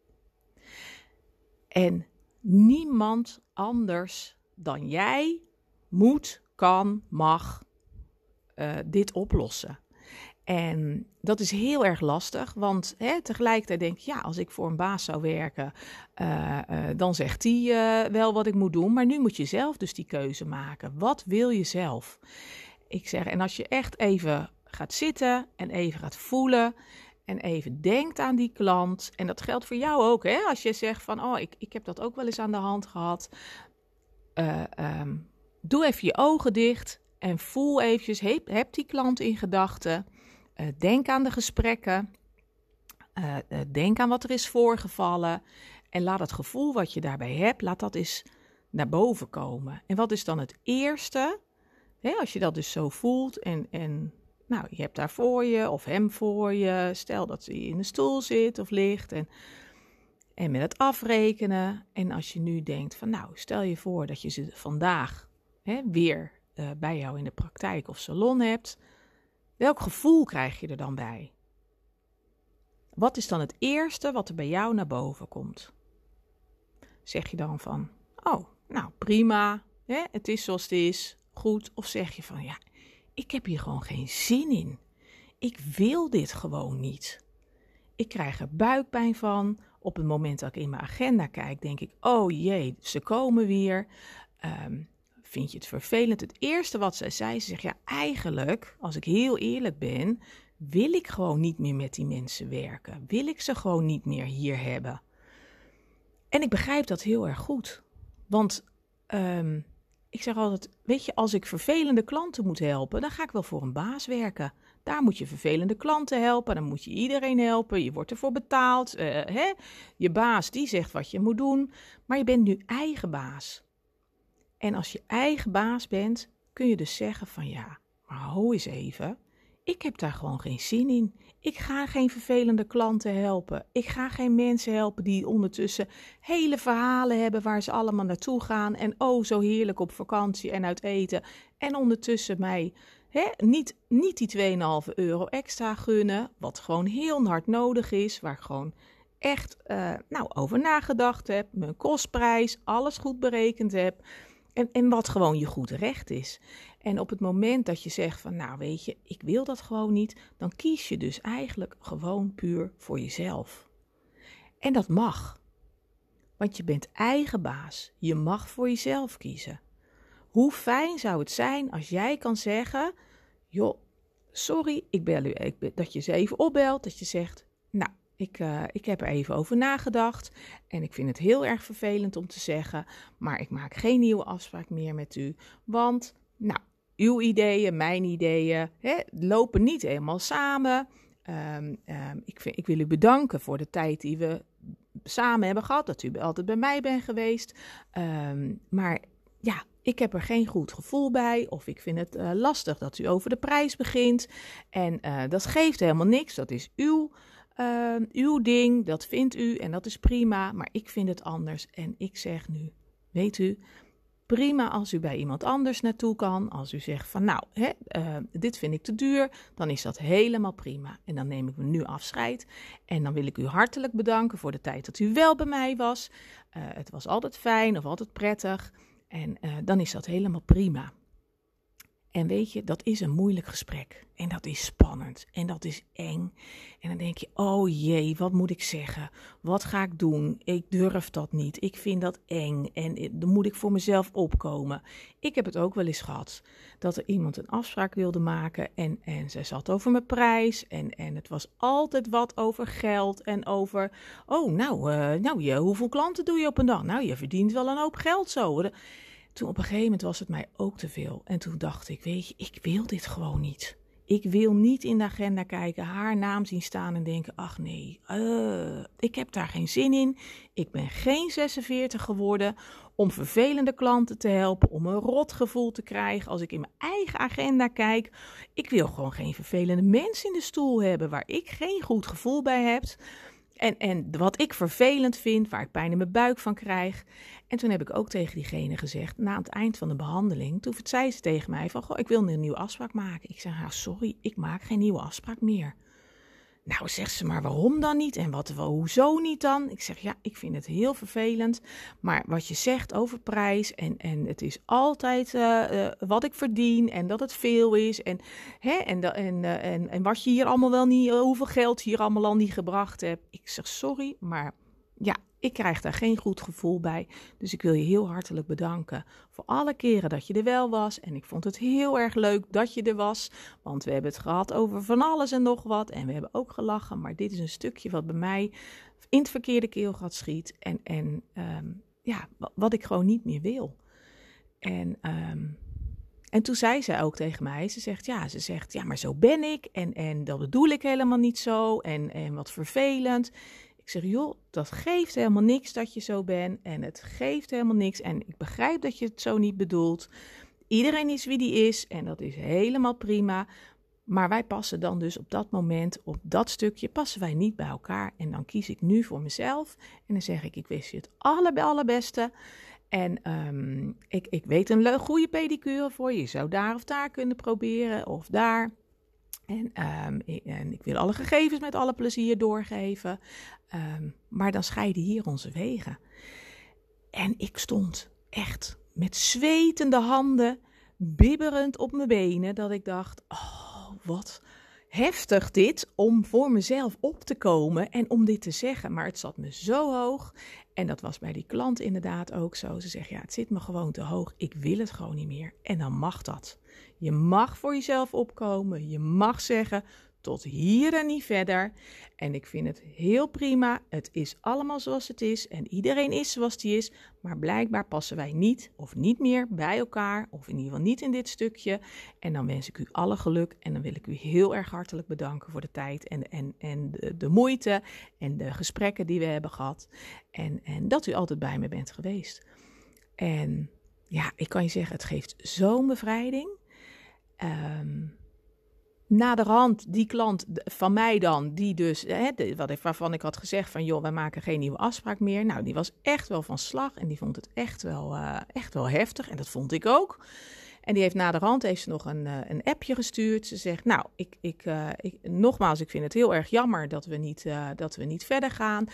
En niemand anders dan jij moet, kan, mag uh, dit oplossen. En dat is heel erg lastig, want hè, tegelijkertijd denk ik, ja, als ik voor een baas zou werken, uh, dan zegt uh, wel wat ik moet doen. Maar nu moet je zelf dus die keuze maken. Wat wil je zelf? Ik zeg, en als je echt even gaat zitten en even gaat voelen en even denkt aan die klant. En dat geldt voor jou ook, hè? Als je zegt van, oh, ik, ik heb dat ook wel eens aan de hand gehad. Uh, um, doe even je ogen dicht en voel eventjes, heb, die klant in gedachten. Uh, denk aan de gesprekken. Uh, denk aan wat er is voorgevallen. En laat het gevoel wat je daarbij hebt, laat dat eens naar boven komen. En wat is dan het eerste? Hè, als je dat dus zo voelt en, en nou, je hebt daar voor je of hem voor je. Stel dat hij in de stoel zit of ligt. En, en met het afrekenen. En als je nu denkt van nou, stel je voor dat je ze vandaag hè, weer uh, bij jou in de praktijk of salon hebt. Welk gevoel krijg je er dan bij? Wat is dan het eerste wat er bij jou naar boven komt? Zeg je dan van, oh, nou prima, hè, het is zoals het is, goed. Of zeg je van, ja, ik heb hier gewoon geen zin in. Ik wil dit gewoon niet. Ik krijg er buikpijn van. Op het moment dat ik in mijn agenda kijk, denk ik: oh jee, ze komen weer. Um, vind je het vervelend? Het eerste wat zij zei, ze zegt: ja, eigenlijk, als ik heel eerlijk ben, wil ik gewoon niet meer met die mensen werken. Wil ik ze gewoon niet meer hier hebben. En ik begrijp dat heel erg goed. Want um, ik zeg altijd, weet je, als ik vervelende klanten moet helpen, dan ga ik wel voor een baas werken. Daar moet je vervelende klanten helpen, dan moet je iedereen helpen, je wordt ervoor betaald. Uh, hè? Je baas die zegt wat je moet doen, maar je bent nu eigen baas. En als je eigen baas bent, kun je dus zeggen van ja, maar ho eens even, ik heb daar gewoon geen zin in. Ik ga geen vervelende klanten helpen. Ik ga geen mensen helpen die ondertussen hele verhalen hebben waar ze allemaal naartoe gaan. En oh, zo heerlijk op vakantie en uit eten. En ondertussen mij hè, niet, niet die 2,5 euro extra gunnen. Wat gewoon heel hard nodig is. Waar ik gewoon echt uh, nou, over nagedacht heb. Mijn kostprijs, alles goed berekend heb. En, en wat gewoon je goed recht is. En op het moment dat je zegt van, nou weet je, ik wil dat gewoon niet, dan kies je dus eigenlijk gewoon puur voor jezelf. En dat mag. Want je bent eigen baas. Je mag voor jezelf kiezen. Hoe fijn zou het zijn als jij kan zeggen: joh, sorry, ik bel u, ik, dat je ze even opbelt, dat je zegt: nou, ik, uh, ik heb er even over nagedacht en ik vind het heel erg vervelend om te zeggen, maar ik maak geen nieuwe afspraak meer met u, want, nou, uw ideeën, mijn ideeën, hè, lopen niet helemaal samen. Ehm, ehm, ik, ik wil u bedanken voor de tijd die we samen hebben gehad. Dat u altijd bij mij bent geweest. Ehm, maar ja, ik heb er geen goed gevoel bij. Of ik vind het uh, lastig dat u over de prijs begint. En uh, dat geeft helemaal niks. Dat is uw, uh, uw ding. Dat vindt u en dat is prima. Maar ik vind het anders. En ik zeg nu, weet u, prima als u bij iemand anders naartoe kan. Als u zegt van nou, hè, uh, dit vind ik te duur, dan is dat helemaal prima. En dan neem ik me nu afscheid. En dan wil ik u hartelijk bedanken voor de tijd dat u wel bij mij was. Uh, het was altijd fijn of altijd prettig. En uh, dan is dat helemaal prima. En weet je, dat is een moeilijk gesprek. En dat is spannend. En dat is eng. En dan denk je: oh jee, wat moet ik zeggen? Wat ga ik doen? Ik durf dat niet. Ik vind dat eng. En dan moet ik voor mezelf opkomen. Ik heb het ook wel eens gehad. Dat er iemand een afspraak wilde maken. En, en ze zat over mijn prijs. En, en het was altijd wat over geld. En over: oh, nou, uh, nou je, hoeveel klanten doe je op een dag? Nou, je verdient wel een hoop geld zo. Toen op een gegeven moment was het mij ook te veel. En toen dacht ik, weet je, ik wil dit gewoon niet. Ik wil niet in de agenda kijken, haar naam zien staan en denken: ach nee, uh, ik heb daar geen zin in. Ik ben geen 46 geworden om vervelende klanten te helpen, om een rotgevoel te krijgen als ik in mijn eigen agenda kijk. Ik wil gewoon geen vervelende mensen in de stoel hebben waar ik geen goed gevoel bij heb. En, en wat ik vervelend vind, waar ik pijn in mijn buik van krijg. En toen heb ik ook tegen diegene gezegd, na het eind van de behandeling, toen zei ze tegen mij van, goh, ik wil een nieuwe afspraak maken. Ik zeg, ja, sorry, ik maak geen nieuwe afspraak meer. Nou, zegt ze, maar waarom dan niet? En wat, hoezo niet dan? Ik zeg, ja, ik vind het heel vervelend. Maar wat je zegt over prijs en, en het is altijd uh, uh, wat ik verdien en dat het veel is. En, hè, en, en, uh, en, en wat je hier allemaal wel niet, hoeveel geld je hier allemaal al niet gebracht hebt. Ik zeg, sorry, maar ja, ik krijg daar geen goed gevoel bij. Dus ik wil je heel hartelijk bedanken voor alle keren dat je er wel was. En ik vond het heel erg leuk dat je er was. Want we hebben het gehad over van alles en nog wat. En we hebben ook gelachen. Maar dit is een stukje wat bij mij in het verkeerde keelgat schiet. En, en um, ja, wat ik gewoon niet meer wil. En, um, en toen zei ze ook tegen mij, ze zegt, ja, ze zegt, ja, maar zo ben ik. En, en dat bedoel ik helemaal niet zo. En, en wat vervelend. Ik zeg, joh, dat geeft helemaal niks dat je zo bent. En het geeft helemaal niks. En ik begrijp dat je het zo niet bedoelt. Iedereen is wie die is. En dat is helemaal prima. Maar wij passen dan dus op dat moment, op dat stukje, passen wij niet bij elkaar. En dan kies ik nu voor mezelf. En dan zeg ik, ik wist je het aller, allerbeste. En um, ik, ik weet een goede pedicure voor je. Je zou daar of daar kunnen proberen. Of daar. En, um, ik, en, ik, wil alle gegevens met alle plezier doorgeven. Um, maar dan scheiden hier onze wegen. En ik stond echt met zwetende handen, bibberend op mijn benen, dat ik dacht: oh, wat heftig dit om voor mezelf op te komen en om dit te zeggen. Maar het zat me zo hoog. En dat was bij die klant inderdaad ook zo. Ze zegt: ja, het zit me gewoon te hoog. Ik wil het gewoon niet meer. En dan mag dat. Je mag voor jezelf opkomen. Je mag zeggen: tot hier en niet verder. En ik vind het heel prima. Het is allemaal zoals het is. En iedereen is zoals die is. Maar blijkbaar passen wij niet of niet meer bij elkaar. Of in ieder geval niet in dit stukje. En dan wens ik u alle geluk. En dan wil ik u heel erg hartelijk bedanken voor de tijd. En, en, en de, de moeite. En de gesprekken die we hebben gehad. En, en dat u altijd bij me bent geweest. En ja, ik kan je zeggen, het geeft zo'n bevrijding. Um, naderhand die klant van mij dan, die dus, hè, wat waarvan ik had gezegd van joh, wij maken geen nieuwe afspraak meer. Nou, die was echt wel van slag en die vond het echt wel, uh, echt wel heftig en dat vond ik ook. En die heeft na de rand heeft ze nog een, uh, een appje gestuurd. Ze zegt, nou, ik, ik, uh, ik, nogmaals, ik vind het heel erg jammer dat we niet, dat we niet verder gaan.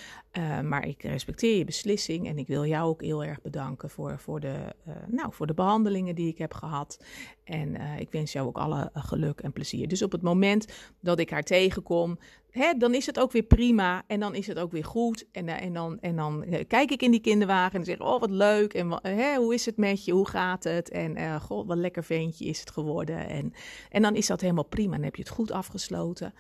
maar ik respecteer je beslissing en ik wil jou ook heel erg bedanken voor, voor, de, nou, voor de behandelingen die ik heb gehad. En ik wens jou ook alle geluk en plezier. Dus op het moment dat ik haar tegenkom, hè, dan is het ook weer prima en dan is het ook weer goed. En, uh, en, dan, en dan kijk ik in die kinderwagen en zeg: Oh, wat leuk. En hè, hoe is het met je? Hoe gaat het? En god, wat lekker ventje is het geworden. En, en dan is dat helemaal prima. Dan heb je het goed afgesloten.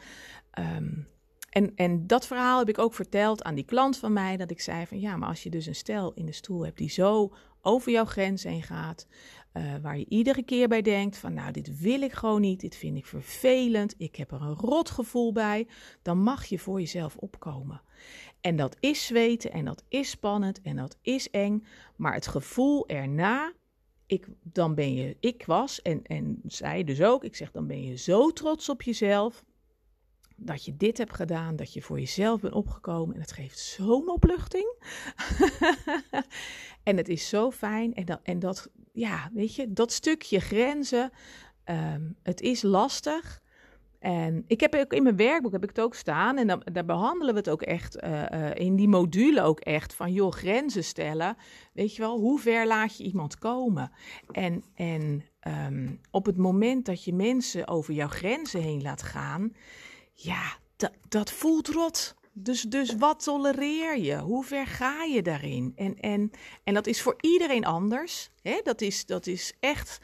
Um, en, en dat verhaal heb ik ook verteld aan die klant van mij. Dat ik zei van ja, maar als je dus een stel in de stoel hebt die zo over jouw grens heen gaat. Uh, waar je iedere keer bij denkt van nou dit wil ik gewoon niet, dit vind ik vervelend, ik heb er een rot gevoel bij, dan mag je voor jezelf opkomen. En dat is zweten en dat is spannend en dat is eng, maar het gevoel erna, ik, dan ben je, ik was en, en zij dus ook, ik zeg dan ben je zo trots op jezelf dat je dit hebt gedaan, dat je voor jezelf bent opgekomen en het geeft zo'n opluchting. en het is zo fijn en dat, en dat, ja, weet je, dat stukje grenzen, ehm, het is lastig. En ik heb ook in mijn werkboek heb ik het ook staan. En dan, daar behandelen we het ook echt uh, uh, in die module ook echt van joh, grenzen stellen. Weet je wel, hoe ver laat je iemand komen? En, en um, op het moment dat je mensen over jouw grenzen heen laat gaan, ja, dat voelt rot. Dus, dus wat tolereer je? Hoe ver ga je daarin? En, en, en dat is voor iedereen anders. Hè? Dat, is, dat is echt,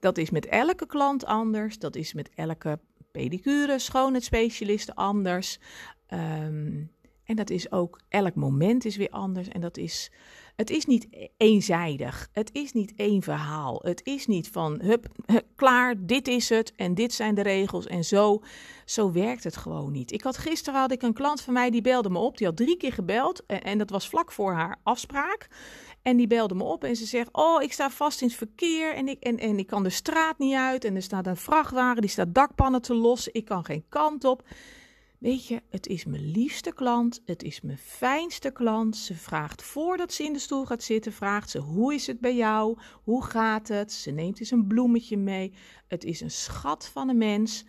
dat is met elke klant anders. Dat is met elke pedicure, schoonheidsspecialist anders. Um, en dat is ook, elk moment is weer anders. En dat is, het is niet eenzijdig. Het is niet één verhaal. Het is niet van, hup, klaar, dit is het en dit zijn de regels en zo. Zo werkt het gewoon niet. Ik had gisteren had ik een klant van mij die belde me op. Die had drie keer gebeld en, en dat was vlak voor haar afspraak. En die belde me op en ze zegt: Oh, ik sta vast in het verkeer en ik, en, en ik kan de straat niet uit. En er staat een vrachtwagen, die staat dakpannen te lossen. Ik kan geen kant op. Weet je, het is mijn liefste klant, het is mijn fijnste klant. Ze vraagt voordat ze in de stoel gaat zitten, vraagt ze hoe is het bij jou? Hoe gaat het? Ze neemt eens een bloemetje mee. Het is een schat van een mens.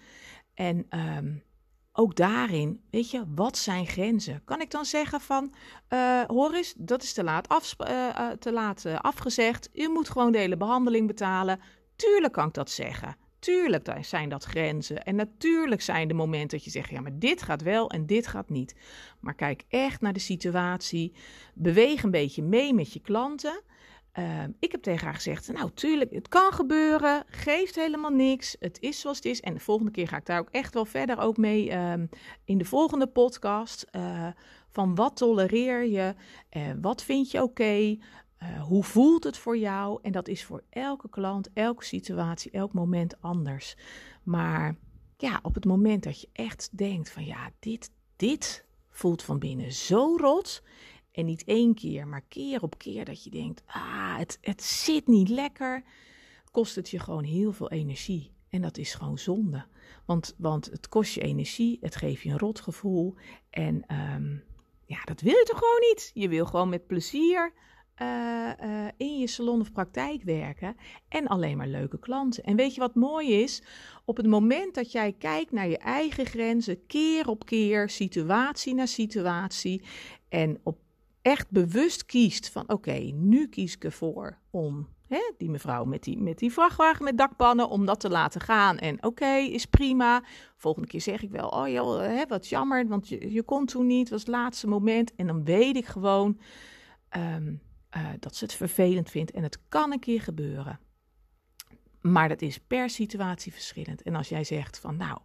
En um, ook daarin, weet je, wat zijn grenzen? Kan ik dan zeggen van, uh, hoor eens, dat is te laat, uh, uh, te laat afgezegd. U moet gewoon de hele behandeling betalen. Tuurlijk kan ik dat zeggen. Tuurlijk zijn dat grenzen. En natuurlijk zijn de momenten dat je zegt: ja, maar dit gaat wel en dit gaat niet. Maar kijk echt naar de situatie. Beweeg een beetje mee met je klanten. Uh, ik heb tegen haar gezegd: Nou, tuurlijk, het kan gebeuren. Geeft helemaal niks. Het is zoals het is. En de volgende keer ga ik daar ook echt wel verder ook mee uh, in de volgende podcast. Uh, van wat tolereer je? Eh, wat vind je oké? Uh, hoe voelt het voor jou? En dat is voor elke klant, elke situatie, elk moment anders. Maar ja, op het moment dat je echt denkt van ja, dit, dit voelt van binnen zo rot. En niet één keer, maar keer op keer dat je denkt, ah, het, het zit niet lekker. Kost het je gewoon heel veel energie. En dat is gewoon zonde. Want, want het kost je energie, het geeft je een rotgevoel. En um, ja, dat wil je toch gewoon niet? Je wil gewoon met plezier uh, uh, in je salon of praktijk werken en alleen maar leuke klanten. En weet je wat mooi is? Op het moment dat jij kijkt naar je eigen grenzen, keer op keer, situatie na situatie, en op echt bewust kiest van oké, nu kies ik ervoor om die mevrouw met die, met die vrachtwagen met dakpannen, om dat te laten gaan. En oké, is prima. Volgende keer zeg ik wel, oh joh, wat jammer, want je, je kon toen niet, was het laatste moment. En dan weet ik gewoon... Um, uh, dat ze het vervelend vindt. En het kan een keer gebeuren. Maar dat is per situatie verschillend. En als jij zegt van nou,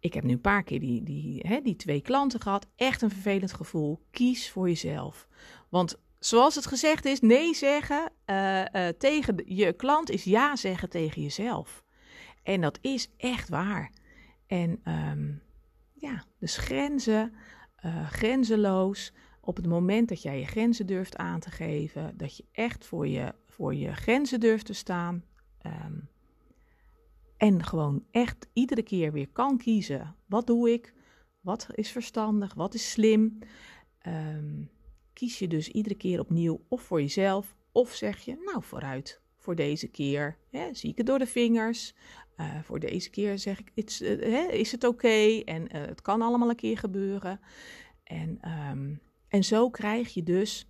ik heb nu een paar keer die, die, hè, die twee klanten gehad. Echt een vervelend gevoel. Kies voor jezelf. Want zoals het gezegd is, nee zeggen uh, uh, tegen je klant is ja zeggen tegen jezelf. En dat is echt waar. En um, ja, dus grenzen, grenzeloos op het moment dat jij je grenzen durft aan te geven, dat je echt voor je, voor je grenzen durft te staan. Um, en gewoon echt iedere keer weer kan kiezen. Wat doe ik? Wat is verstandig? Wat is slim? Um, kies je dus iedere keer opnieuw of voor jezelf, of zeg je, nou vooruit, voor deze keer hè, zie ik het door de vingers. Uh, voor deze keer zeg ik, uh, is het oké? En uh, het kan allemaal een keer gebeuren. En um, en zo krijg je dus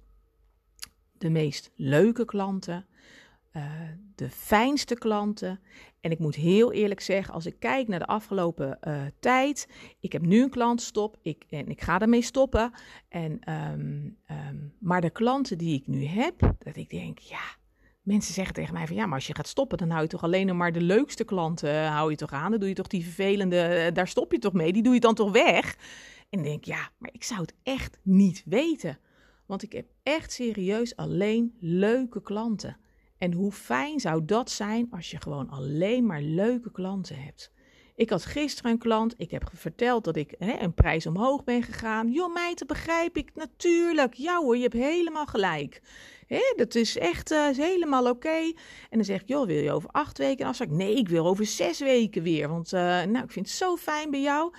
de meest leuke klanten, uh, de fijnste klanten. En ik moet heel eerlijk zeggen, als ik kijk naar de afgelopen uh, tijd, ik heb nu een klantstop ik, en ik ga ermee stoppen. En, um, um, maar de klanten die ik nu heb, dat ik denk, ja, mensen zeggen tegen mij van ja, maar als je gaat stoppen, dan hou je toch alleen maar de leukste klanten, uh, hou je toch aan. Dan doe je toch die vervelende, daar stop je toch mee, die doe je dan toch weg. En denk, ja, maar ik zou het echt niet weten. Want ik heb echt serieus alleen leuke klanten. En hoe fijn zou dat zijn als je gewoon alleen maar leuke klanten hebt? Ik had gisteren een klant. Ik heb verteld dat ik hè, een prijs omhoog ben gegaan. Joh, meid, begrijp ik natuurlijk. Ja hoor, je hebt helemaal gelijk. Hè, dat is echt is helemaal oké. En dan zeg ik, joh, wil je over acht weken afspraak? Nee, ik wil over zes weken weer. Want uh, nou, ik vind het zo fijn bij jou.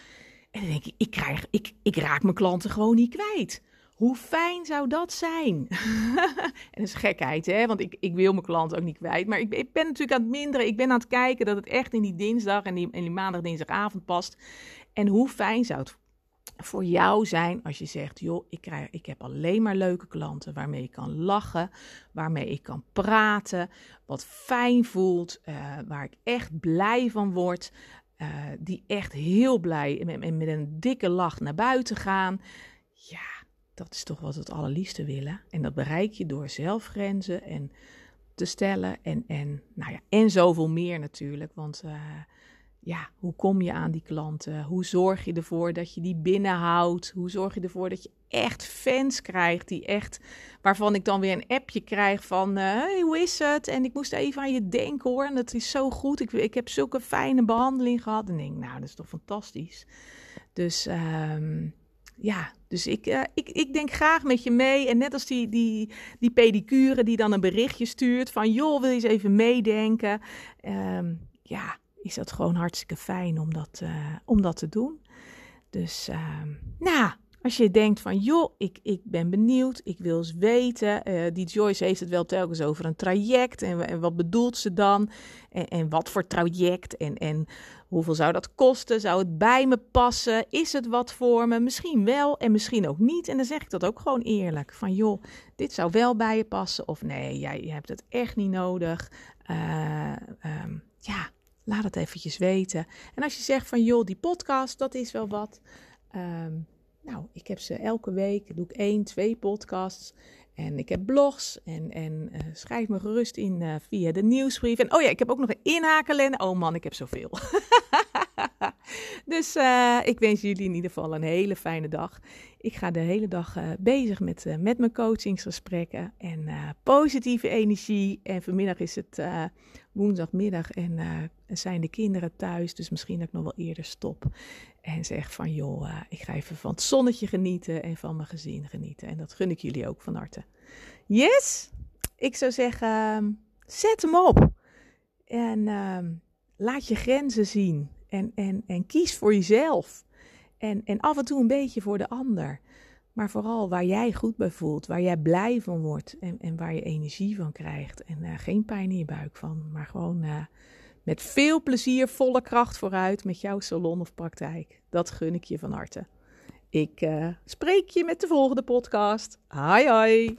En dan denk ik, ik, krijg, ik, ik raak mijn klanten gewoon niet kwijt. Hoe fijn zou dat zijn? en dat is gekheid, hè? Want ik, ik wil mijn klanten ook niet kwijt. Maar ik, ik ben natuurlijk aan het minderen. Ik ben aan het kijken dat het echt in die dinsdag en die, maandag, dinsdagavond past. En hoe fijn zou het voor jou zijn als je zegt: joh, ik, krijg, ik heb alleen maar leuke klanten waarmee ik kan lachen, waarmee ik kan praten, wat fijn voelt, uh, waar ik echt blij van word, uh, die echt heel blij en met, een dikke lach naar buiten gaan. Ja, dat is toch wat we het allerliefste willen. En dat bereik je door zelfgrenzen en te stellen en, en, nou ja, en zoveel meer natuurlijk. Want uh, ja, hoe kom je aan die klanten? Hoe zorg je ervoor dat je die binnenhoudt? Hoe zorg je ervoor dat je echt fans krijgt die echt, waarvan ik dan weer een appje krijg van, uh, hey, hoe is het? En ik moest even aan je denken hoor, en dat is zo goed. Ik, ik heb zulke fijne behandeling gehad. En denk, nou, dat is toch fantastisch. Dus um, ja, dus ik, uh, ik, ik denk graag met je mee. En net als die, die, die pedicure die dan een berichtje stuurt van... joh, wil je eens even meedenken? Um, ja, is dat gewoon hartstikke fijn om dat, uh, om dat te doen. Dus uh, nou, als je denkt van, joh, ik, ik ben benieuwd, ik wil eens weten. Uh, die Joyce heeft het wel telkens over een traject. En, en wat bedoelt ze dan? En, en, wat voor traject? En, en hoeveel zou dat kosten? Zou het bij me passen? Is het wat voor me? Misschien wel en misschien ook niet. En dan zeg ik dat ook gewoon eerlijk. Van, joh, dit zou wel bij je passen. Of nee, jij hebt het echt niet nodig. Uh, um, ja, laat het eventjes weten. En als je zegt van, joh, die podcast, dat is wel wat... Um, nou, ik heb ze elke week, doe ik één, twee podcasts. En ik heb blogs en, en uh, schrijf me gerust in uh, via de nieuwsbrief. En oh ja, ik heb ook nog een inhakelende. Oh man, ik heb zoveel. dus uh, ik wens jullie in ieder geval een hele fijne dag. Ik ga de hele dag bezig met, met mijn coachingsgesprekken en positieve energie. En vanmiddag is het woensdagmiddag en zijn de kinderen thuis. Dus misschien dat ik nog wel eerder stop. En zeg van joh, ik ga even van het zonnetje genieten en van mijn gezin genieten. En dat gun ik jullie ook van harte. Yes! Ik zou zeggen, zet hem op. En uh, laat je grenzen zien. En, en, en kies voor jezelf. En, en af en toe een beetje voor de ander. Maar vooral waar jij goed bij voelt, waar jij blij van wordt en, en waar je energie van krijgt. En uh, geen pijn in je buik van, maar gewoon uh, met veel plezier, volle kracht vooruit met jouw salon of praktijk. Dat gun ik je van harte. Ik uh, spreek je met de volgende podcast. Hoi hoi.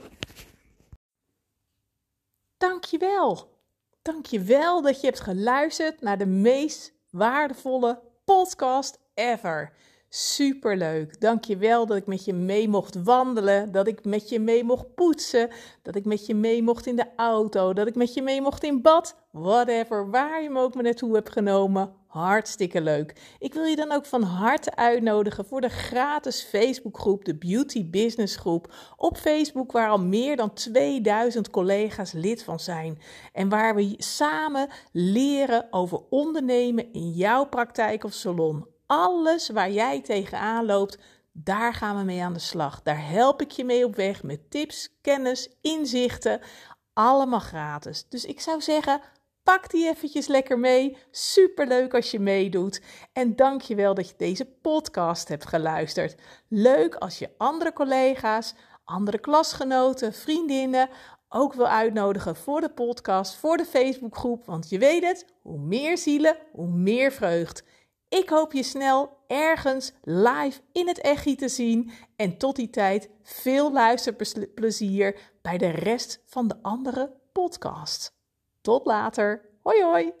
Dankjewel. Dankjewel dat je hebt geluisterd naar de meest waardevolle podcast ever. Superleuk. Dankjewel dat ik met je mee mocht wandelen, dat ik met je mee mocht poetsen, dat ik met je mee mocht in de auto, dat ik met je mee mocht in bad, whatever, waar je me ook maar naartoe hebt genomen. Hartstikke leuk. Ik wil je dan ook van harte uitnodigen voor de gratis Facebookgroep, de Beauty Business Groep. Op Facebook, waar al meer dan 2000 collega's lid van zijn. En waar we samen leren over ondernemen in jouw praktijk of salon alles waar jij tegenaan loopt, daar gaan we mee aan de slag. Daar help ik je mee op weg met tips, kennis, inzichten. Allemaal gratis. Dus ik zou zeggen, pak die eventjes lekker mee. Superleuk als je meedoet. En dank je wel dat je deze podcast hebt geluisterd. Leuk als je andere collega's, andere klasgenoten, vriendinnen ook wil uitnodigen voor de podcast, voor de Facebookgroep. Want je weet het, hoe meer zielen, hoe meer vreugd. Ik hoop je snel ergens live in het echi te zien. En tot die tijd veel luisterplezier bij de rest van de andere podcast. Tot later. Hoi hoi.